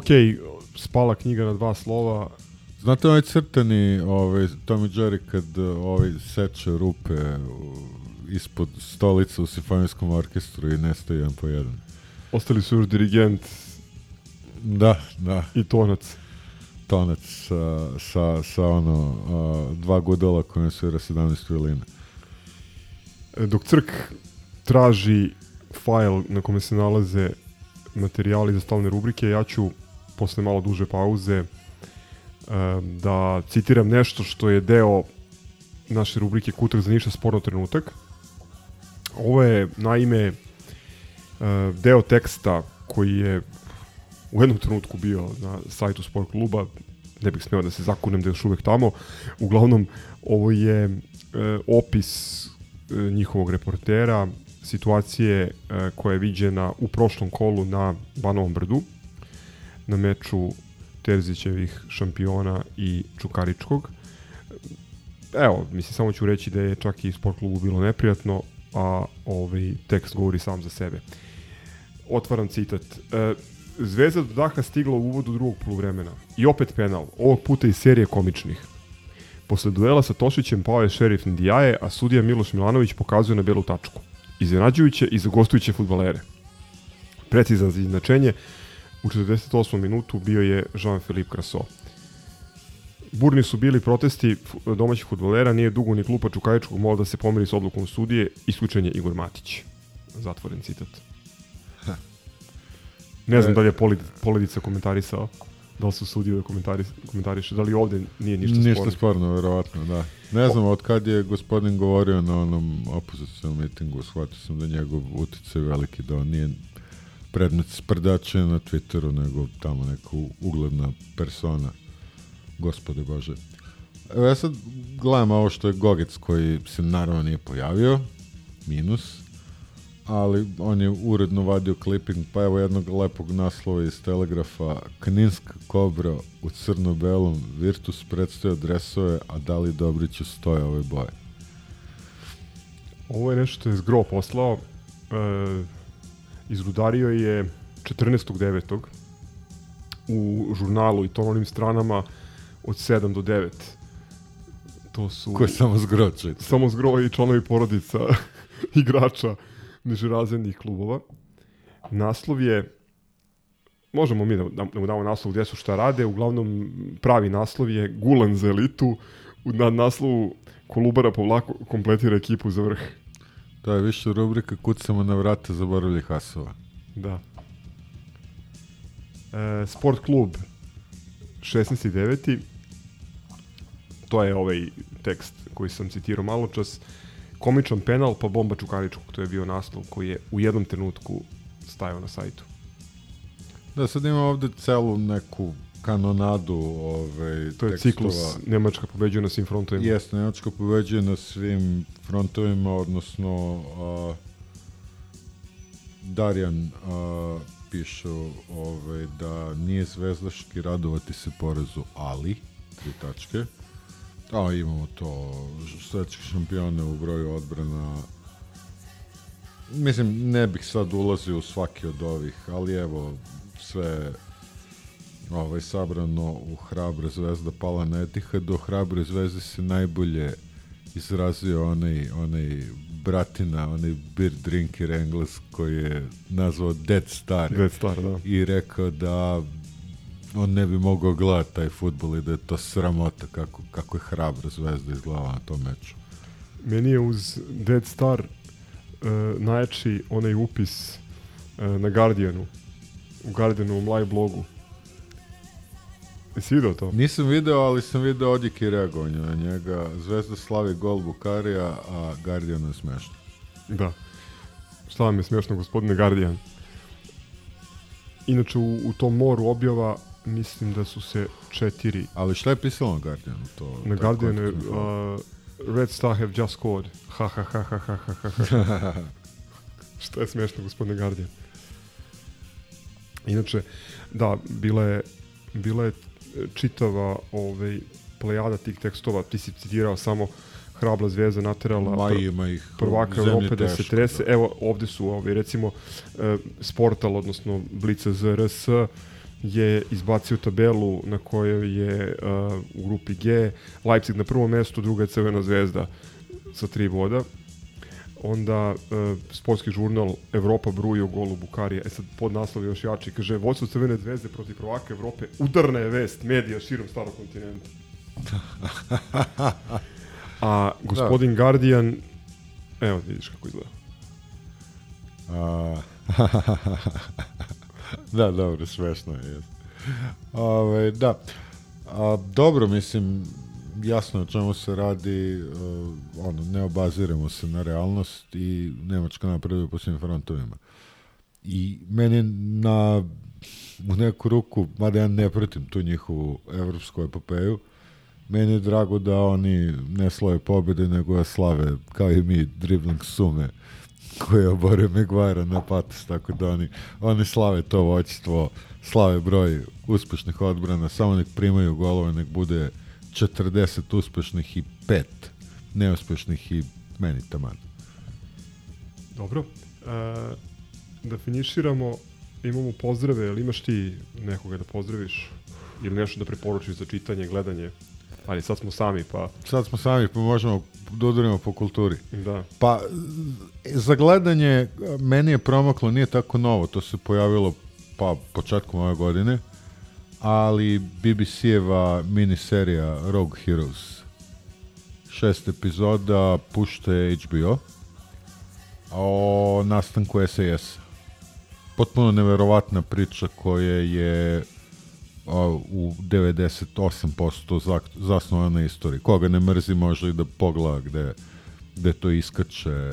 Ok, spala knjiga na dva slova. Znate ovaj crtani ovaj, Tom i Jerry kad ovaj seče rupe ispod stolica u simfonijskom orkestru i nestaje jedan po jedan. Ostali su još dirigent Da, da. i tonac. Tonac sa, sa, sa ono, a, dva koje svira 17 violina. E, Dok Crk traži fajl na kome se nalaze materijali za stalne rubrike, ja ću posle malo duže pauze e, da citiram nešto što je deo naše rubrike Kutak za ništa sporno trenutak. Ovo je naime e, deo teksta koji je u jednom trenutku bio na sajtu sport kluba, ne bih smeo da se zakunem da je još uvek tamo. Uglavnom, ovo je e, opis e, njihovog reportera, situacije koja je viđena u prošlom kolu na Banovom brdu, na meču Terzićevih šampiona i Čukaričkog. Evo, mislim, samo ću reći da je čak i sport klubu bilo neprijatno, a ovaj tekst govori sam za sebe. Otvaram citat. E, Zvezda do daha stigla u uvodu drugog poluvremena. I opet penal, ovog puta iz serije komičnih. Posle duela sa Tošićem pao je šerif Ndiaye, a sudija Miloš Milanović pokazuje na belu tačku. Iznenađujuće i za gostujuće futbalere. Precizan za izjednačenje, u 48. minutu bio je Jean-Philippe Crasso. Burni su bili protesti domaćih futbolera, nije dugo ni klupa Čukajičkog mogla da se pomeri s odlukom sudije, isključen je Igor Matić. Zatvoren citat. Ne znam E. da li je Polid, Polidica komentarisao, da li su sudije da komentari, komentariše, da li ovde nije ništa, Ništa sporno. sporno, verovatno, da. Ne znam, od kad je gospodin govorio na onom opozicijom mitingu, shvatio sam da je njegov uticaj veliki, da on nije predmet sprdače na Twitteru, nego tamo neka ugledna persona. Gospode Bože. Evo ja sad gledam ovo što je Gogec koji se naravno nije pojavio, minus, ali on je uredno vadio clipping, pa evo jednog lepog naslova iz Telegrafa, Kninska kobra u crno-belom, Virtus predstavio dresove, a da li Dobriću stoje ove boje? Ovo je nešto što je Zgro poslao. E, izrudario je 14.9. u žurnalu i to onim stranama od 7 do 9. To su... Ko je samo Zgro čita? Samo Zgro i članovi porodica igrača nižerazrednih klubova. Naslov je možemo mi da, da, da mu damo naslov gdje su šta rade, uglavnom pravi naslov je Gulan za elitu, na naslovu Kolubara povlako kompletira ekipu za vrh. To je više rubrika Kucamo na vrata zaboravljih hasova. Da. E, sport klub 16.9. To je ovaj tekst koji sam citirao malo čas. Komičan penal pa bomba Čukaričkog. To je bio naslov koji je u jednom trenutku stajao na sajtu. Da, sad ima ovde celu neku kanonadu ovaj, To je tekstova. ciklus Nemačka pobeđuje na svim frontovima. Jeste, Nemačka pobeđuje na svim frontovima, odnosno a, Darjan a, piše ovaj, da nije zvezdaški radovati se porezu, ali, tri tačke, a imamo to svetske šampione u broju odbrana, mislim, ne bih sad ulazio u svaki od ovih, ali evo, sve ovaj, sabrano u Hrabre zvezda pala na Etihadu. Hrabre zvezde se najbolje izrazio onaj, onaj bratina, onaj beer drinker engles koji je nazvao Dead Star. Dead Star, da. I rekao da on ne bi mogao gledati taj futbol i da je to sramota kako, kako je Hrabra zvezda izgledala na tom meču. Meni je uz Dead Star uh, najjači onaj upis uh, na Guardianu. U Guardianovom live blogu. Jesi vidio to? Nisam video, ali sam video odjek i reagovanje na njega. Zvezda slavi gol Bukarija, a Guardian je smešno. Da. Šta vam je smiješno, gospodine Guardian? Inače, u, u tom moru objava mislim da su se četiri... Ali šta je pisalo na Guardianu? To, Na Guardianu je uh, Red Star have just scored. Ha ha ha ha ha ha ha ha. Šta je smiješno, gospodine Guardian? Inače, da, bila je, bila je čitava ovaj, plejada tih tekstova, ti si citirao samo hrabla zvezda naterala Ma, ima ih prvaka Europe da se trese. Evo, ovde su ovaj, recimo e, Sportal, odnosno Blica ZRS je izbacio tabelu na kojoj je e, u grupi G Leipzig na prvom mestu, druga je Crvena zvezda sa tri boda. Onda e, sportski žurnal Evropa bruji o golu Bukarija. E sad pod naslov je još jači. Kaže, vodstvo Crvene zvezde protiv prvaka Evrope. Udarna je vest medija širom starog kontinenta. A gospodin Guardian, evo vidiš kako izgleda. A, da, dobro, smešno je. Ove, da. A, dobro, mislim, jasno je o čemu se radi, uh, ono, ne obaziramo se na realnost i Nemačka napreduje po svim frontovima. I meni na u neku ruku, mada ja ne pratim tu njihovu evropsku epopeju, meni je drago da oni ne slave pobjede, nego da slave, kao i mi, dribling sume koji je oborio Maguire na patos, tako da oni, oni slave to voćstvo, slave broj uspešnih odbrana, samo nek primaju golove, nek bude 40 uspešnih i 5 neuspešnih i meni taman. Dobro. E, da finiširamo, imamo pozdrave, ali imaš ti nekoga da pozdraviš? Ili nešto da preporučiš za čitanje, gledanje? Ali sad smo sami, pa... Sad smo sami, pa možemo da udarimo po kulturi. Da. Pa, za gledanje, meni je promaklo, nije tako novo, to se pojavilo pa početkom ove godine, ali BBC-eva miniserija Rogue Heroes. Šest epizoda pušta je HBO o nastanku SAS. Potpuno neverovatna priča koja je u 98% zak, zasnovana na istoriji. Koga ne mrzi može i da pogleda gde, gde to iskače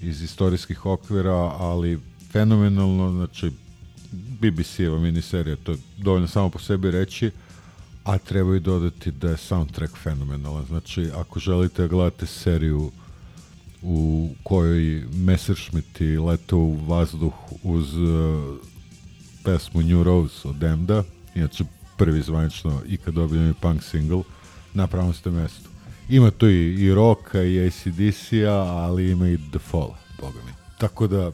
iz istorijskih okvira, ali fenomenalno, znači BBC-eva miniserija, to je dovoljno samo po sebi reći, a treba i dodati da je soundtrack fenomenalan. Znači, ako želite da gledate seriju u kojoj Messerschmitti lete u vazduh uz uh, pesmu New Rose od Demda, inače prvi zvanično ikad dobljeni punk single, na pravom ste mestu. Ima tu i, i rocka i ACDC-a, ali ima i The Fall, boga mi. Tako da,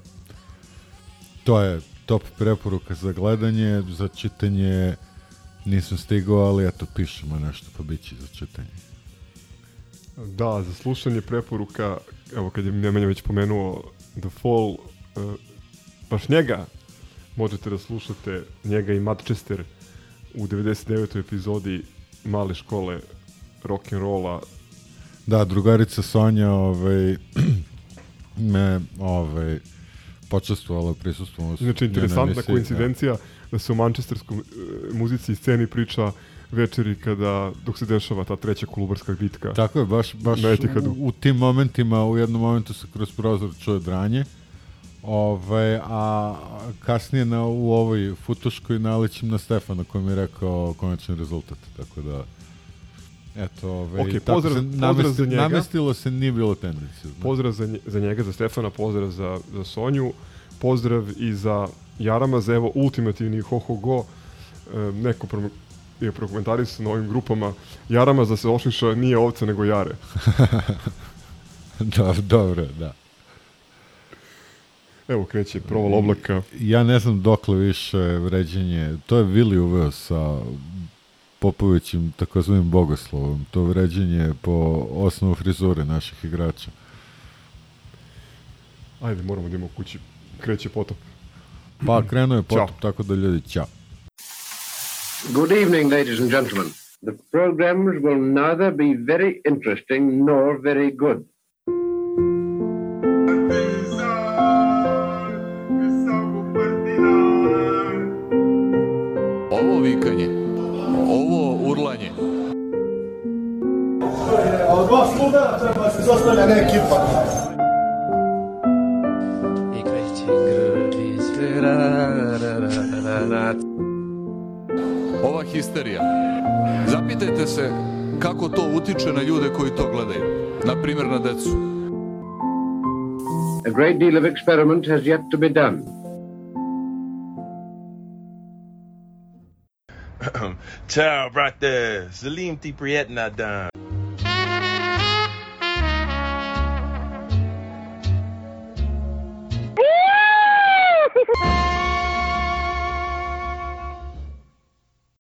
to je top preporuka za gledanje, za čitanje nisam stigao, ali eto pišemo nešto pa bit će za čitanje. Da, za slušanje preporuka, evo kad je Nemanja već pomenuo The Fall, uh, baš njega možete da slušate, njega i Manchester u 99. epizodi male škole rock and rolla. Da, drugarica Sonja ovaj, me ovaj, počestvovala u prisustvu. Znači, interesantna koincidencija da. da se u mančesterskom uh, muzici i sceni priča večeri kada, dok se dešava ta treća kolubarska bitka. Tako je, baš, baš u, u, tim momentima, u jednom momentu se kroz prozor čuje dranje, Ove, a kasnije na, u ovoj futuškoj nalećem na Stefana koji mi je rekao konačni rezultat, tako da eto, ove, okay, tako pozdrav, se namesti, za njega. namestilo se, nije bilo tendencije. Pozdrav za, nje, za njega, za Stefana, pozdrav za, za Sonju, pozdrav i za Jarama, za evo ultimativni ho ho go, e, neko pro, je prokomentarisao na ovim grupama, Jarama za se ošiša nije ovce nego jare. dobro, dobro, da. Evo kreće proval oblaka. Ja ne znam dokle više vređenje. To je Vili uveo sa Popovićim takozvanim bogoslovom. To vređenje po osnovu frizure naših igrača. Ajde, moramo da imamo kući. Kreće potop. Pa, krenuo je potop, Ćao. tako da ljudi, ćao. Good evening, ladies and gentlemen. The programs will neither be very interesting nor very good. Ovo vikanje, A od vas luda treba se zostavlja ne ekipa. Ova histerija. Zapitajte se kako to utiče na ljude koji to gledaju. Na primjer na decu. A great deal of experiment has yet to be done. Ciao, brate. Salim ti prijetna dan.